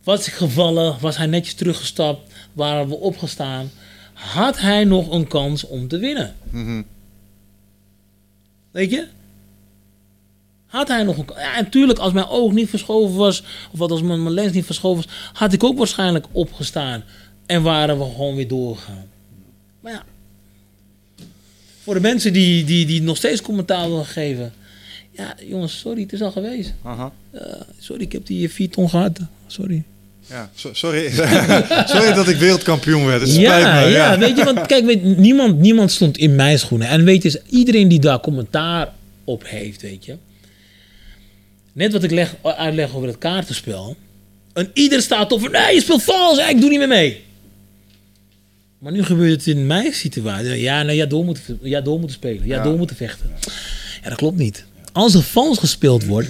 was ik gevallen, was hij netjes teruggestapt, waren we opgestaan, had hij nog een kans om te winnen. Mhm. Weet je? Had hij nog een kans? Ja, en tuurlijk, als mijn oog niet verschoven was, of wat als mijn, mijn lens niet verschoven was, had ik ook waarschijnlijk opgestaan en waren we gewoon weer doorgegaan. Maar ja, voor de mensen die, die, die nog steeds commentaar willen geven. Ja, jongens, sorry, het is al geweest. Aha. Eh, sorry, ik heb die 4 ton gehad. Sorry. Ja, so- sorry. sorry dat ik wereldkampioen werd. Het spijt Ja, me. ja, weet je, want kijk, weet, niemand, niemand stond in mijn schoenen. En weet je, iedereen die daar commentaar op heeft, weet je. Net wat ik leg, uitleg over het kaartenspel. En ieder staat op van, nee, je speelt vals, ik doe niet meer mee. Maar nu gebeurt het in mijn situatie. Ja, nee, ja, door moeten, ja, door moeten spelen. Ja, Ja. door moeten vechten. Ja, dat klopt niet. Als er vals gespeeld wordt,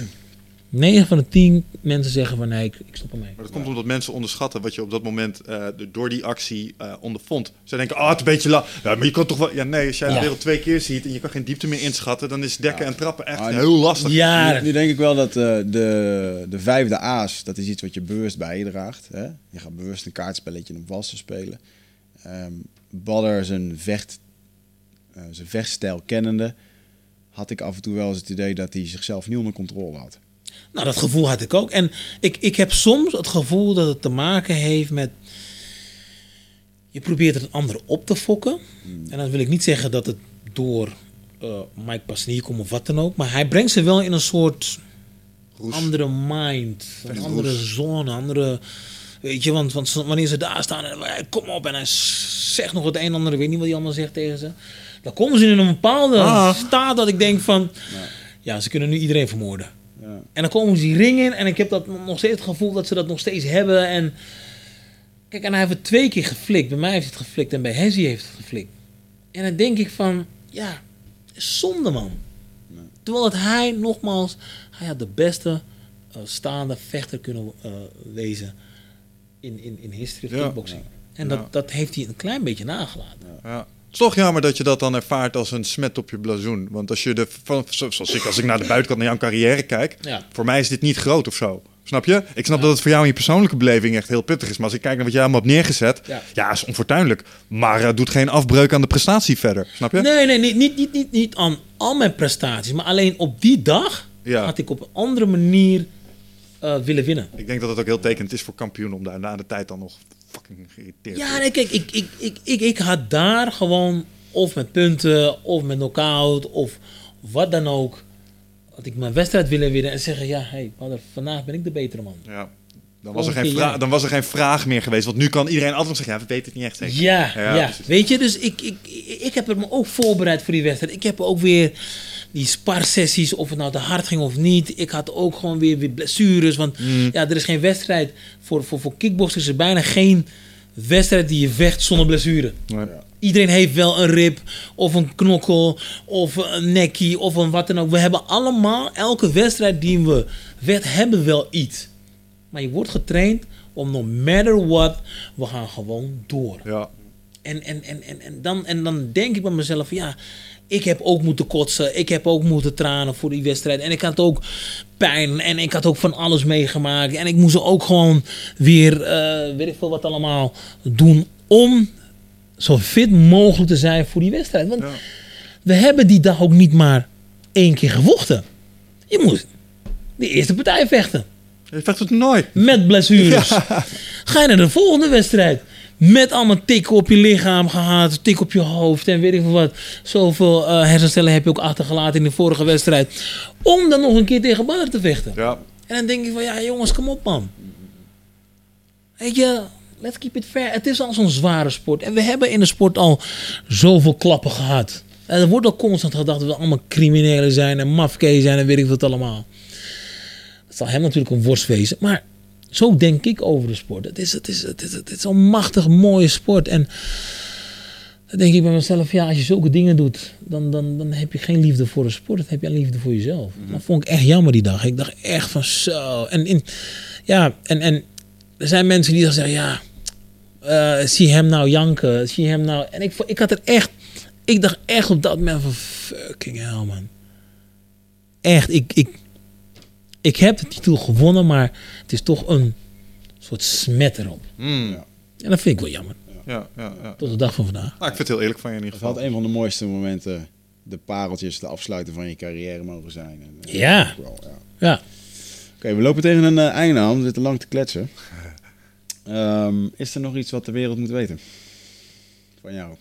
9 van de 10 mensen zeggen van, nee, ik, ik stop ermee. Maar dat komt omdat mensen onderschatten wat je op dat moment eh, door die actie eh, ondervond. Ze denken, ah, het is een beetje la. Ja, maar je kan toch wel. Ja, nee, als jij de Ja. wereld twee keer ziet en je kan geen diepte meer inschatten, dan is dekken en trappen echt Ah, heel lastig. Ja, Nu, nu denk ik wel dat eh, de, de vijfde aas, dat is iets wat je bewust bijdraagt. Hè? Je gaat bewust een kaartspelletje om vals te spelen. Ehm Badder zijn, vecht, eh, zijn vechtstijl kennende, had ik af en toe wel eens het idee dat hij zichzelf niet onder controle had. Nou, dat gevoel had ik ook. En ik, ik heb soms het gevoel dat het te maken heeft met. je probeert het andere op te fokken. En dan wil ik niet zeggen dat het door eh, Mike Pasnier komt of wat dan ook. Maar hij brengt ze wel in een soort andere mind. Een andere zone, andere... Weet je, want, want wanneer ze daar staan en hij, kom op en hij zegt nog het een en ander, ik weet niet wat hij allemaal zegt tegen ze. Dan komen ze in een bepaalde Ah. staat dat ik denk van, ja, ze kunnen nu iedereen vermoorden. Ja. En dan komen ze die ring in en ik heb dat nog steeds het gevoel dat ze dat nog steeds hebben. En kijk, en hij heeft het twee keer geflikt. Bij mij heeft hij het geflikt en bij Hezzy heeft het geflikt. En dan denk ik van, ja, zonde man. Terwijl het hij, nogmaals, hij had de beste eh, staande vechter kunnen eh, wezen in, in, in history of Ja. kickboxing. En dat, Ja. dat heeft hij een klein beetje nagelaten. Ja. Het is toch jammer dat je dat dan ervaart als een smet op je blazoen. Want als je de, van, zo- zoals ik, als ik naar de buitenkant naar jouw carrière kijk, Ja. voor mij is dit niet groot of zo. Snap je? Ik snap dat het voor jou in je persoonlijke beleving echt heel pittig is. Maar als ik kijk naar wat jij allemaal hebt neergezet, Ja. ja, is onfortuinlijk. Maar eh, doet geen afbreuk aan de prestatie verder. Snap je? Nee, nee, niet, niet, niet, niet, niet aan al mijn prestaties. Maar alleen op die dag Ja. had ik op een andere manier eh, willen winnen. Ik denk dat het ook heel tekend is voor kampioen om daar na de tijd dan nog fucking geïrriteerd Ja, nee, kijk, ik, ik, ik, ik, ik had daar gewoon of met punten, of met knockout, of wat dan ook. Had ik mijn wedstrijd willen winnen en zeggen, ja, hey, vandaag ben ik de betere man. Ja. Dan was, er geen keer, vra- ja. dan was er geen vraag meer geweest. Want nu kan iedereen altijd nog zeggen, ja, we weten het niet echt zeker. Ja, Ja. Weet je, dus ik, ik, ik, ik heb me ook voorbereid voor die wedstrijd. Ik heb ook weer die sparsessies, of het nou te hard ging of niet. Ik had ook gewoon weer, weer blessures. Want Mm. ja, er is geen wedstrijd. Voor, voor, voor kickboxers is er bijna geen wedstrijd die je vecht zonder blessure. Nee. Iedereen heeft wel een rib, of een knokkel, of een nekkie, of een wat dan ook. We hebben allemaal, elke wedstrijd die we vechten, hebben wel iets. Maar je wordt getraind om no matter what, we gaan gewoon door. Ja. En, en, en, en, en, dan, en dan denk ik bij mezelf, van, ja, ik heb ook moeten kotsen. Ik heb ook moeten tranen voor die wedstrijd. En ik had ook pijn en ik had ook van alles meegemaakt. En ik moest ook gewoon weer, eh, weet ik veel wat allemaal, doen om zo fit mogelijk te zijn voor die wedstrijd. Want Ja. we hebben die dag ook niet maar één keer gevochten. Je moest de eerste partij vechten. Je vecht het nooit. Met blessures. Ga je naar de volgende wedstrijd. Met allemaal tikken op je lichaam gehad. Tik op je hoofd en weet ik veel wat. Zoveel eh hersencellen heb je ook achtergelaten in de vorige wedstrijd. Om dan nog een keer tegen Badr te vechten. Ja. En dan denk ik van ja jongens, kom op man. Weet je, let's keep it fair. Het is al zo'n zware sport. En we hebben in de sport al zoveel klappen gehad. En er wordt al constant gedacht dat we allemaal criminelen zijn en mafkees zijn en weet ik wat allemaal. Het zal hem natuurlijk een worst wezen. Maar zo denk ik over de sport. Het is, het is, het is, het is een machtig mooie sport. En dan denk ik bij mezelf, ja, als je zulke dingen doet, dan, dan, dan heb je geen liefde voor de sport. Dan heb je liefde voor jezelf. Dat vond ik echt jammer die dag. Ik dacht echt van zo. En, in, ja, en, en er zijn mensen die dan zeggen, ja, eh, zie hem nou janken, zie hem nou. En ik, ik had er echt, ik dacht echt op dat moment van fucking hell man. Echt, ik, ik, ik heb de titel gewonnen, maar het is toch een soort smet erop. Mm. Ja. En dat vind ik wel jammer. Ja, ja, ja. Tot de dag van vandaag. Nou, ik vind het heel eerlijk van je in ieder Dat had geval. een van de mooiste momenten, de pareltjes, de afsluiten van je carrière mogen zijn. En, eh, Ja. wel, ja. Ja. Oké, we lopen tegen een eh, einde aan. We zitten lang te kletsen. Ehm, is er nog iets wat de wereld moet weten? Van jou?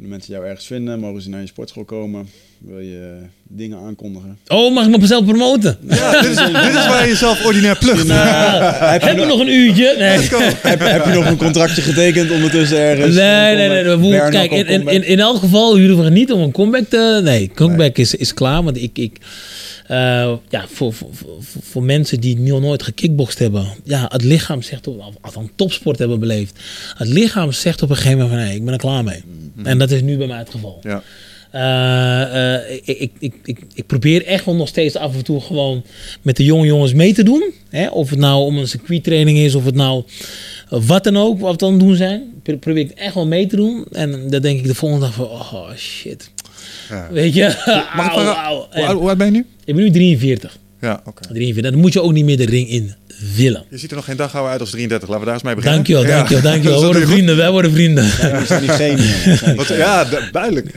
Kunnen mensen jou ergens vinden? Mogen ze naar je sportschool komen? Wil je eh, dingen aankondigen? Oh, mag ik mezelf promoten? Ja, dit, is, dit is waar je jezelf ordinair plucht. Heb je nog een uurtje? Nee. heb, heb je nog een contractje getekend ondertussen ergens? Nee, nee, nee. nee. Kijk, in, in, in, in elk geval, jullie hoeven niet om een comeback te... Nee, comeback Is, is klaar. Want ik... ik eh, ja, voor, voor, voor, voor mensen die nog nooit gekickboxd hebben. Ja, het lichaam zegt... Op, of althans topsport hebben beleefd. Het lichaam zegt op een gegeven moment van... Nee, ik ben er klaar mee. En dat is nu bij mij het geval. Ja. Eh, eh, ik, ik, ik, ik, probeer echt wel nog steeds af en toe gewoon met de jonge jongens mee te doen. Hè? Of het nou om een circuittraining is, of het nou wat dan ook, wat het doen zijn. Pro- Probeer ik echt wel mee te doen. En dan denk ik de volgende dag van, oh shit. Ja. Weet je? Mag ik hoe, oud ben je nu? Ik ben nu 43. Ja, oké. 43. Dan moet je ook niet meer de ring in willen. Je ziet er nog geen dag ouder uit als 33. Laten we daar eens mee beginnen. Dankjewel, Ja. dankjewel, dankjewel. We worden vrienden, wij worden vrienden. We zijn niet geen, ja, du- duidelijk.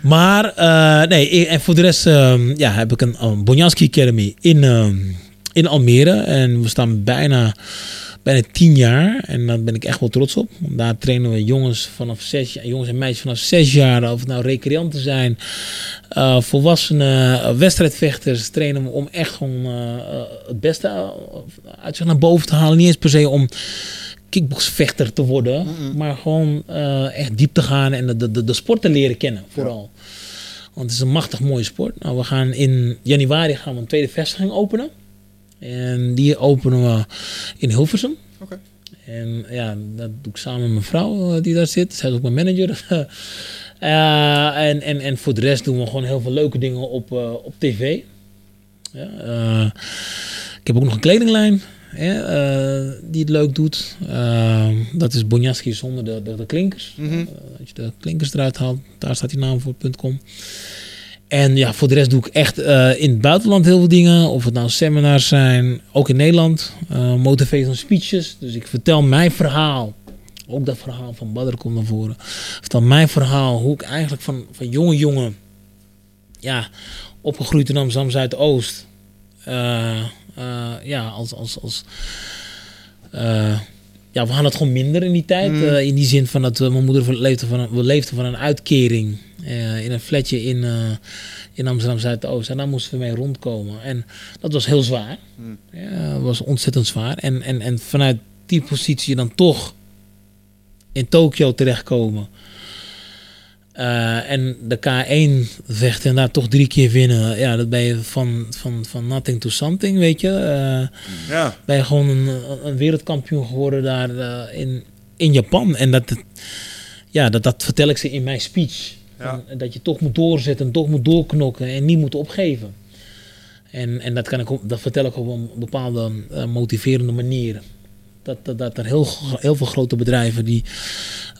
Maar eh, nee, ik- en voor de rest ehm, ja, heb ik een um, Bonjanski Academy in, ehm, in Almere. En we staan bijna bijna tien jaar. En daar ben ik echt wel trots op. Daar trainen we jongens vanaf zes jaar, jongens en meisjes vanaf zes jaar. Of het nou recreanten zijn, eh, volwassenen, eh, wedstrijdvechters. Trainen we om echt gewoon eh, het beste uit zich naar boven te halen. Niet eens per se om kickboxvechter te worden. Maar gewoon echt diep te gaan en de, de, de sport te leren kennen vooral. Want het is een machtig mooie sport. Nou, we gaan in januari gaan we een tweede vestiging openen. En die openen we in Hilversum. Oké. En ja, dat doe ik samen met mijn vrouw eh, die daar zit. Zij is ook mijn manager. Eh, en, en, en voor de rest doen we gewoon heel veel leuke dingen op, eh, op tv. Ja, ik heb ook nog een kledinglijn die het leuk doet. Dat is Bonjaski zonder de, de, de klinkers. Eh, dat je de klinkers eruit haalt. Daar staat die naam voor, .com. En ja, voor de rest doe ik echt eh, in het buitenland heel veel dingen. Of het nou seminars zijn, ook in Nederland. eh motivational speeches. Dus ik vertel mijn verhaal. Ook dat verhaal van Badr komt naar voren. Ik vertel mijn verhaal, hoe ik eigenlijk van, van jonge jongen... Ja, opgegroeid in Amsterdam Zuidoost. eh, ja, als... als, als ja, we hadden het gewoon minder in die tijd. Mm. in die zin van dat mijn moeder leefde van een, leefden van een uitkering. Eh, in een flatje in, eh, in Amsterdam Zuidoost. En daar moesten we mee rondkomen. En dat was heel zwaar. Mm. Ja, dat was ontzettend zwaar. En, en, en vanuit die positie dan toch in Tokio terechtkomen. Eh, en de K1 vechten en daar toch drie keer winnen. Ja, dat ben je van, van, van nothing to something, weet je. Ja. ben je gewoon een, een wereldkampioen geworden daar in, in Japan. En dat, ja, dat, dat vertel ik ze in mijn speech. Ja. Van, dat je toch moet doorzetten, toch moet doorknokken en niet moet opgeven. En, en dat, kan ik, dat vertel ik op een bepaalde eh, motiverende manier. Dat, dat, dat er heel, heel veel grote bedrijven die,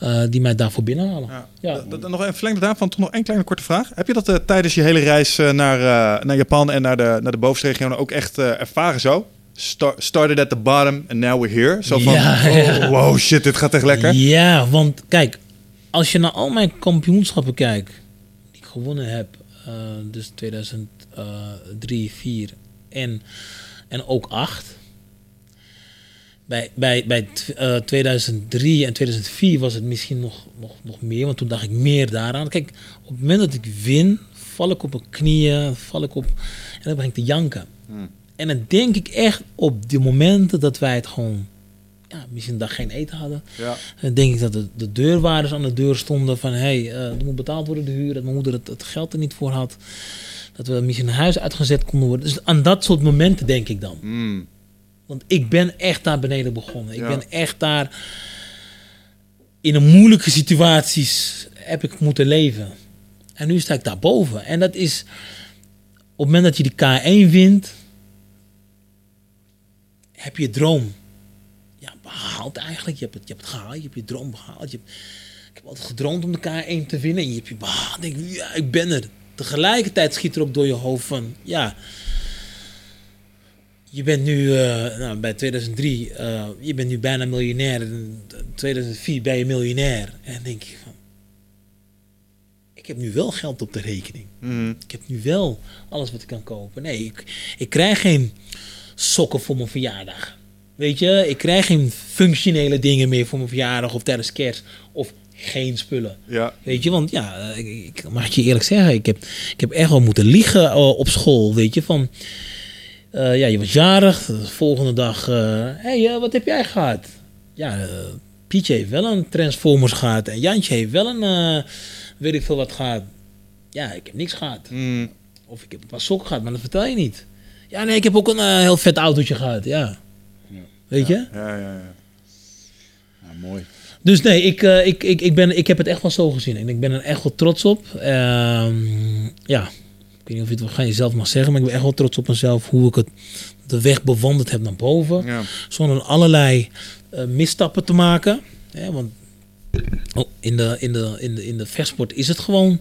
eh, die mij daarvoor binnenhalen. Ja. Ja. D- d- nog even verlengd daarvan, toch nog één kleine korte vraag. Heb je dat eh, tijdens je hele reis naar, naar Japan en naar de, naar de bovenste regionen ook echt ervaren zo? Star- started at the bottom and now we're here. Zo van, Ja, oh, ja. wow, shit, dit gaat echt lekker. Ja, want kijk, als je naar al mijn kampioenschappen kijkt, die ik gewonnen heb, eh, dus 2003, 4 en, en ook 8. Bij, bij, bij tw- eh, 2003 en 2004 was het misschien nog, nog, nog meer, want toen dacht ik meer daaraan. Kijk, op het moment dat ik win, val ik op mijn knieën, val ik op en dan begin ik te janken. En dan denk ik echt op de momenten dat wij het gewoon, ja, misschien een dag geen eten hadden. Ja. Dan denk ik dat de, de deurwaarders aan de deur stonden van... hé, hey, eh, er moet betaald worden de huur. Dat mijn moeder het, het geld er niet voor had. Dat we misschien een huis uitgezet konden worden. Dus aan dat soort momenten denk ik dan. Mm. Want ik ben echt daar beneden begonnen. Ik Ja. ben echt daar... in een moeilijke situaties heb ik moeten leven. En nu sta ik daarboven. En dat is... op het moment dat je die K1 wint... heb je droom behaald eigenlijk. Je hebt, het, je hebt het gehaald, je hebt je droom behaald. Je hebt, ik heb altijd gedroomd om de K1 te winnen. En je hebt je behaald. Denk, ik, ja, ik ben er. Tegelijkertijd schiet er ook door je hoofd van... ja, je bent nu eh, nou, bij 2003, eh, je bent nu bijna miljonair. In 2004 ben je miljonair. En dan denk je van, ik heb nu wel geld op de rekening. Mm. Ik heb nu wel alles wat ik kan kopen. Nee, ik, ik krijg geen sokken voor mijn verjaardag. Weet je, ik krijg geen functionele dingen meer voor mijn verjaardag of tijdens kerst. Of geen spullen. Ja. Weet je, want ja, ik, ik mag je eerlijk zeggen, ik heb, ik heb echt wel moeten liegen eh, op school, weet je, van... eh, ja, je was jarig, de volgende dag, hé, hey, eh, wat heb jij gehad? Ja, Pietje heeft wel een Transformers gehad en Jantje heeft wel een, weet ik veel wat gehad. Ja, ik heb niks gehad. Mm. Of ik heb een paar sokken gehad, maar dat vertel je niet. Ja, nee, ik heb ook een heel vet autootje gehad, ja. Weet je? Ja, ja, ja. Mooi. Dus nee, ik, eh, ik, ik, ik, ben, ik heb het echt wel zo gezien. En ik ben er echt wel trots op. Ehm, ja, ik weet niet of je het van jezelf mag zeggen, maar ik ben echt wel trots op mezelf. Hoe ik het, de weg bewandeld heb naar boven. ja. Zonder allerlei eh, misstappen te maken. Hè, want oh, in, de, in, de, in, de, in de vechtsport is het gewoon...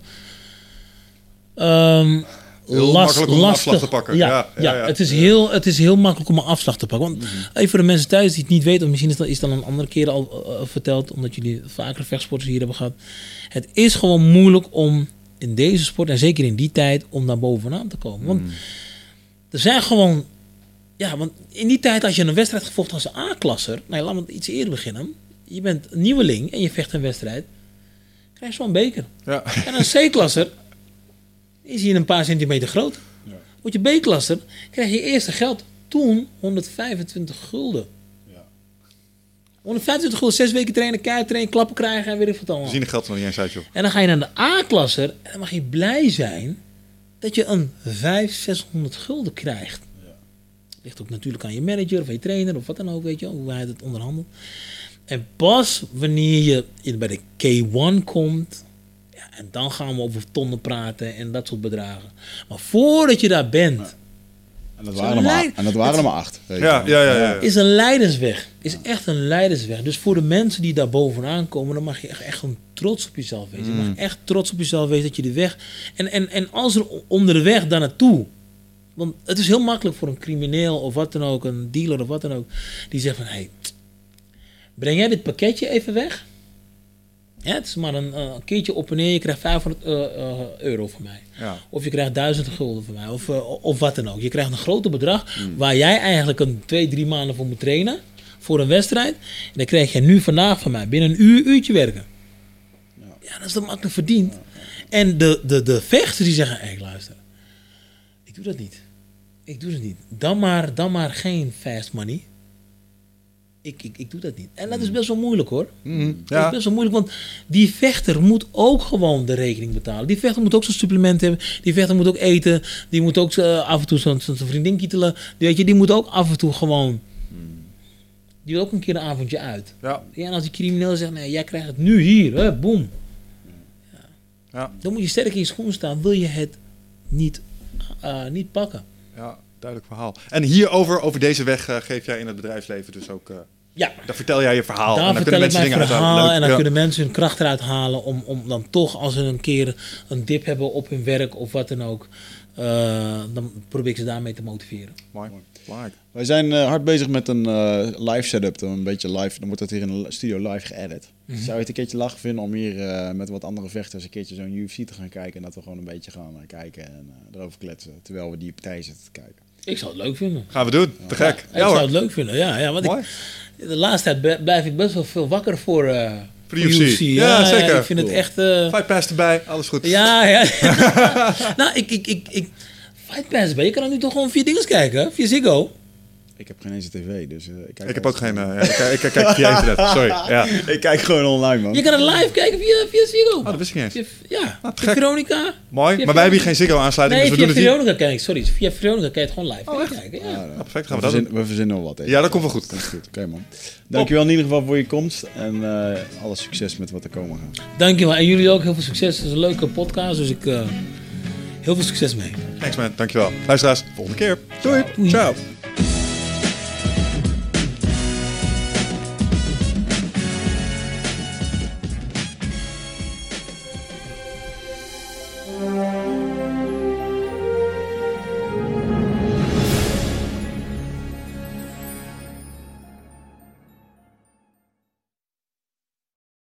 ehm, Heel makkelijk om afslag te pakken. Ja, Ja, ja, ja. Het, is heel, het is heel makkelijk om een afslag te pakken. Want even voor de mensen thuis die het niet weten, of misschien is dat is dat een andere keer al eh, verteld, omdat jullie vaker vechtsporters hier hebben gehad. Het is gewoon moeilijk om in deze sport, en zeker in die tijd, om daar bovenaan te komen. Want er zijn gewoon, Ja, want in die tijd als je een wedstrijd gevochten als een A-klasser... Nee, laat me iets eerder beginnen. Je bent een nieuweling en je vecht een wedstrijd. Krijg je zo'n beker. Ja. En een C-klasser is hier een paar centimeter groot. Word je B-klasser, krijg je eerste geld. Toen 125 gulden. 125 gulden, zes weken trainen, keihard trainen, klappen krijgen en weer ik wat allemaal. We zien de geld nog niet eens uit, joh. En dan ga je naar de A-klasser en dan mag je blij zijn dat je een 500, 600 gulden krijgt. Ligt ook natuurlijk aan je manager of je trainer of wat dan ook, weet je hoe hij het onderhandelt. En pas wanneer je in- bij de K1 komt, ja, en dan gaan we over tonnen praten en dat soort bedragen. Maar voordat je daar bent, En dat waren er maar, en dat waren er maar acht. weet je Ja, wel. ja, ja. ja. is een leidersweg. Is echt een leidersweg. Dus voor de mensen die daar bovenaan komen, dan mag je echt, echt gewoon trots op jezelf wezen. Je mag echt trots op jezelf wezen dat je de weg. En, en, en als er o- onder de weg daar naartoe. Want het is heel makkelijk voor een crimineel of wat dan ook, een dealer of wat dan ook, die zegt van hé, hey, breng jij dit pakketje even weg? Ja, het is maar een, eh, een keertje op en neer, je krijgt 500 eh, eh, euro van mij. Ja. Of je krijgt 1000 gulden van mij, of, of wat dan ook. Je krijgt een groter bedrag waar jij eigenlijk een twee, drie maanden voor moet trainen. Voor een wedstrijd. En dan krijg je nu vandaag van mij binnen een uur, uurtje werken. Ja, dat is toch makkelijk verdiend. En de, de, de vechters die zeggen, hé luister, ik doe dat niet. Ik doe het niet. Dan maar, dan maar geen fast money. Ik, ik, ik doe dat niet. En dat is best wel moeilijk hoor. Dat is Ja. best wel moeilijk, want die vechter moet ook gewoon de rekening betalen. Die vechter moet ook zijn supplement hebben. Die vechter moet ook eten. Die moet ook eh, af en toe zijn vriendin kietelen. Die, weet je, die moet ook af en toe gewoon... Die wil ook een keer een avondje uit. Ja. Ja, en als die crimineel zegt, nee, jij krijgt het nu hier, hè, boom. Ja. Dan moet je sterk in je schoen staan. Wil je het niet, eh, niet pakken? ja, duidelijk verhaal. En hierover, over deze weg, eh, geef jij in het bedrijfsleven dus ook... Ja, daar vertel jij je verhaal. daar en dan vertel kunnen ik mensen mijn dingen verhaal en dan kunnen mensen hun kracht eruit halen om, om dan toch als ze een keer een dip hebben op hun werk of wat dan ook, eh, dan probeer ik ze daarmee te motiveren. Mooi. Belangrijk. Wij zijn eh, hard bezig met een eh, live setup. Dan een beetje live. Dan wordt dat hier in de studio live geëdit. Mhm. Zou je het een keertje lachen vinden om hier eh, met wat andere vechters een keertje zo'n UFC te gaan kijken? En dat we gewoon een beetje gaan kijken en eh, erover kletsen. Terwijl we die partij zitten te kijken. Ik zou het leuk vinden. Gaan we doen. Te gek. ik Ja, zou hoor. het leuk vinden, ja. ja want Mooi. ik, de laatste tijd blijf ik best wel veel wakker voor, eh Voor de UFC. Ja, Ja, zeker. ik vind het echt... eh, Fight pass erbij. Alles goed. Ja, ja. nou, ik, ik, ik, ik... Fight Pass, ben je kan er nu toch gewoon vier dingen kijken, via Ziggo. Ik heb geen eens een tv, dus eh, ik kijk Ik heb ook geen... ja, ik, kijk- ik kijk via internet. Sorry. Ja. Ik kijk gewoon online, man. Je kan het live kijken via, via Ziggo. Oh, dat wist ik niet eens. Via- ja, Ah, te via. Veronica. Mooi. Via Maar wij hebben hier geen Ziggo-aansluiting, Nee, dus we via doen het hier. Veronica kijk sorry. Via Veronica kan je het gewoon live Oh, echt? kijken. Ja. Ja, Ja, perfect. we, Gaan we dat verzinnen, doen. we verzinnen wel wat. hè. Ja, dat komt wel goed. Komt goed. Oké, man. Dankjewel in ieder geval voor je komst. En eh alle succes met wat er komen gaat. Dankjewel. En jullie ook heel veel succes. Het is een leuke podcast, dus ik... eh, heel veel succes mee. Thanks man. Dankjewel. Luisteraars, volgende keer. Doei. Doei. Ciao.